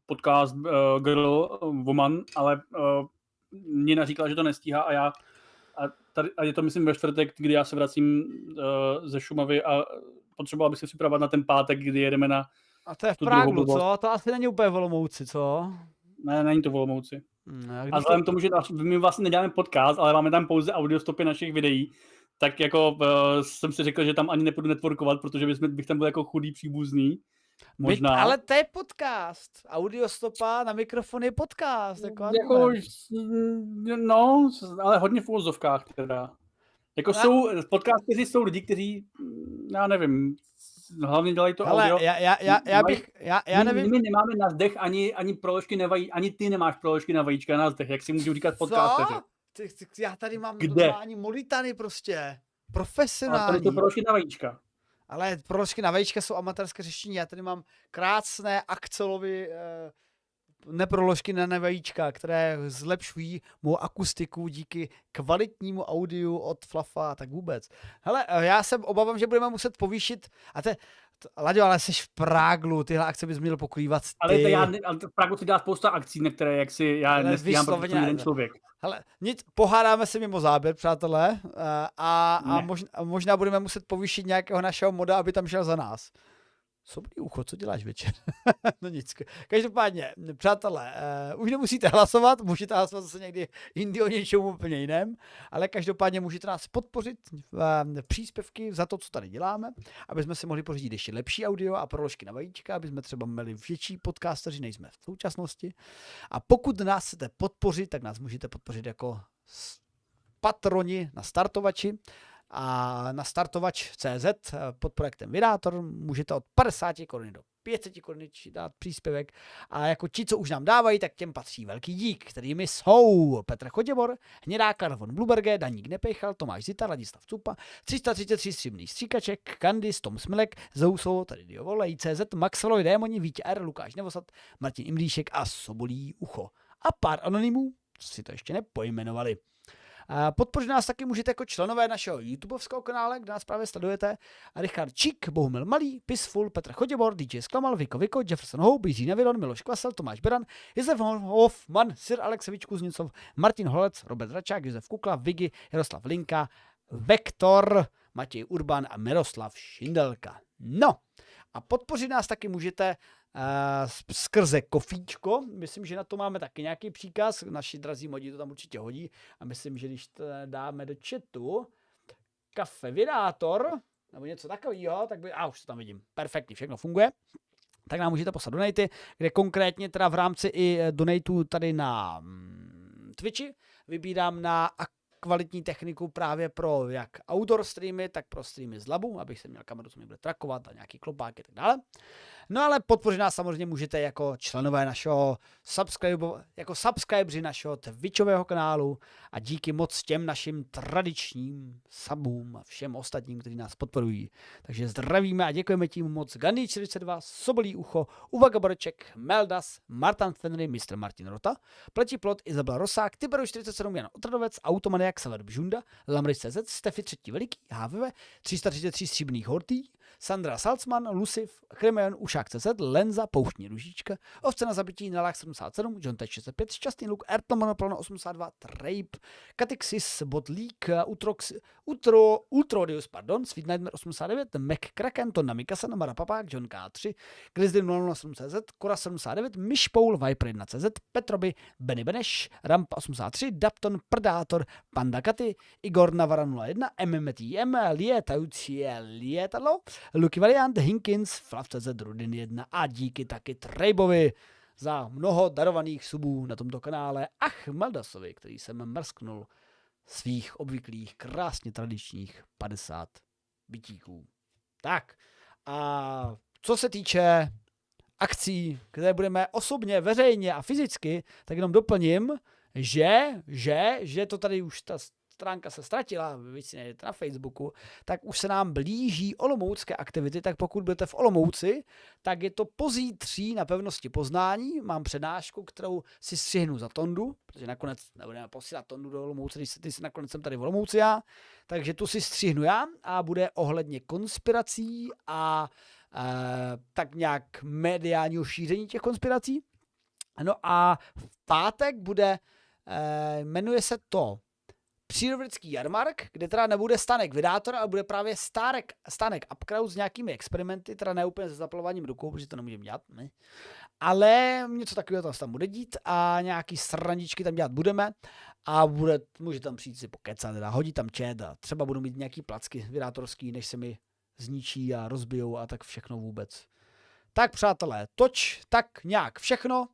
podcast uh, Girl, uh, Woman, ale uh, Nina říkala, že to nestíhá a já a, tady, a je to, myslím, ve čtvrtek, kdy já se vracím uh, ze Šumavy a potřeboval bych se připravovat na ten pátek, kdy jedeme na A to je v Práglu, co? To asi není úplně Volomouci, co? Ne, není to Volomouci. Hmm, a vzhledem to... tomu, že my vlastně neděláme podcast, ale máme tam pouze audiostopy našich videí, tak jako uh, jsem si řekl, že tam ani nepůjdu networkovat, protože bych, bych tam byl jako chudý příbuzný. Možná. Byť, ale to je podcast. Audiostopa na mikrofon je podcast. Jako, jako no, ale hodně v úvozovkách teda. Jako no. jsou, podcasty jsou lidi, kteří, já nevím, hlavně dělají to Ale audio. Já, já, já, já bych, já, já nevím. My, my nemáme na zdech ani, ani proložky na vají, ani ty nemáš proložky na vajíčka na zdech, jak si můžu říkat podcasteři. Ty, ty, já tady mám Kde? molitany prostě. Profesionální. A tady to proložky na vajíčka. Ale proložky na vajíčka jsou amatérské řešení. Já tady mám krásné akcelovy eh, neproložky na nevajíčka, které zlepšují mou akustiku díky kvalitnímu audiu od Flafa a tak vůbec. Hele, eh, já jsem obavám, že budeme muset povýšit, a to, Laďo, ale jsi v Práglu, tyhle akce bys měl pokrývat ty. Ale, to já, ale v Práglu si dá spousta akcí, na které jak si já ale nestíhám, protože jeden člověk. Hele, nic, pohádáme se mimo záběr, přátelé, eh, a, a, možná, a možná budeme muset povýšit nějakého našeho moda, aby tam šel za nás. Sobrý ucho, co děláš večer? no nic. Každopádně, přátelé, uh, už nemusíte hlasovat, můžete hlasovat zase někdy jindy o něčem úplně jiném, ale každopádně můžete nás podpořit v uh, příspěvky za to, co tady děláme, aby jsme si mohli pořídit ještě lepší audio a proložky na vajíčka, aby jsme třeba měli větší podcasteři, než jsme v současnosti. A pokud nás chcete podpořit, tak nás můžete podpořit jako patroni na startovači a na startovač CZ eh, pod projektem Vydátor můžete od 50 korun do 500 korun dát příspěvek a jako ti, co už nám dávají, tak těm patří velký dík, kterými jsou Petr Choděbor, Hnědá Karvon Bluberge, Daník Nepejchal, Tomáš Zita, Ladislav Cupa, 333 stříbrných stříkaček, Kandis, Tom Smilek, Zouso, tady Diovole, ICZ, Maxwellovi Démoni, Vítě R, Lukáš Nevosad, Martin Imlíšek a Sobolí Ucho. A pár anonymů, si to ještě nepojmenovali. Podpořit nás taky můžete jako členové našeho YouTubeovského kanále, kde nás právě sledujete. Richard Čík, Bohumil Malý, Pisful, Petr Choděbor, DJ Sklamal, Viko Viko, Jefferson Hope, Jiří Nevidon, Miloš Kvasel, Tomáš Beran, Josef Hoffman, Sir Alexevič Kuznicov, Martin Holec, Robert Račák, Josef Kukla, Vigi, Jaroslav Linka, Vektor, Matěj Urban a Miroslav Šindelka. No, a podpořit nás taky můžete skrze kofíčko. Myslím, že na to máme taky nějaký příkaz. Naši drazí modí to tam určitě hodí. A myslím, že když dáme do chatu kafe vydátor, nebo něco takového, tak by, a už to tam vidím, perfektně, všechno funguje tak nám můžete poslat donaty, kde konkrétně teda v rámci i eh, donatů tady na mm, Twitchi vybírám na kvalitní techniku právě pro jak outdoor streamy, tak pro streamy z labu, abych se měl kameru, co mi bude trakovat a nějaký klopáky a tak dále. No ale podpořit nás samozřejmě můžete jako členové našeho subscribe, jako subscriberi našeho Twitchového kanálu a díky moc těm našim tradičním subům a všem ostatním, kteří nás podporují. Takže zdravíme a děkujeme tím moc Gandhi 42, Sobolí ucho, Uvaga Boreček, Meldas, Martin Fenry, Mr. Martin Rota, Pleti Plot, Izabela Rosák, Tiberu 47, Jan Otradovec, Automaniak, Sever Bžunda, Lamris CZ, Stefy třetí veliký, HVV, 333 stříbrných hortý, Sandra Salzman, Luciv, Chremeon, Ušák CZ, Lenza, Pouštní ružička, Ovce na zabití, Nalák 77, John Tech 65, Šťastný luk, Ertl Monoplano 82, Trape, Katixis, Botlík, Utrox, Utro, Ultrodius, pardon, Sweet Nightmare 89, McCracken, Tonna Mikasa, Mara Papák, John K3, Grizzly 007 CZ, Kora 79, Mishpoul, Viper 1 CZ, Petroby, Benny Beneš, Ramp 83, Dapton, Predator, Panda Katy, Igor Navara 01, MMTM, Lietající lietadlo, Lucky Valiant, Hinkins, Flavcez, Rudin 1 a díky taky Trejbovi za mnoho darovaných subů na tomto kanále a Chmeldasovi, který jsem mrsknul svých obvyklých krásně tradičních 50 bytíků. Tak a co se týče akcí, které budeme osobně, veřejně a fyzicky, tak jenom doplním, že, že, že to tady už ta stránka se ztratila, vy si na Facebooku, tak už se nám blíží olomoucké aktivity, tak pokud budete v Olomouci, tak je to pozítří na pevnosti poznání, mám přednášku, kterou si střihnu za Tondu, protože nakonec nebudeme posílat Tondu do Olomouce, když se ty nakonec jsem tady v Olomouci já, takže tu si střihnu já a bude ohledně konspirací a e, tak nějak mediálního šíření těch konspirací. No a v pátek bude, e, jmenuje se to přírodovědský jarmark, kde teda nebude stanek vydátor, ale bude právě stárek, stanek upcrowd s nějakými experimenty, teda ne úplně se zapalováním rukou, protože to nemůžeme dělat, ne? ale něco takového tam bude dít a nějaký srandičky tam dělat budeme a bude, může tam přijít si pokecat, teda hodit tam čet a třeba budou mít nějaký placky vydátorský, než se mi zničí a rozbijou a tak všechno vůbec. Tak přátelé, toč tak nějak všechno.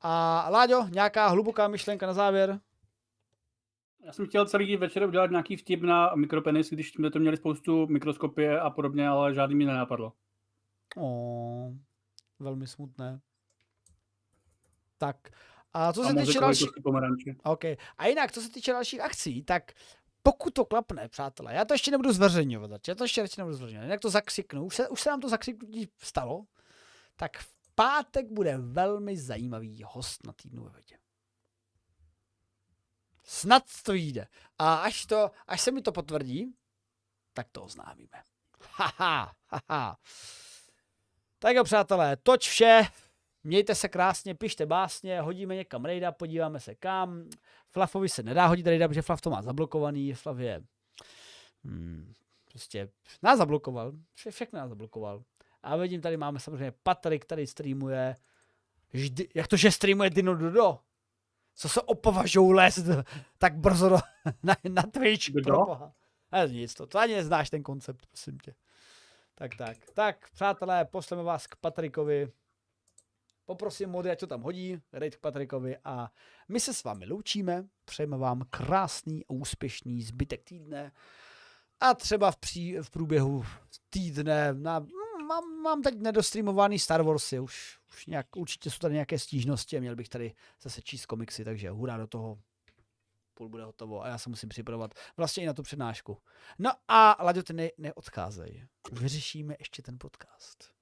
A Láďo, nějaká hluboká myšlenka na závěr? Já jsem chtěl celý večer udělat nějaký vtip na mikropenis, když jsme to měli spoustu mikroskopie a podobně, ale žádný mi nenapadlo. O, velmi smutné. Tak, a co a se týče dalších... Okay. A jinak, co se týče dalších akcí, tak pokud to klapne, přátelé, já to ještě nebudu zveřejňovat, já to ještě radši nebudu zveřejňovat, jinak to zakřiknu, už se, už se nám to zakřiknutí stalo, tak v pátek bude velmi zajímavý host na týdnu ve vědě. Snad to jde. A až, to, až se mi to potvrdí, tak to oznámíme. Haha, haha. Tak jo, přátelé, toč vše. Mějte se krásně, pište básně, hodíme někam rejda, podíváme se kam. Flafovi se nedá hodit rejda, protože Flaf to má zablokovaný. Flav je... Hmm, prostě nás zablokoval. Vše, všechno nás zablokoval. A vidím, tady máme samozřejmě Patrik, který streamuje. Vždy, jak to, že streamuje Dino Dodo? Co se opovažou lézt tak brzo do, na, na Twitch? Kdo? Ale nic, to, to ani neznáš ten koncept, prosím tě. Tak, tak. Tak, přátelé, pošleme vás k Patrikovi. Poprosím mody, ať to tam hodí, dejte k Patrikovi a my se s vámi loučíme. Přejeme vám krásný a úspěšný zbytek týdne. A třeba v, pří, v průběhu týdne na, mám, mám teď nedostreamovaný Star Warsy, už, už nějak, určitě jsou tady nějaké stížnosti a měl bych tady zase číst komiksy, takže hurá do toho. Půl bude hotovo a já se musím připravovat vlastně i na tu přednášku. No a Laďo, ty ne, neodcházej. Vyřešíme ještě ten podcast.